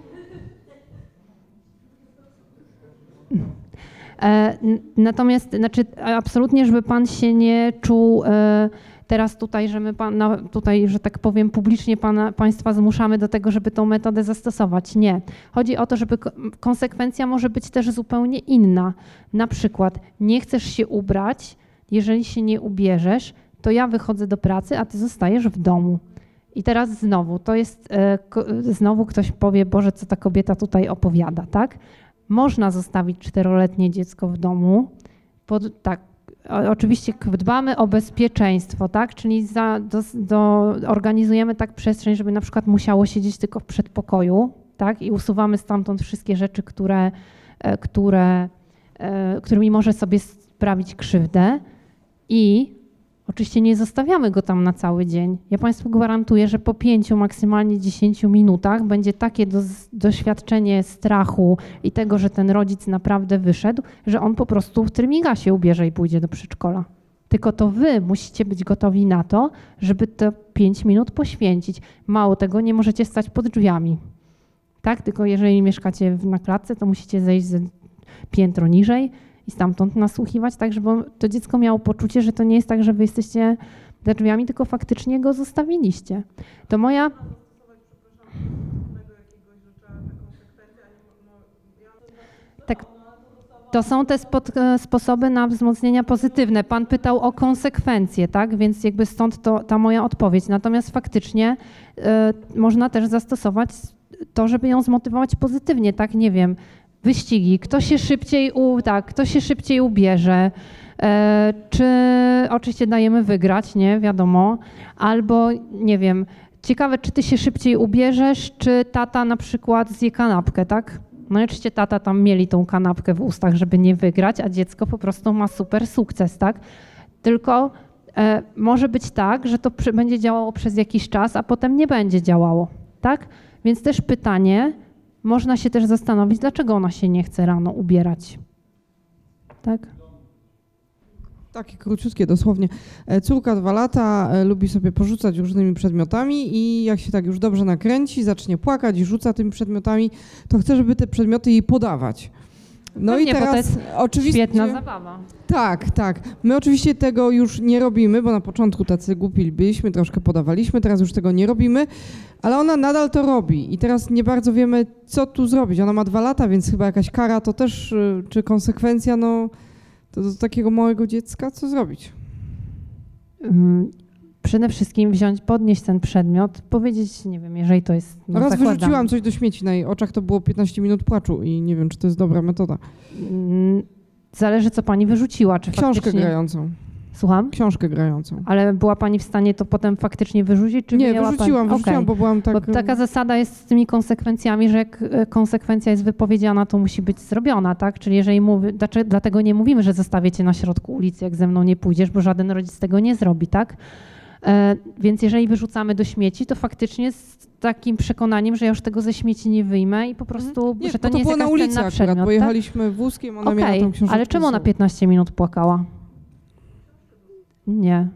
Natomiast, znaczy, absolutnie, żeby pan się nie czuł e, teraz tutaj, że my pana, tutaj, że tak powiem, publicznie pana, państwa zmuszamy do tego, żeby tą metodę zastosować. Nie. Chodzi o to, żeby ko- konsekwencja może być też zupełnie inna. Na przykład, nie chcesz się ubrać, jeżeli się nie ubierzesz, to ja wychodzę do pracy, a ty zostajesz w domu. I teraz znowu, to jest, e, znowu ktoś powie, Boże, co ta kobieta tutaj opowiada, tak? Można zostawić czteroletnie dziecko w domu, pod, tak, oczywiście dbamy o bezpieczeństwo, tak? Czyli za, do, do, organizujemy tak przestrzeń, żeby na przykład musiało siedzieć tylko w przedpokoju, tak? I usuwamy stamtąd wszystkie rzeczy, które, e, które, e, którymi może sobie sprawić krzywdę i Oczywiście nie zostawiamy go tam na cały dzień. Ja Państwu gwarantuję, że po pięciu, maksymalnie 10 minutach będzie takie do, doświadczenie strachu i tego, że ten rodzic naprawdę wyszedł, że on po prostu w trymiga się ubierze i pójdzie do przedszkola. Tylko to wy musicie być gotowi na to, żeby te 5 minut poświęcić. Mało tego, nie możecie stać pod drzwiami. Tak? Tylko jeżeli mieszkacie na klatce, to musicie zejść ze piętro niżej i stamtąd nasłuchiwać, tak żeby to dziecko miało poczucie, że to nie jest tak, że wy jesteście za drzwiami, tylko faktycznie go zostawiliście. To moja... Tak, to są te spod, e, sposoby na wzmocnienia pozytywne. Pan pytał o konsekwencje, tak? Więc jakby stąd to, ta moja odpowiedź. Natomiast faktycznie e, można też zastosować to, żeby ją zmotywować pozytywnie, tak? Nie wiem, wyścigi, kto się szybciej, u, tak, kto się szybciej ubierze, e, czy oczywiście dajemy wygrać, nie, wiadomo, albo nie wiem, ciekawe, czy ty się szybciej ubierzesz, czy tata na przykład zje kanapkę, tak? No i oczywiście tata tam mieli tą kanapkę w ustach, żeby nie wygrać, a dziecko po prostu ma super sukces, tak? Tylko e, może być tak, że to przy, będzie działało przez jakiś czas, a potem nie będzie działało, tak? Więc też pytanie, można się też zastanowić, dlaczego ona się nie chce rano ubierać. Tak? Takie króciutkie dosłownie. E, Córka dwa lata e, lubi sobie porzucać różnymi przedmiotami i jak się tak już dobrze nakręci, zacznie płakać i rzuca tymi przedmiotami, to chce, żeby te przedmioty jej podawać. No Pewnie, i bo to teraz jest oczywiście... Świetna zabawa. Tak, tak. My oczywiście tego już nie robimy, bo na początku tacy głupi byliśmy, troszkę podawaliśmy, teraz już tego nie robimy, ale ona nadal to robi i teraz nie bardzo wiemy, co tu zrobić. Ona ma dwa lata, więc chyba jakaś kara to też, y, czy konsekwencja, no to do takiego małego dziecka, co zrobić? Przede wszystkim wziąć, podnieść ten przedmiot, powiedzieć, nie wiem, jeżeli to jest. No, Raz zakładam. wyrzuciłam coś do śmieci, na jej oczach to było 15 minut płaczu i nie wiem, czy to jest dobra metoda. Mm, Zależy, co pani wyrzuciła. Czy Książkę faktycznie... grającą. Słucham? Książkę grającą. Ale była pani w stanie to potem faktycznie wyrzucić? Czy Nie, wyrzuciłam, pani... wyrzuciłam, Okej. bo byłam tak... Bo taka zasada jest z tymi konsekwencjami, że jak e, konsekwencja jest wypowiedziana, to musi być zrobiona, tak? Czyli jeżeli mówi, dlatego nie mówimy, że zostawię cię na środku ulicy, jak ze mną nie pójdziesz, bo żaden rodzic tego nie zrobi, tak? E, więc jeżeli wyrzucamy do śmieci, to faktycznie z takim przekonaniem, że ja już tego ze śmieci nie wyjmę i po prostu, Mhm. Nie, że bo to nie jest było na ulicy akurat, przedmiot. bo tak? jechaliśmy wózkiem, ona miała Okej, tą książkę. ale czemu ona 15 minut płakała? Nie,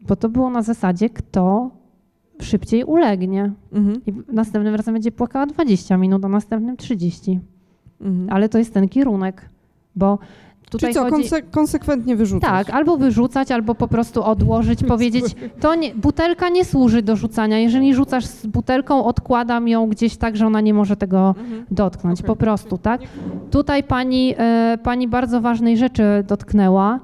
bo to było na zasadzie, kto szybciej ulegnie. Mhm. I następnym razem będzie płakała 20 minut, a następnym 30. Mhm. Ale to jest ten kierunek, bo tutaj Czyli co, chodzi... konse- konsekwentnie wyrzucać? Tak, albo wyrzucać, albo po prostu odłożyć, (laughs) powiedzieć, to nie, butelka nie służy do rzucania. Jeżeli rzucasz z butelką, odkładam ją gdzieś tak, że ona nie może tego Mhm. dotknąć, Okej. po prostu, tak? Tutaj pani, e, pani bardzo ważnej rzeczy dotknęła,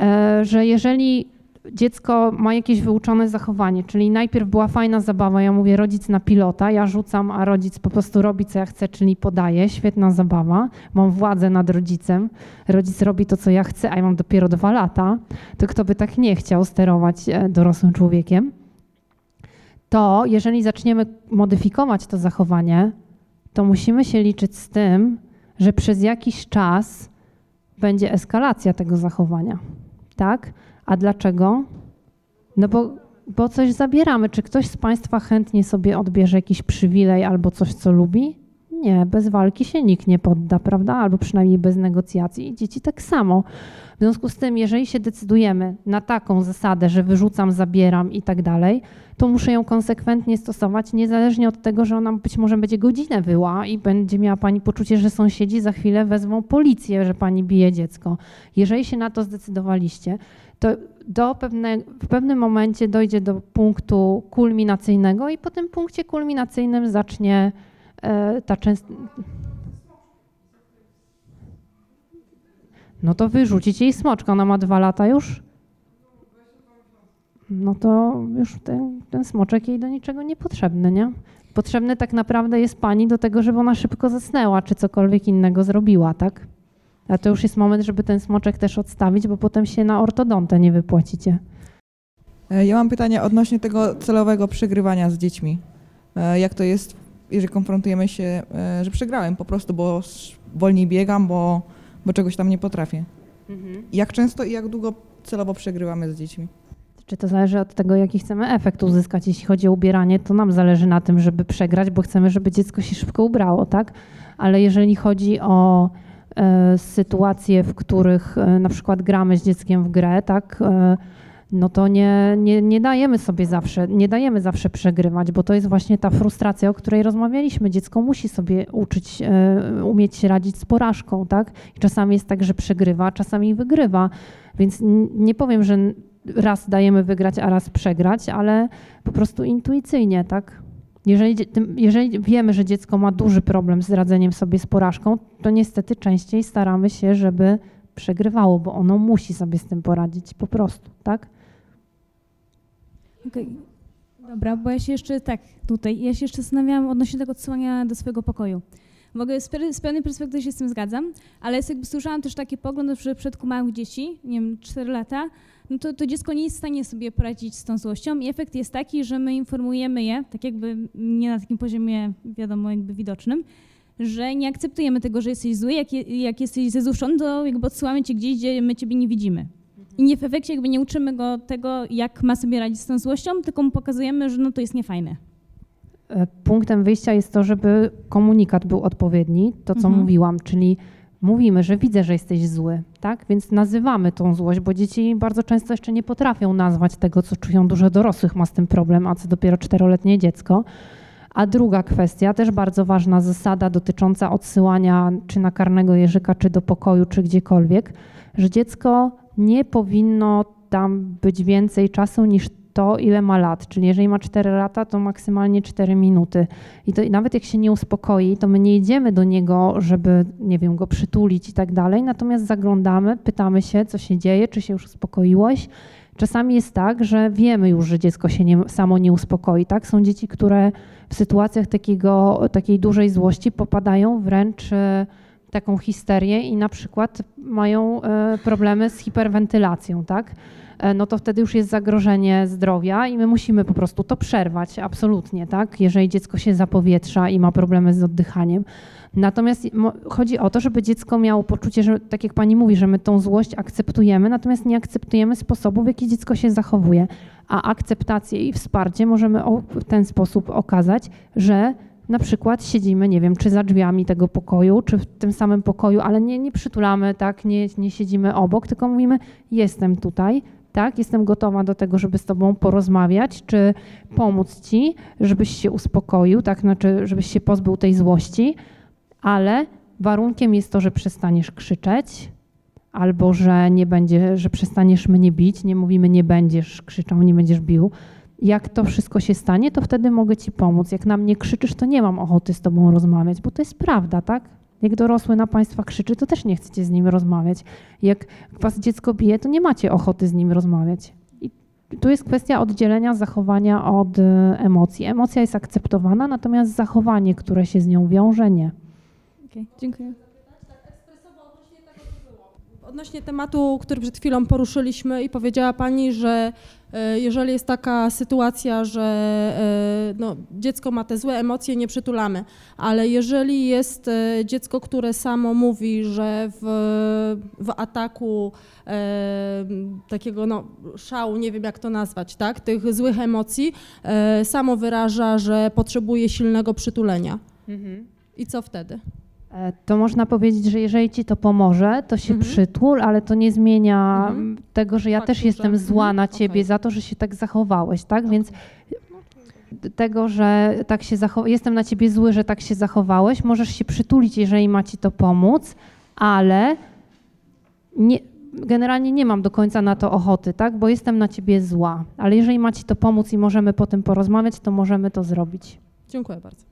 e, że jeżeli dziecko ma jakieś wyuczone zachowanie, czyli najpierw była fajna zabawa, ja mówię rodzic na pilota, ja rzucam, a rodzic po prostu robi co ja chcę, czyli podaje, świetna zabawa, mam władzę nad rodzicem, rodzic robi to co ja chcę, a ja mam dopiero dwa lata, to kto by tak nie chciał sterować e, dorosłym człowiekiem, to jeżeli zaczniemy modyfikować to zachowanie, to musimy się liczyć z tym, że przez jakiś czas będzie eskalacja tego zachowania. Tak? A dlaczego? No bo, bo coś zabieramy. Czy ktoś z Państwa chętnie sobie odbierze jakiś przywilej albo coś, co lubi? Nie, bez walki się nikt nie podda, prawda? Albo przynajmniej bez negocjacji. I dzieci tak samo. W związku z tym, jeżeli się decydujemy na taką zasadę, że wyrzucam, zabieram i tak dalej, to muszę ją konsekwentnie stosować, niezależnie od tego, że ona być może będzie godzinę wyła i będzie miała pani poczucie, że sąsiedzi za chwilę wezmą policję, że pani bije dziecko. Jeżeli się na to zdecydowaliście, to do pewne, w pewnym momencie dojdzie do punktu kulminacyjnego i po tym punkcie kulminacyjnym zacznie e, ta często. No to wyrzucić jej smoczka. Ona ma dwa lata już? No to już ten, ten smoczek jej do niczego niepotrzebny, nie? Potrzebny tak naprawdę jest pani do tego, żeby ona szybko zasnęła, czy cokolwiek innego zrobiła, tak? A to już jest moment, żeby ten smoczek też odstawić, bo potem się na ortodontę nie wypłacicie. E, Ja mam pytanie odnośnie tego celowego przegrywania z dziećmi. E, Jak to jest, jeżeli konfrontujemy się, e, że przegrałem po prostu, bo wolniej biegam, bo, bo czegoś tam nie potrafię. Jak często i jak długo celowo przegrywamy z dziećmi? Czy to zależy od tego, jaki chcemy efekt uzyskać? Jeśli chodzi o ubieranie, to nam zależy na tym, żeby przegrać, bo chcemy, żeby dziecko się szybko ubrało, tak? Ale jeżeli chodzi o sytuacje, w których e, na przykład gramy z dzieckiem w grę, tak? E, no to nie, nie, nie dajemy sobie zawsze, nie dajemy zawsze przegrywać, bo to jest właśnie ta frustracja, o której rozmawialiśmy. Dziecko musi sobie uczyć, e, umieć się radzić z porażką, tak? I czasami jest tak, że przegrywa, czasami wygrywa. Więc nie powiem, że raz dajemy wygrać, a raz przegrać, ale po prostu intuicyjnie, tak? Jeżeli, jeżeli wiemy, że dziecko ma duży problem z radzeniem sobie z porażką, to niestety częściej staramy się, żeby przegrywało, bo ono musi sobie z tym poradzić po prostu, tak? Okej. Dobra, bo ja się jeszcze tak tutaj, ja się jeszcze zastanawiałam odnośnie tego odsyłania do swojego pokoju. Mogę z, z pewnej perspektywy się z tym zgadzam, ale jest jakby słyszałam też taki pogląd, że w przypadku małych dzieci, nie wiem, 4 lata, no to, to dziecko nie jest w stanie sobie poradzić z tą złością i efekt jest taki, że my informujemy je, tak jakby nie na takim poziomie, wiadomo, jakby widocznym, że nie akceptujemy tego, że jesteś zły, jak, je, jak jesteś zezuszony, to jakby odsyłamy cię gdzieś, gdzie my ciebie nie widzimy. I nie w efekcie jakby nie uczymy go tego, jak ma sobie radzić z tą złością, tylko mu pokazujemy, że no to jest niefajne. E, Punktem wyjścia jest to, żeby komunikat był odpowiedni, to co Mhm. mówiłam, czyli mówimy, że widzę, że jesteś zły, tak? Więc nazywamy tą złość, bo dzieci bardzo często jeszcze nie potrafią nazwać tego, co czują. Dużo dorosłych ma z tym problem, a co dopiero czteroletnie dziecko. A druga kwestia, też bardzo ważna zasada dotycząca odsyłania czy na karnego jeżyka, czy do pokoju, czy gdziekolwiek, że dziecko nie powinno tam być więcej czasu niż to, ile ma lat. Czyli jeżeli ma 4 lata, to maksymalnie 4 minuty. I, to, nawet jak się nie uspokoi, to my nie idziemy do niego, żeby, nie wiem, go przytulić i tak dalej, natomiast zaglądamy, pytamy się, co się dzieje, czy się już uspokoiłeś. Czasami jest tak, że wiemy już, że dziecko się nie, samo nie uspokoi. Tak? Są dzieci, które w sytuacjach takiego, takiej dużej złości popadają wręcz e, taką histerię i na przykład mają e, problemy z hiperwentylacją, tak? E, no to wtedy już jest zagrożenie zdrowia i my musimy po prostu to przerwać, absolutnie, tak? Jeżeli dziecko się zapowietrza i ma problemy z oddychaniem. Natomiast chodzi o to, żeby dziecko miało poczucie, że tak jak pani mówi, że my tą złość akceptujemy, natomiast nie akceptujemy sposobu, w jaki dziecko się zachowuje. A akceptację i wsparcie możemy w ten sposób okazać, że na przykład siedzimy, nie wiem, czy za drzwiami tego pokoju, czy w tym samym pokoju, ale nie, nie przytulamy, tak, nie, nie siedzimy obok, tylko mówimy, jestem tutaj, tak, jestem gotowa do tego, żeby z tobą porozmawiać, czy pomóc ci, żebyś się uspokoił, tak, znaczy, żebyś się pozbył tej złości, ale warunkiem jest to, że przestaniesz krzyczeć, albo że nie będzie, że przestaniesz mnie bić, nie mówimy nie będziesz krzyczał, nie będziesz bił. Jak to wszystko się stanie, to wtedy mogę ci pomóc. Jak na mnie krzyczysz, to nie mam ochoty z tobą rozmawiać, bo to jest prawda, tak? Jak dorosły na państwa krzyczy, to też nie chcecie z nim rozmawiać. Jak was dziecko bije, to nie macie ochoty z nim rozmawiać. I tu jest kwestia oddzielenia zachowania od e, emocji. Emocja jest akceptowana, natomiast zachowanie, które się z nią wiąże, nie. Okej, dziękuję. Odnośnie tematu, który przed chwilą poruszyliśmy i powiedziała Pani, że e, jeżeli jest taka sytuacja, że e, no, dziecko ma te złe emocje, nie przytulamy, ale jeżeli jest e, dziecko, które samo mówi, że w, w ataku e, takiego no, szału, nie wiem jak to nazwać, tak, tych złych emocji, e, samo wyraża, że potrzebuje silnego przytulenia. I co wtedy? E, To można powiedzieć, że jeżeli ci to pomoże, to się Mhm. przytul, ale to nie zmienia Mhm. tego, że ja też jestem że- zła mhm, na ciebie okej. za to, że się tak zachowałeś, tak? Więc d- tego, że tak się zachow- jestem na ciebie zły, że tak się zachowałeś, możesz się przytulić, jeżeli ma ci to pomóc, ale nie, generalnie nie mam do końca na to ochoty, tak? Bo jestem na ciebie zła. Ale jeżeli ma ci to pomóc i możemy po tym porozmawiać, to możemy to zrobić. Dziękuję bardzo.